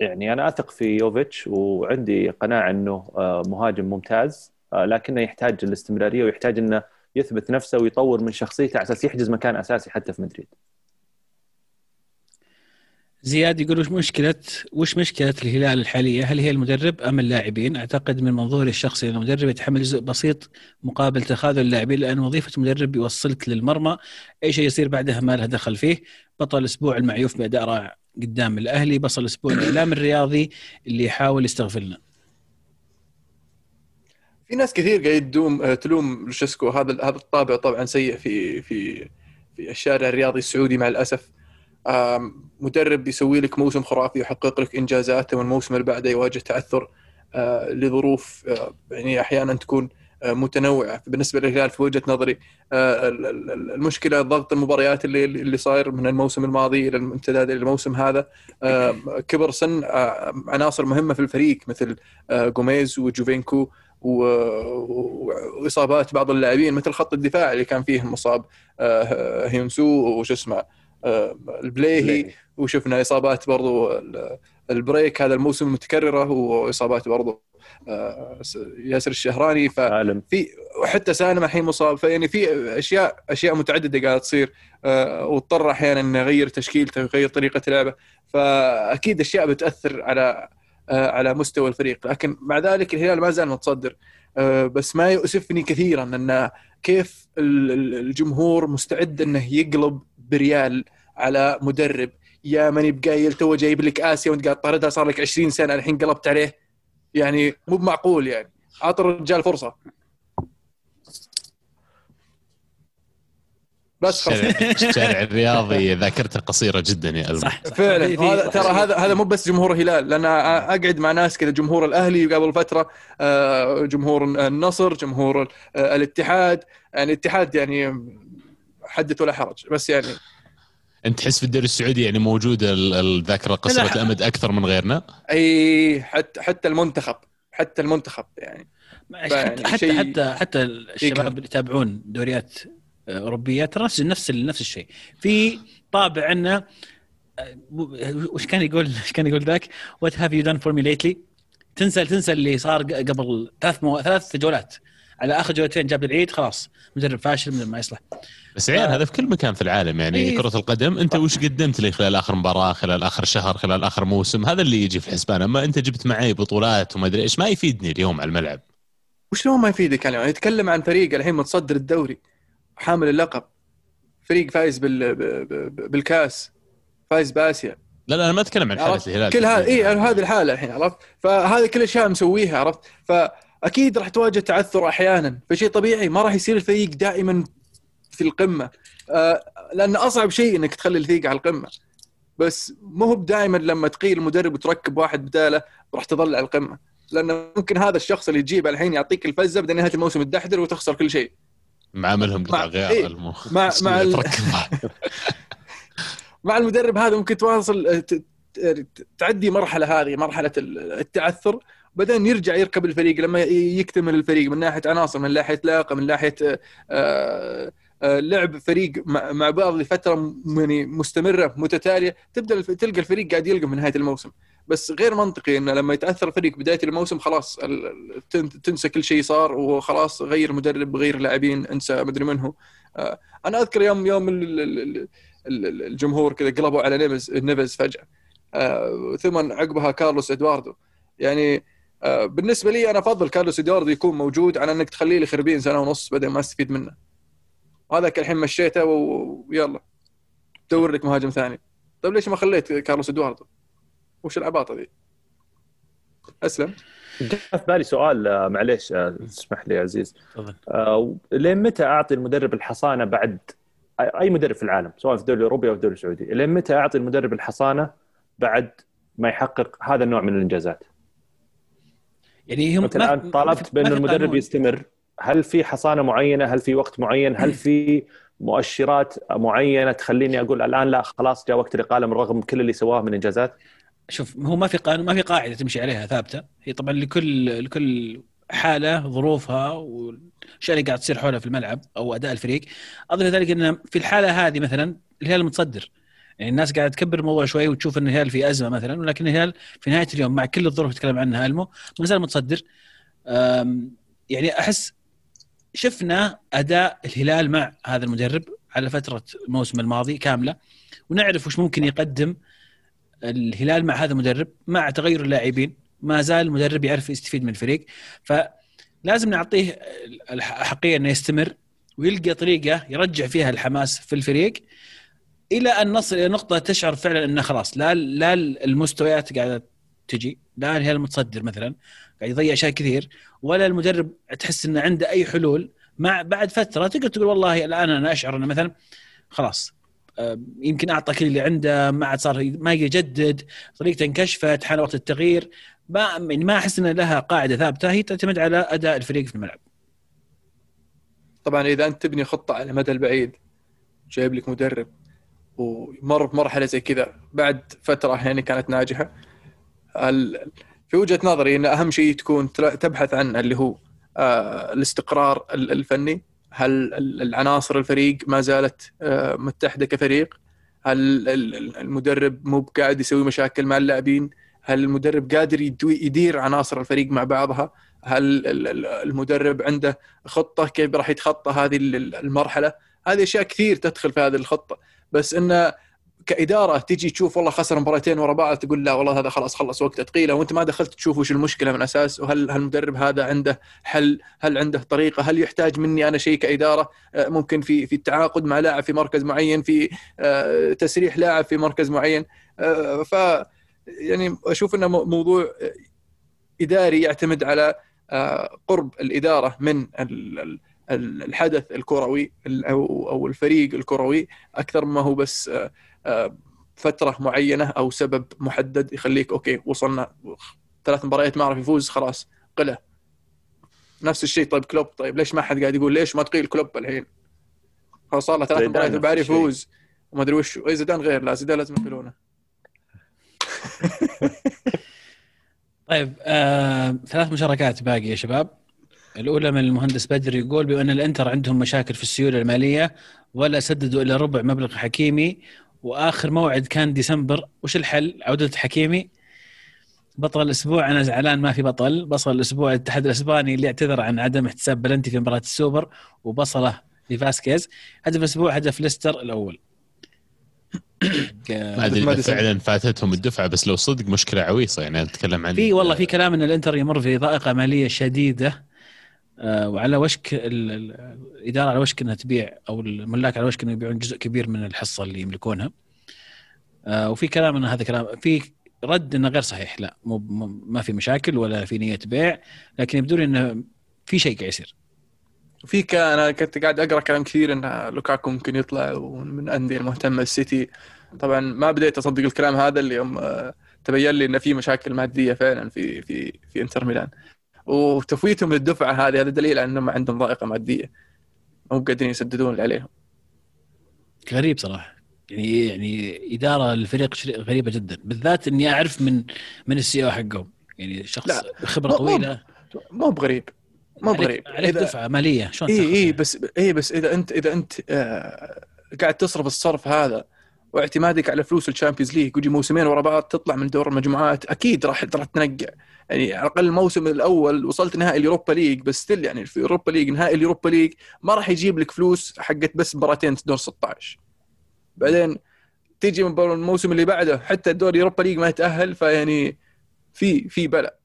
يعني أنا أثق في يوفيتش وعندي قناعة إنه آه، مهاجم ممتاز لكنه يحتاج الاستمرارية ويحتاج إنه يثبت نفسه ويطور من شخصيته على أساس يحجز مكان أساسي حتى في مدريد. زياد يقول وش مشكلة وش مشكلة الهلال الحالية؟ هل هي المدرب أم اللاعبين؟ أعتقد من منظوري الشخصي أن المدرب يتحمل جزء بسيط مقابل تخاذل اللاعبين لأن وظيفة المدرب يوصلك للمرمى. أي شيء يصير بعدها ما له دخل فيه. بطل الأسبوع المعيوف بأداء رائع قدام الأهلي. بطل الأسبوع الإعلام الرياضي اللي يحاول يستغفلنا. في ناس كثير قاعد آه، تلوم لوشيسكو. هذا هذا الطابع طبعا سيء في في في الشارع الرياضي السعودي مع الأسف. آم، مدرب يسوي لك موسم خرافي يحقق لك إنجازات والموسم اللي بعده يواجه تعثر آه، لظروف آه، يعني أحيانا تكون آه، متنوعة. بالنسبة للهلال في وجهة نظري ال- ال- المشكلة ضغط المباريات اللي اللي صاير من الموسم الماضي إلى الامتداد إلى الموسم هذا كبر سن عناصر مهمة في الفريق مثل جوميز وجوفينكو وإصابات بعض اللاعبين مثل خط الدفاع اللي كان فيه المصاب آه، هيونسو وش اسمه البليهي وشفنا إصابات برضو ال- البريك هذا الموسم متكررة وإصابات برضو آه، ياسر الشهراني. ف سالم. في وحتى سالم الحين مصاب. فيعني في أشياء أشياء متعددة قاعدة تصير آه، واضطر أحيانا إنه يغير تشكيلته ويغير طريقة لعبه. فأكيد أشياء بتأثر على آه، على مستوى الفريق. لكن مع ذلك الهلال ما زال متصدر. بس ما يؤسفني كثيرا إن كيف ال- ال- الجمهور مستعد إنه يقلب بريال على مدرب. يا ماني بقايل توه جايب لك آسيا وانت قاعد طاردها صار لك 20 سنة الحين قلبت عليه. يعني مو بمعقول يعني. اعطي الرجال فرصة. بس خلاص. الشارع الرياضي ذاكرته قصيرة جدا يا ألمو. صح, صح. فعلا هذا ترى هذا هذا مو بس جمهور الهلال لأن أقعد مع ناس كذا جمهور الأهلي قبل فترة آه، جمهور النصر جمهور آه، الاتحاد. يعني الاتحاد يعني حدث ولا حرج بس يعني. أنت تحس في الدوري السعودي يعني موجودة ال- الذاكرة قصيرة لا. الأمد أكثر من غيرنا؟ أي حتى حتى المنتخب حتى المنتخب يعني. حتى يعني حتى شيء- حتى, حتى الشباب اللي يتابعون دوريات آه، أوروبية ترى نفس نفس نفس الشيء. في طابع أنه آه، وش كان يقول؟ إيش كان يقول ذاك؟ what have you done for me lately تنسى تنسى اللي صار قبل ثلاث مو... ثلاث جولات على آخر جولتين جاب العيد خلاص. مدرب فاشل مدرب ما يصلح. بس عيال ف- هذا في كل مكان في العالم يعني إيه. كرة القدم. أنت وش قدمت لي خلال آخر مباراة خلال آخر شهر خلال آخر موسم؟ هذا اللي يجي في الحسبان أما أنت جبت معي بطولات وما أدري إيش ما يفيدني اليوم على الملعب. وشلون ما يفيدك يعني؟ يتكلم عن فريق الحين متصدر الدوري حامل اللقب. فريق فايز بال... بالكاس فايز بآسيا. لا لا أنا ما أتكلم عن عرفت؟ الهلال. كل هذا اي هذه الحالة الحين عرفت؟ فهذه كل الاشياء مسويها عرفت؟ فاكيد راح تواجه تعثر أحيانا فشيء طبيعي ما راح يصير الفريق دائما في القمة. آه لأن أصعب شيء إنك تخلي الفريق على القمة. بس مو هو دائما لما تقيل المدرب وتركب واحد بداله راح تظل على القمة. لأنه ممكن هذا الشخص اللي تجيبه الحين يعطيك الفزه بعدين نهايه الموسم تدحدر وتخسر كل شيء. معاملهم قطع مع- غيار إيه. المو... مع- [LAUGHS] مع ال-. [LAUGHS] مع المدرب هذا ممكن تواصل ت- تعدي مرحلة هذه مرحلة ال- التعثر. بعدين يرجع يركب الفريق لما يكتمل الفريق من ناحية عناصر من ناحية لياقة من ناحية آه، آه، لعب فريق مع بعض لفترة يعني مستمرة متتالية تبدأ تلقى الفريق قاعد يلقى من نهاية الموسم. بس غير منطقي إنه لما يتأثر الفريق بداية الموسم خلاص تنسى كل شيء صار وخلاص غير مدرب غير لاعبين انسى مدري من هو آه، أنا أذكر يوم يوم ال- ال- ال- ال- الجمهور كذا قلبوا على نيفز نيفز فجأة. آه، ثم عقبها كارلوس إدواردو. يعني آه، بالنسبة لي أنا أفضل كارلوس إدواردو يكون موجود عن إنك تخليه لي خربين سنة ونص بعدين ما أستفيد منه. هذاك الحين مشيته ويلا دور لك مهاجم ثاني. طيب ليش ما خليت كارلوس إدواردو؟ وش العباطة ذي؟ أسلم. جاء في بالي سؤال آه، معليش آه، اسمح لي يا عزيز. تفضل. آه، لين متى أعطي المدرب الحصانة بعد اي مدرب في العالم؟ سواء في الدوري الأوروبي أو الدوري السعودي. لين متى أعطي المدرب الحصانة بعد ما يحقق هذا النوع من الإنجازات؟ يعني هم انت الآن طالبت في- بان ما في المدرب. يستمر. هل في حصانة معينة؟ هل في وقت معين؟ هل في مؤشرات معينة تخليني أقول الآن لا خلاص جاء وقت الاقاله رغم كل اللي سواه من إنجازات؟ شوف هو ما في قانون ما في قاعدة تمشي عليها ثابتة. هي طبعا لكل لكل حالة ظروفها والاشياء اللي قاعد تصير حولها في الملعب أو أداء الفريق. اضف ذلك إن في الحالة هذه مثلا الهلال متصدر. يعني الناس قاعدة تكبر الموضوع شوي وتشوف إن الهلال في أزمة مثلا ولكن الهلال في نهاية اليوم مع كل الظروف اللي تكلم عنها ألمو ما زال متصدر. يعني أحس شفنا أداء الهلال مع هذا المدرب على فترة الموسم الماضي كاملة ونعرف وش ممكن يقدم الهلال مع هذا المدرب مع تغير اللاعبين. ما زال المدرب يعرف يستفيد من الفريق. فلازم نعطيه الحقيقة إنه يستمر ويلقى طريقة يرجع فيها الحماس في الفريق. إلى أن نصل إلى نقطة تشعر فعلا إنه خلاص لا لا المستويات قاعدة تجي لا الهلال متصدر مثلا قاعد يضيع أشياء كثير ولا المدرب تحس إنه عنده أي حلول. مع بعد فترة تقدر تقول والله الآن أنا أشعر إنه مثلا خلاص يمكن أعطى كل اللي عنده ما عاد صار ما يجدد طريقته انكشفت حان وقت التغيير. ما يعني ما أحس ان لها قاعدة ثابتة هي تعتمد على أداء الفريق في الملعب. طبعا إذا أنت تبني خطة على المدى البعيد جايب لك مدرب ومر بمرحلة زي كذا. بعد فترة يعني كانت ناجحة. في وجهة نظري إن أهم شيء تكون تبحث عنه اللي هو آه، الاستقرار ال- الفني. هل ال- العناصر الفريق ما زالت آه، متحدة كفريق؟ هل ال- ال- المدرب مو قاعد يسوي مشاكل مع اللاعبين؟ هل المدرب قادر يدير عناصر الفريق مع بعضها؟ هل ال- ال- المدرب عنده خطة؟ كيف راح يتخطى هذه ال- المرحلة؟ هذه أشياء كثير تدخل في هذه الخطة. بس انه كإدارة تجي تشوف والله خسر مباراتين ورا بعض تقول لا والله هذا خلاص خلص وقته ثقيله وأنت ما دخلت تشوف وش المشكلة من أساس وهل هل المدرب هذا عنده حل هل عنده طريقة هل يحتاج مني أنا شيء كإدارة؟ آه، ممكن في في التعاقد مع لاعب في مركز معين في آه، تسريح لاعب في مركز معين. آه، ف يعني أشوف إنه مو- موضوع إداري يعتمد على قرب الإدارة من الحدث الكروي ال- أو الفريق الكروي أكثر ما هو بس آه، آه، فترة معينة أو سبب محدد يخليك okay وصلنا ثلاث مباريات ما عرف يفوز خلاص قلة. نفس الشيء طيب كلوب طيب ليش ما حد قاعد يقول؟ ليش ما تقيل كلوب الحين؟ خلاص صار له ثلاث مباريات الشيء. يفوز. وما أدري وش اي زيدان غير لا زيدان لازم يقيلونه [LAUGHS] طيب آه، ثلاث مشاركات باقي يا شباب. الأولى من المهندس بدر يقول بأن الإنتر عندهم مشاكل في السيولة المالية ولا سددوا الا ربع مبلغ حكيمي. وآخر موعد كان ديسمبر. وش الحل؟ عودة حكيمي. بطل الأسبوع. أنا زعلان ما في بطل. بصل الأسبوع. الاتحاد الأسباني اللي اعتذر عن عدم احتساب بلنتي في مباراة السوبر وبصله لفاسكيز. هدف الأسبوع هدف ليستر الأول. [COUGHS] ما أدري. فعلا فاتتهم الدفعة بس لو صدق مشكلة عويصة يعني نتكلم عن في والله في كلام إن الإنتر يمر في ضائقة مالية شديدة. وعلى وشك ال- ال- الإدارة على وشك إنها تبيع أو الملاك على وشك إنه يبيعون جزء كبير من الحصة اللي يملكونها. آه، وفي كلام ان هذا كلام في رد إنه غير صحيح لا مو ما في مشاكل ولا في نية بيع لكن يبدو لي إنه في شيء قاعد يصير. في أنا كنت قاعد أقرأ كلام كثير ان لوكاكو ممكن يطلع ومن أندية المهتمة السيتي. طبعا ما بديت أصدق الكلام هذا اللي يوم آه، تبين لي ان في مشاكل مادية فعلا في في في إنتر ميلان. وتفويتهم للدفعة هذه هذا دليل على إنهم عندهم ضائقة مادية. مو قادرين يسددون اللي عليهم. غريب صراحة. يعني يعني إدارة الفريق غريبة جدا. بالذات إني أعرف من من ال CEO حقهم. يعني شخص لا، خبره مو- طويلة. مو بغريب مو بغريب. عليك إذا- دفعة مالية شلون إي إي؟ بس إي بس إذا أنت إذا أنت آه قاعد تصرف الصرف هذا واعتمادك على فلوس ال Champions League وتجي موسمين ورا بعض تطلع من دور المجموعات أكيد راح راح تنقع. يعني على الاقل الموسم الأول وصلت نهائي ال Europa League بس still يعني في ال Europa League نهائي ال Europa League ما راح يجيب لك فلوس حقت بس مباراتين دور 16 بعدين تيجي من الموسم اللي بعده حتى الدور ال Europa League ما يتأهل فيعني في في بلا.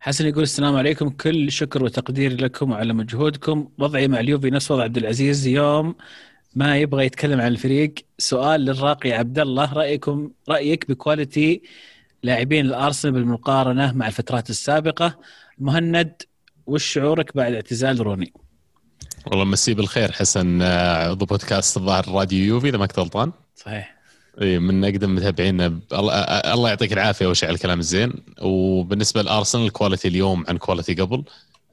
حسن يقول السلام عليكم. كل شكر وتقدير لكم وعلى مجهودكم. وضعي مع اليوفي نفس وضع عبد العزيز. يوم ما يبغى يتكلم عن الفريق سؤال للراقي عبد الله. رايكم رأيك ب quality لاعبين الأرسنال بالمقارنة مع الفترات السابقة. مهند وش شعورك بعد اعتزال روني؟ والله مسيه بالخير حسن آه، عضو بودكاست الظاهر راديو يوفي إذا ما كنت غلطان. صحيح. إي من أقدم متابعينا ب- الله آه، الله يعطيك العافية اول شيء على الكلام الزين. وبالنسبة لأرسنال quality اليوم عن quality قبل.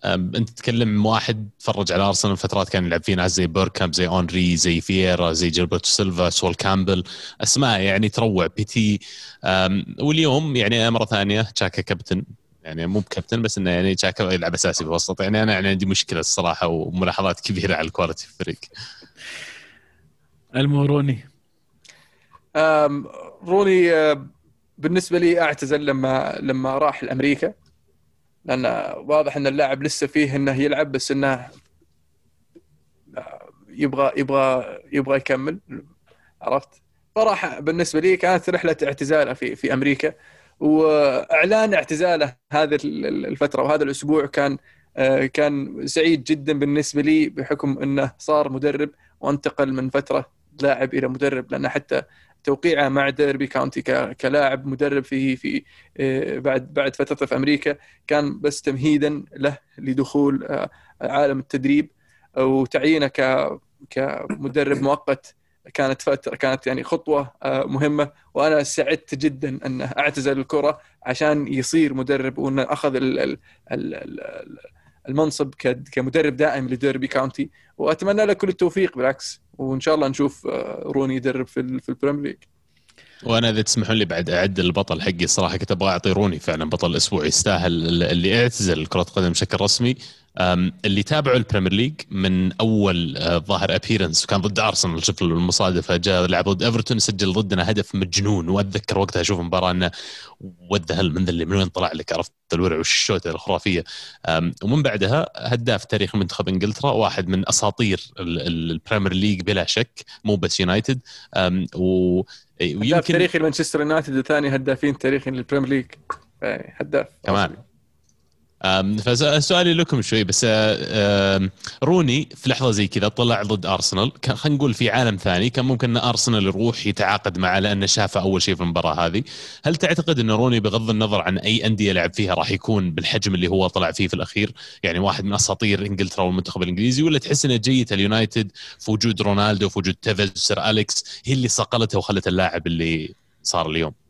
أنت تتكلم واحد تفرج على أرسنال فترات كان يلعب فيه ناس زي بيركامب زي هنري زي فييرا زي جيلبرتو سيلفا سول كامبل. أسماء يعني تروع. بارتي واليوم يعني مرة ثانية تشاكا كابتن. يعني مو بكابتن بس إنه يعني تشاكا يلعب أساسي في الوسط. يعني أنا يعني عندي مشكلة الصراحة وملاحظات كبيرة على ال quality في الفريق الموروني روني آه، بالنسبة لي أعتزل لما لما راح لأمريكا. لأن واضح إن اللاعب لسه فيه إنه يلعب بس إنه يبغى يبغى يبغى يكمل. عرفت؟ فراح بالنسبة لي كانت رحلة اعتزالة في في أمريكا. وأعلان اعتزاله هذه الفترة وهذا الأسبوع كان كان سعيد جدا بالنسبة لي بحكم إنه صار مدرب وانتقل من فترة لاعب إلى مدرب لأن حتى توقيعه مع ديربي كاونتي كلاعب مدرب في في آه، بعد بعد فترته في أمريكا كان بس تمهيدا له لدخول آه، عالم التدريب وتعيينه ك كمدرب [COUGHS] مؤقت كانت فتره كانت يعني خطوة آه، مهمة وأنا سعدت جدا أنه أعتزل الكرة عشان يصير مدرب وأنه أخذ ال ال ال ال المنصب ك- كمدرب دائم لديربي كاونتي وأتمنى له كل التوفيق بالعكس. وإن شاء الله نشوف آه، روني يدرب في في البريمير ليج. وأنا إذا تسمحون لي بعد أعد البطل حقي الصراحه كنت أبغى أعطي روني فعلا بطل الأسبوع يستاهل اللي اعتزل كرة قدم بشكل رسمي. اللي تابعوا البريمير ليج من أول آه، ظاهر appearance وكان ضد ارسنال شوف المصادفة جاء لعب ضد ايفرتون سجل ضدنا هدف مجنون. وأتذكر وقتها أشوف المباراة أنه what the hell من اللي من وين طلع لك؟ عرفت الورع والشوتة الخرافية. ومن بعدها هداف تاريخ منتخب إنجلترا واحد من أساطير ال- ال- البريمير ليج بلا شك مو بس يونايتد و هداف ويمكن تاريخي لمانشستر يونايتد وثاني هدافين تاريخي للبريمير ليج. يعني هداف. كمان. فسؤالي لكم شوي بس روني في لحظة زي كذا طلع ضد أرسنال كان خلينا نقول في عالم ثاني كان ممكن إن أرسنال يروح يتعاقد معه لأنه شافه أول شيء في المباراة هذه. هل تعتقد إن روني بغض النظر عن أي أندية لعب فيها راح يكون بالحجم اللي هو طلع فيه في الأخير يعني واحد من أساطير إنجلترا والمنتخب الإنجليزي ولا تحس ان جيه اليونايتد في وجود رونالدو في وجود تيفيز سير أليكس هي اللي صقلته وخلت اللاعب اللي صار اليوم؟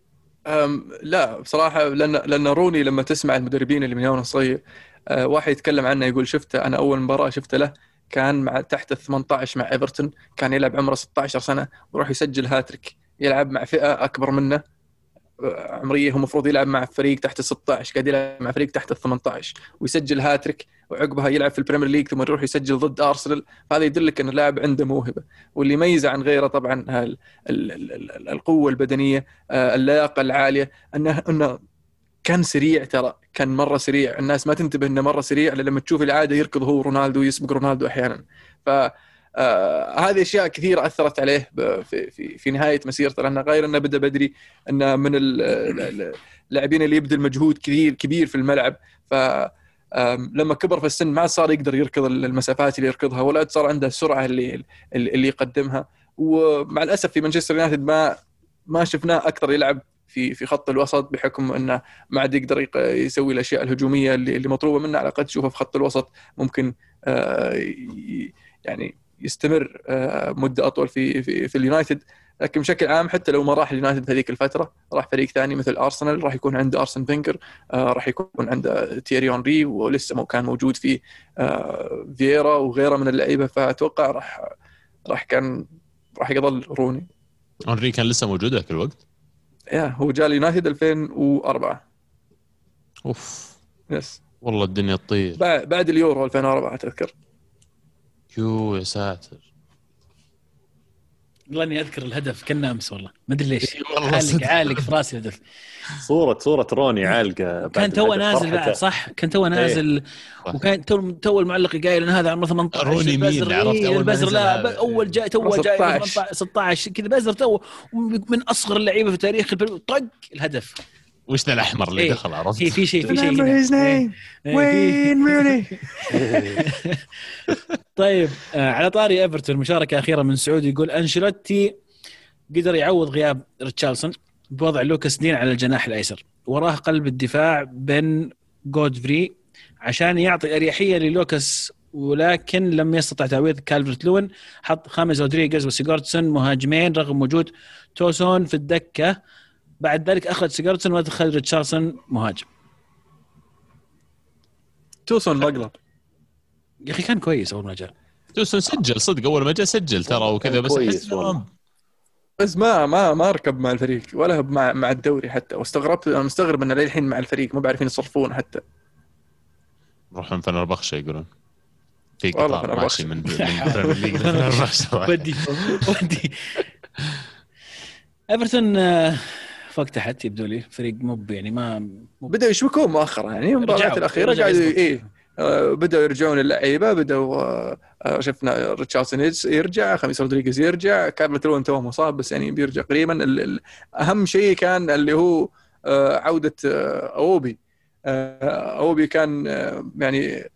لا بصراحة لأن لأن روني لما تسمع المدربين اللي من يوم صغير أه واحد يتكلم عنه يقول شفته أنا أول مباراة شفته له كان مع تحت ال 18 مع إيفرتون كان يلعب عمره 16 سنة ويروح يسجل هاتريك يلعب مع فئة أكبر منه. عمرية هو المفروض يلعب مع فريق تحت ال 16 قاعد يلعب مع فريق تحت ال 18 ويسجل هاتريك وعقبها يلعب في البريمير ليج ثم يروح يسجل ضد أرسنال فهذا يدلك أن اللاعب عنده موهبة. واللي يميزه عن غيره طبعا ال- ال- ال- القوة البدنية آه، اللياقة العالية انه أنه كان سريع ترى كان مرة سريع. الناس ما تنتبه إنه مرة سريع لما تشوف العادة يركض هو رونالدو يسبق رونالدو أحيانا. ف آه هذه أشياء كثيرة أثرت عليه في في في نهاية مسيرته لأنه غير أنه بدأ بدري أنه من ال- ال- اللاعبين اللي يبذل مجهود كثير كبير في الملعب. ف لما كبر في السن ما صار يقدر يركض المسافات اللي يركضها ولا صار عنده السرعه اللي اللي يقدمها. ومع الأسف في مانشستر يونايتد ما ما شفناه أكثر يلعب في في خط الوسط بحكم إنه ما عاد يقدر يق- يسوي الأشياء الهجومية اللي اللي مطلوبة منه. على الأقل تشوفه في خط الوسط ممكن آه، يعني يستمر آه، مدة أطول في في في اليونايتد. لكن بشكل عام حتى لو ما راح اليونايتد هذيك الفترة راح فريق ثاني مثل أرسنال راح يكون عنده أرسين فينجر آه، راح يكون عنده تييري هنري ولسه مو كان موجود في آه، فييرا وغيره من اللعيبة فأتوقع راح راح كان راح يظل روني. هنري كان لسه موجود ذاك الوقت؟ yeah هو جاء اليونايتد 2004 أوف. yes. والله الدنيا تطير. بعد بعد اليورو 2004 تذكر يو يا ساتر. والله اني اذكر الهدف كان امس والله ما أدري ليش عالق. عالق في راسي الهدف صورة صورة روني عالقة كان تو نازل. بعد صح كان تو نازل صح. وكان تو تو المعلق قايل إن هذا عمره 18 روني مين؟ عرفت البزر نزل لا أول جاي تو جاي 16. 18 16 كذا بزر تو من أصغر اللعيبة في تاريخ طق الهدف وش ذا الأحمر اللي إيه. دخل عرفت؟ في في شيء في شيء هنا. إيه. إيه، روني [LAUGHS] طيب آه على طاري إيفرتون مشاركة أخيرة من سعود يقول أنشيلوتي قدر يعوض غياب ريتشارلسون بوضع لوكاس دين على الجناح الأيسر وراه قلب الدفاع بن جودفري عشان يعطي أريحية للوكاس ولكن لم يستطع تعويض كالفرت لوين حط خاميس رودريغيز وسيجوردسون مهاجمين رغم وجود توسون في الدكة بعد ذلك اخرج سيجارتسون ودخل ريتشارلسون مهاجم. توسون مقلب. يا أخي كان كويس أول ما جاء. توسون سجل صدق أول ما جاء سجل ترى وكذا بس كويس أحس. بس ما ما ما ركب مع الفريق ولا مع مع الدوري حتى. واستغربت أنا مستغرب إنه للحين مع الفريق مو بعرفين يصرفون حتى. روحون فنربخشة يقولون. في والله قطار. ماشي من. [LAUGHS] ودي ودي. [LAUGHS] ايفرتون فوق تحت يبدو لي فريق مو يعني ما مو بدأوا يشبكون مؤخرا. يعني المباريات. الأخيرة قاعدوا يزبط. إيه. آه، بدأوا يرجعون اللعيبة بدأوا آه، آه، شفنا ريتشارلسون يرجع خاميس رودريغيز يرجع. كالفرت لوين توه مصاب بس يعني بيرجع قريبا. أهم شيء كان اللي هو عودة إيوبي. إيوبي كان يعني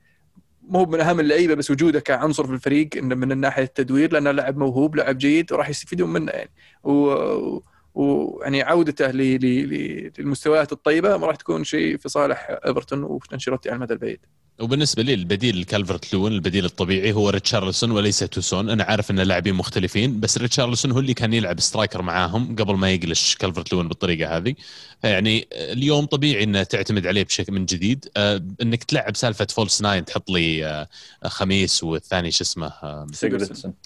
مو من أهم اللعيبة بس وجوده كعنصر في الفريق من الناحيه التدوير لأنه لاعب موهوب لاعب جيد وراح يستفيدون منه يعني. و- ويعني عودته للمستويات الطيبة راح تكون شيء في صالح إيفرتون وانشيلوتي على المدى البعيد. وبالنسبة لي البديل لكالفرت لوين البديل الطبيعي هو ريتشارلسون وليس توسون. أنا عارف أن اللاعبين مختلفين بس ريتشارلسون هو اللي كان يلعب striker معاهم قبل ما يقلش كالفرت لوين بالطريقة هذه. فيعني اليوم طبيعي أنه تعتمد عليه بشكل من جديد. آه، أنك تلعب سالفة false nine تحط لي آه، خاميس والثاني شو اسمه آه،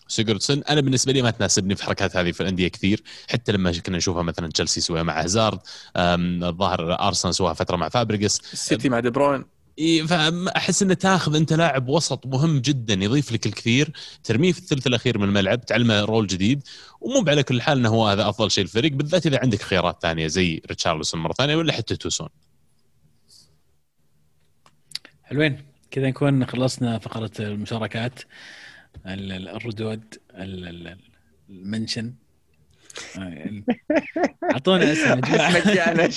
سيجوردسون أنا بالنسبة لي ما تناسبني في الحركات هذه في الأندية كثير. حتى لما كنا نشوفها مثلا تشيلسي يسويها مع هازارد الظاهر أرسنال سواها فترة مع فابريجس السيتي مع دي بروين. فأحس إنه تاخذ أنت لاعب وسط مهم جدا يضيف لك الكثير. ترميه في الثلث الأخير من الملعب تعلمه role جديد. ومو على كل حال إنه هو هذا أفضل شيء الفريق بالذات إذا عندك خيارات ثانية زي ريتشارلسون مرة ثانية ولا حتى توسون. حلوين. كذا نكون خلصنا فقرة المشاركات. ال- ال- الردود ال- ال- المنشن. ال- أعطونا اسم يا جماعة [LAUGHS]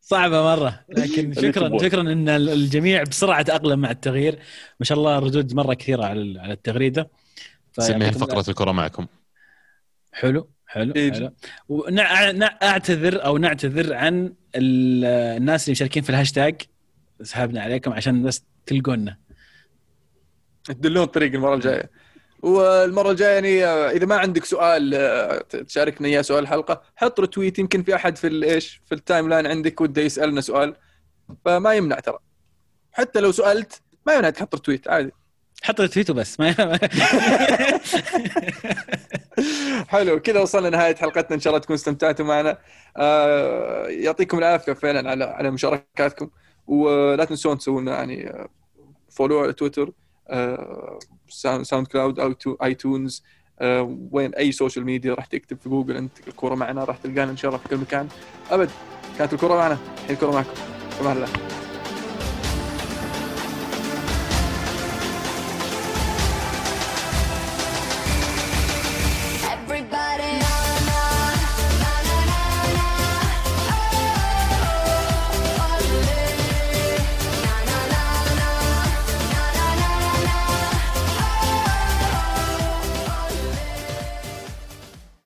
صعبة مرة لكن شكرا. شكرا إن ال- الجميع بسرعة تأقلم مع التغيير ما شاء الله ردود مرة كثيرة على على التغريدة سميها فقرة الكرة معكم حلو حلو, إيه. حلو. واعتذر أو نعتذر عن ال- الناس اللي مشاركين في الهاشتاج سحبنا عليكم عشان بس تلقونا تدلون الطريق المرة الجاية. والمرة الجاية يعني آه، إذا ما عندك سؤال آه، تشاركنا إياه سؤال الحلقة. حط retweet يمكن في أحد في ال- إيش في ال timeline عندك وده يسألنا سؤال. فما يمنع ترى. حتى لو سألت ما يمنع تحط رتويت عادي. حط ال tweet وبس. ما [LAUGHS] حلو كذا وصلنا لنهاية حلقتنا. إن شاء الله تكونوا استمتعتوا معنا. آه يعطيكم العافية فعلا على على مشاركاتكم. ولا تنسون تسوون يعني follow على تويتر آه SoundCloud أو iTunes آه وين أي social media راح تكتب في جوجل أنت الكورة معنا راح تلقانا إن شاء الله في كل مكان. أبد كانت الكورة معنا الحين الكورة معكم. الله.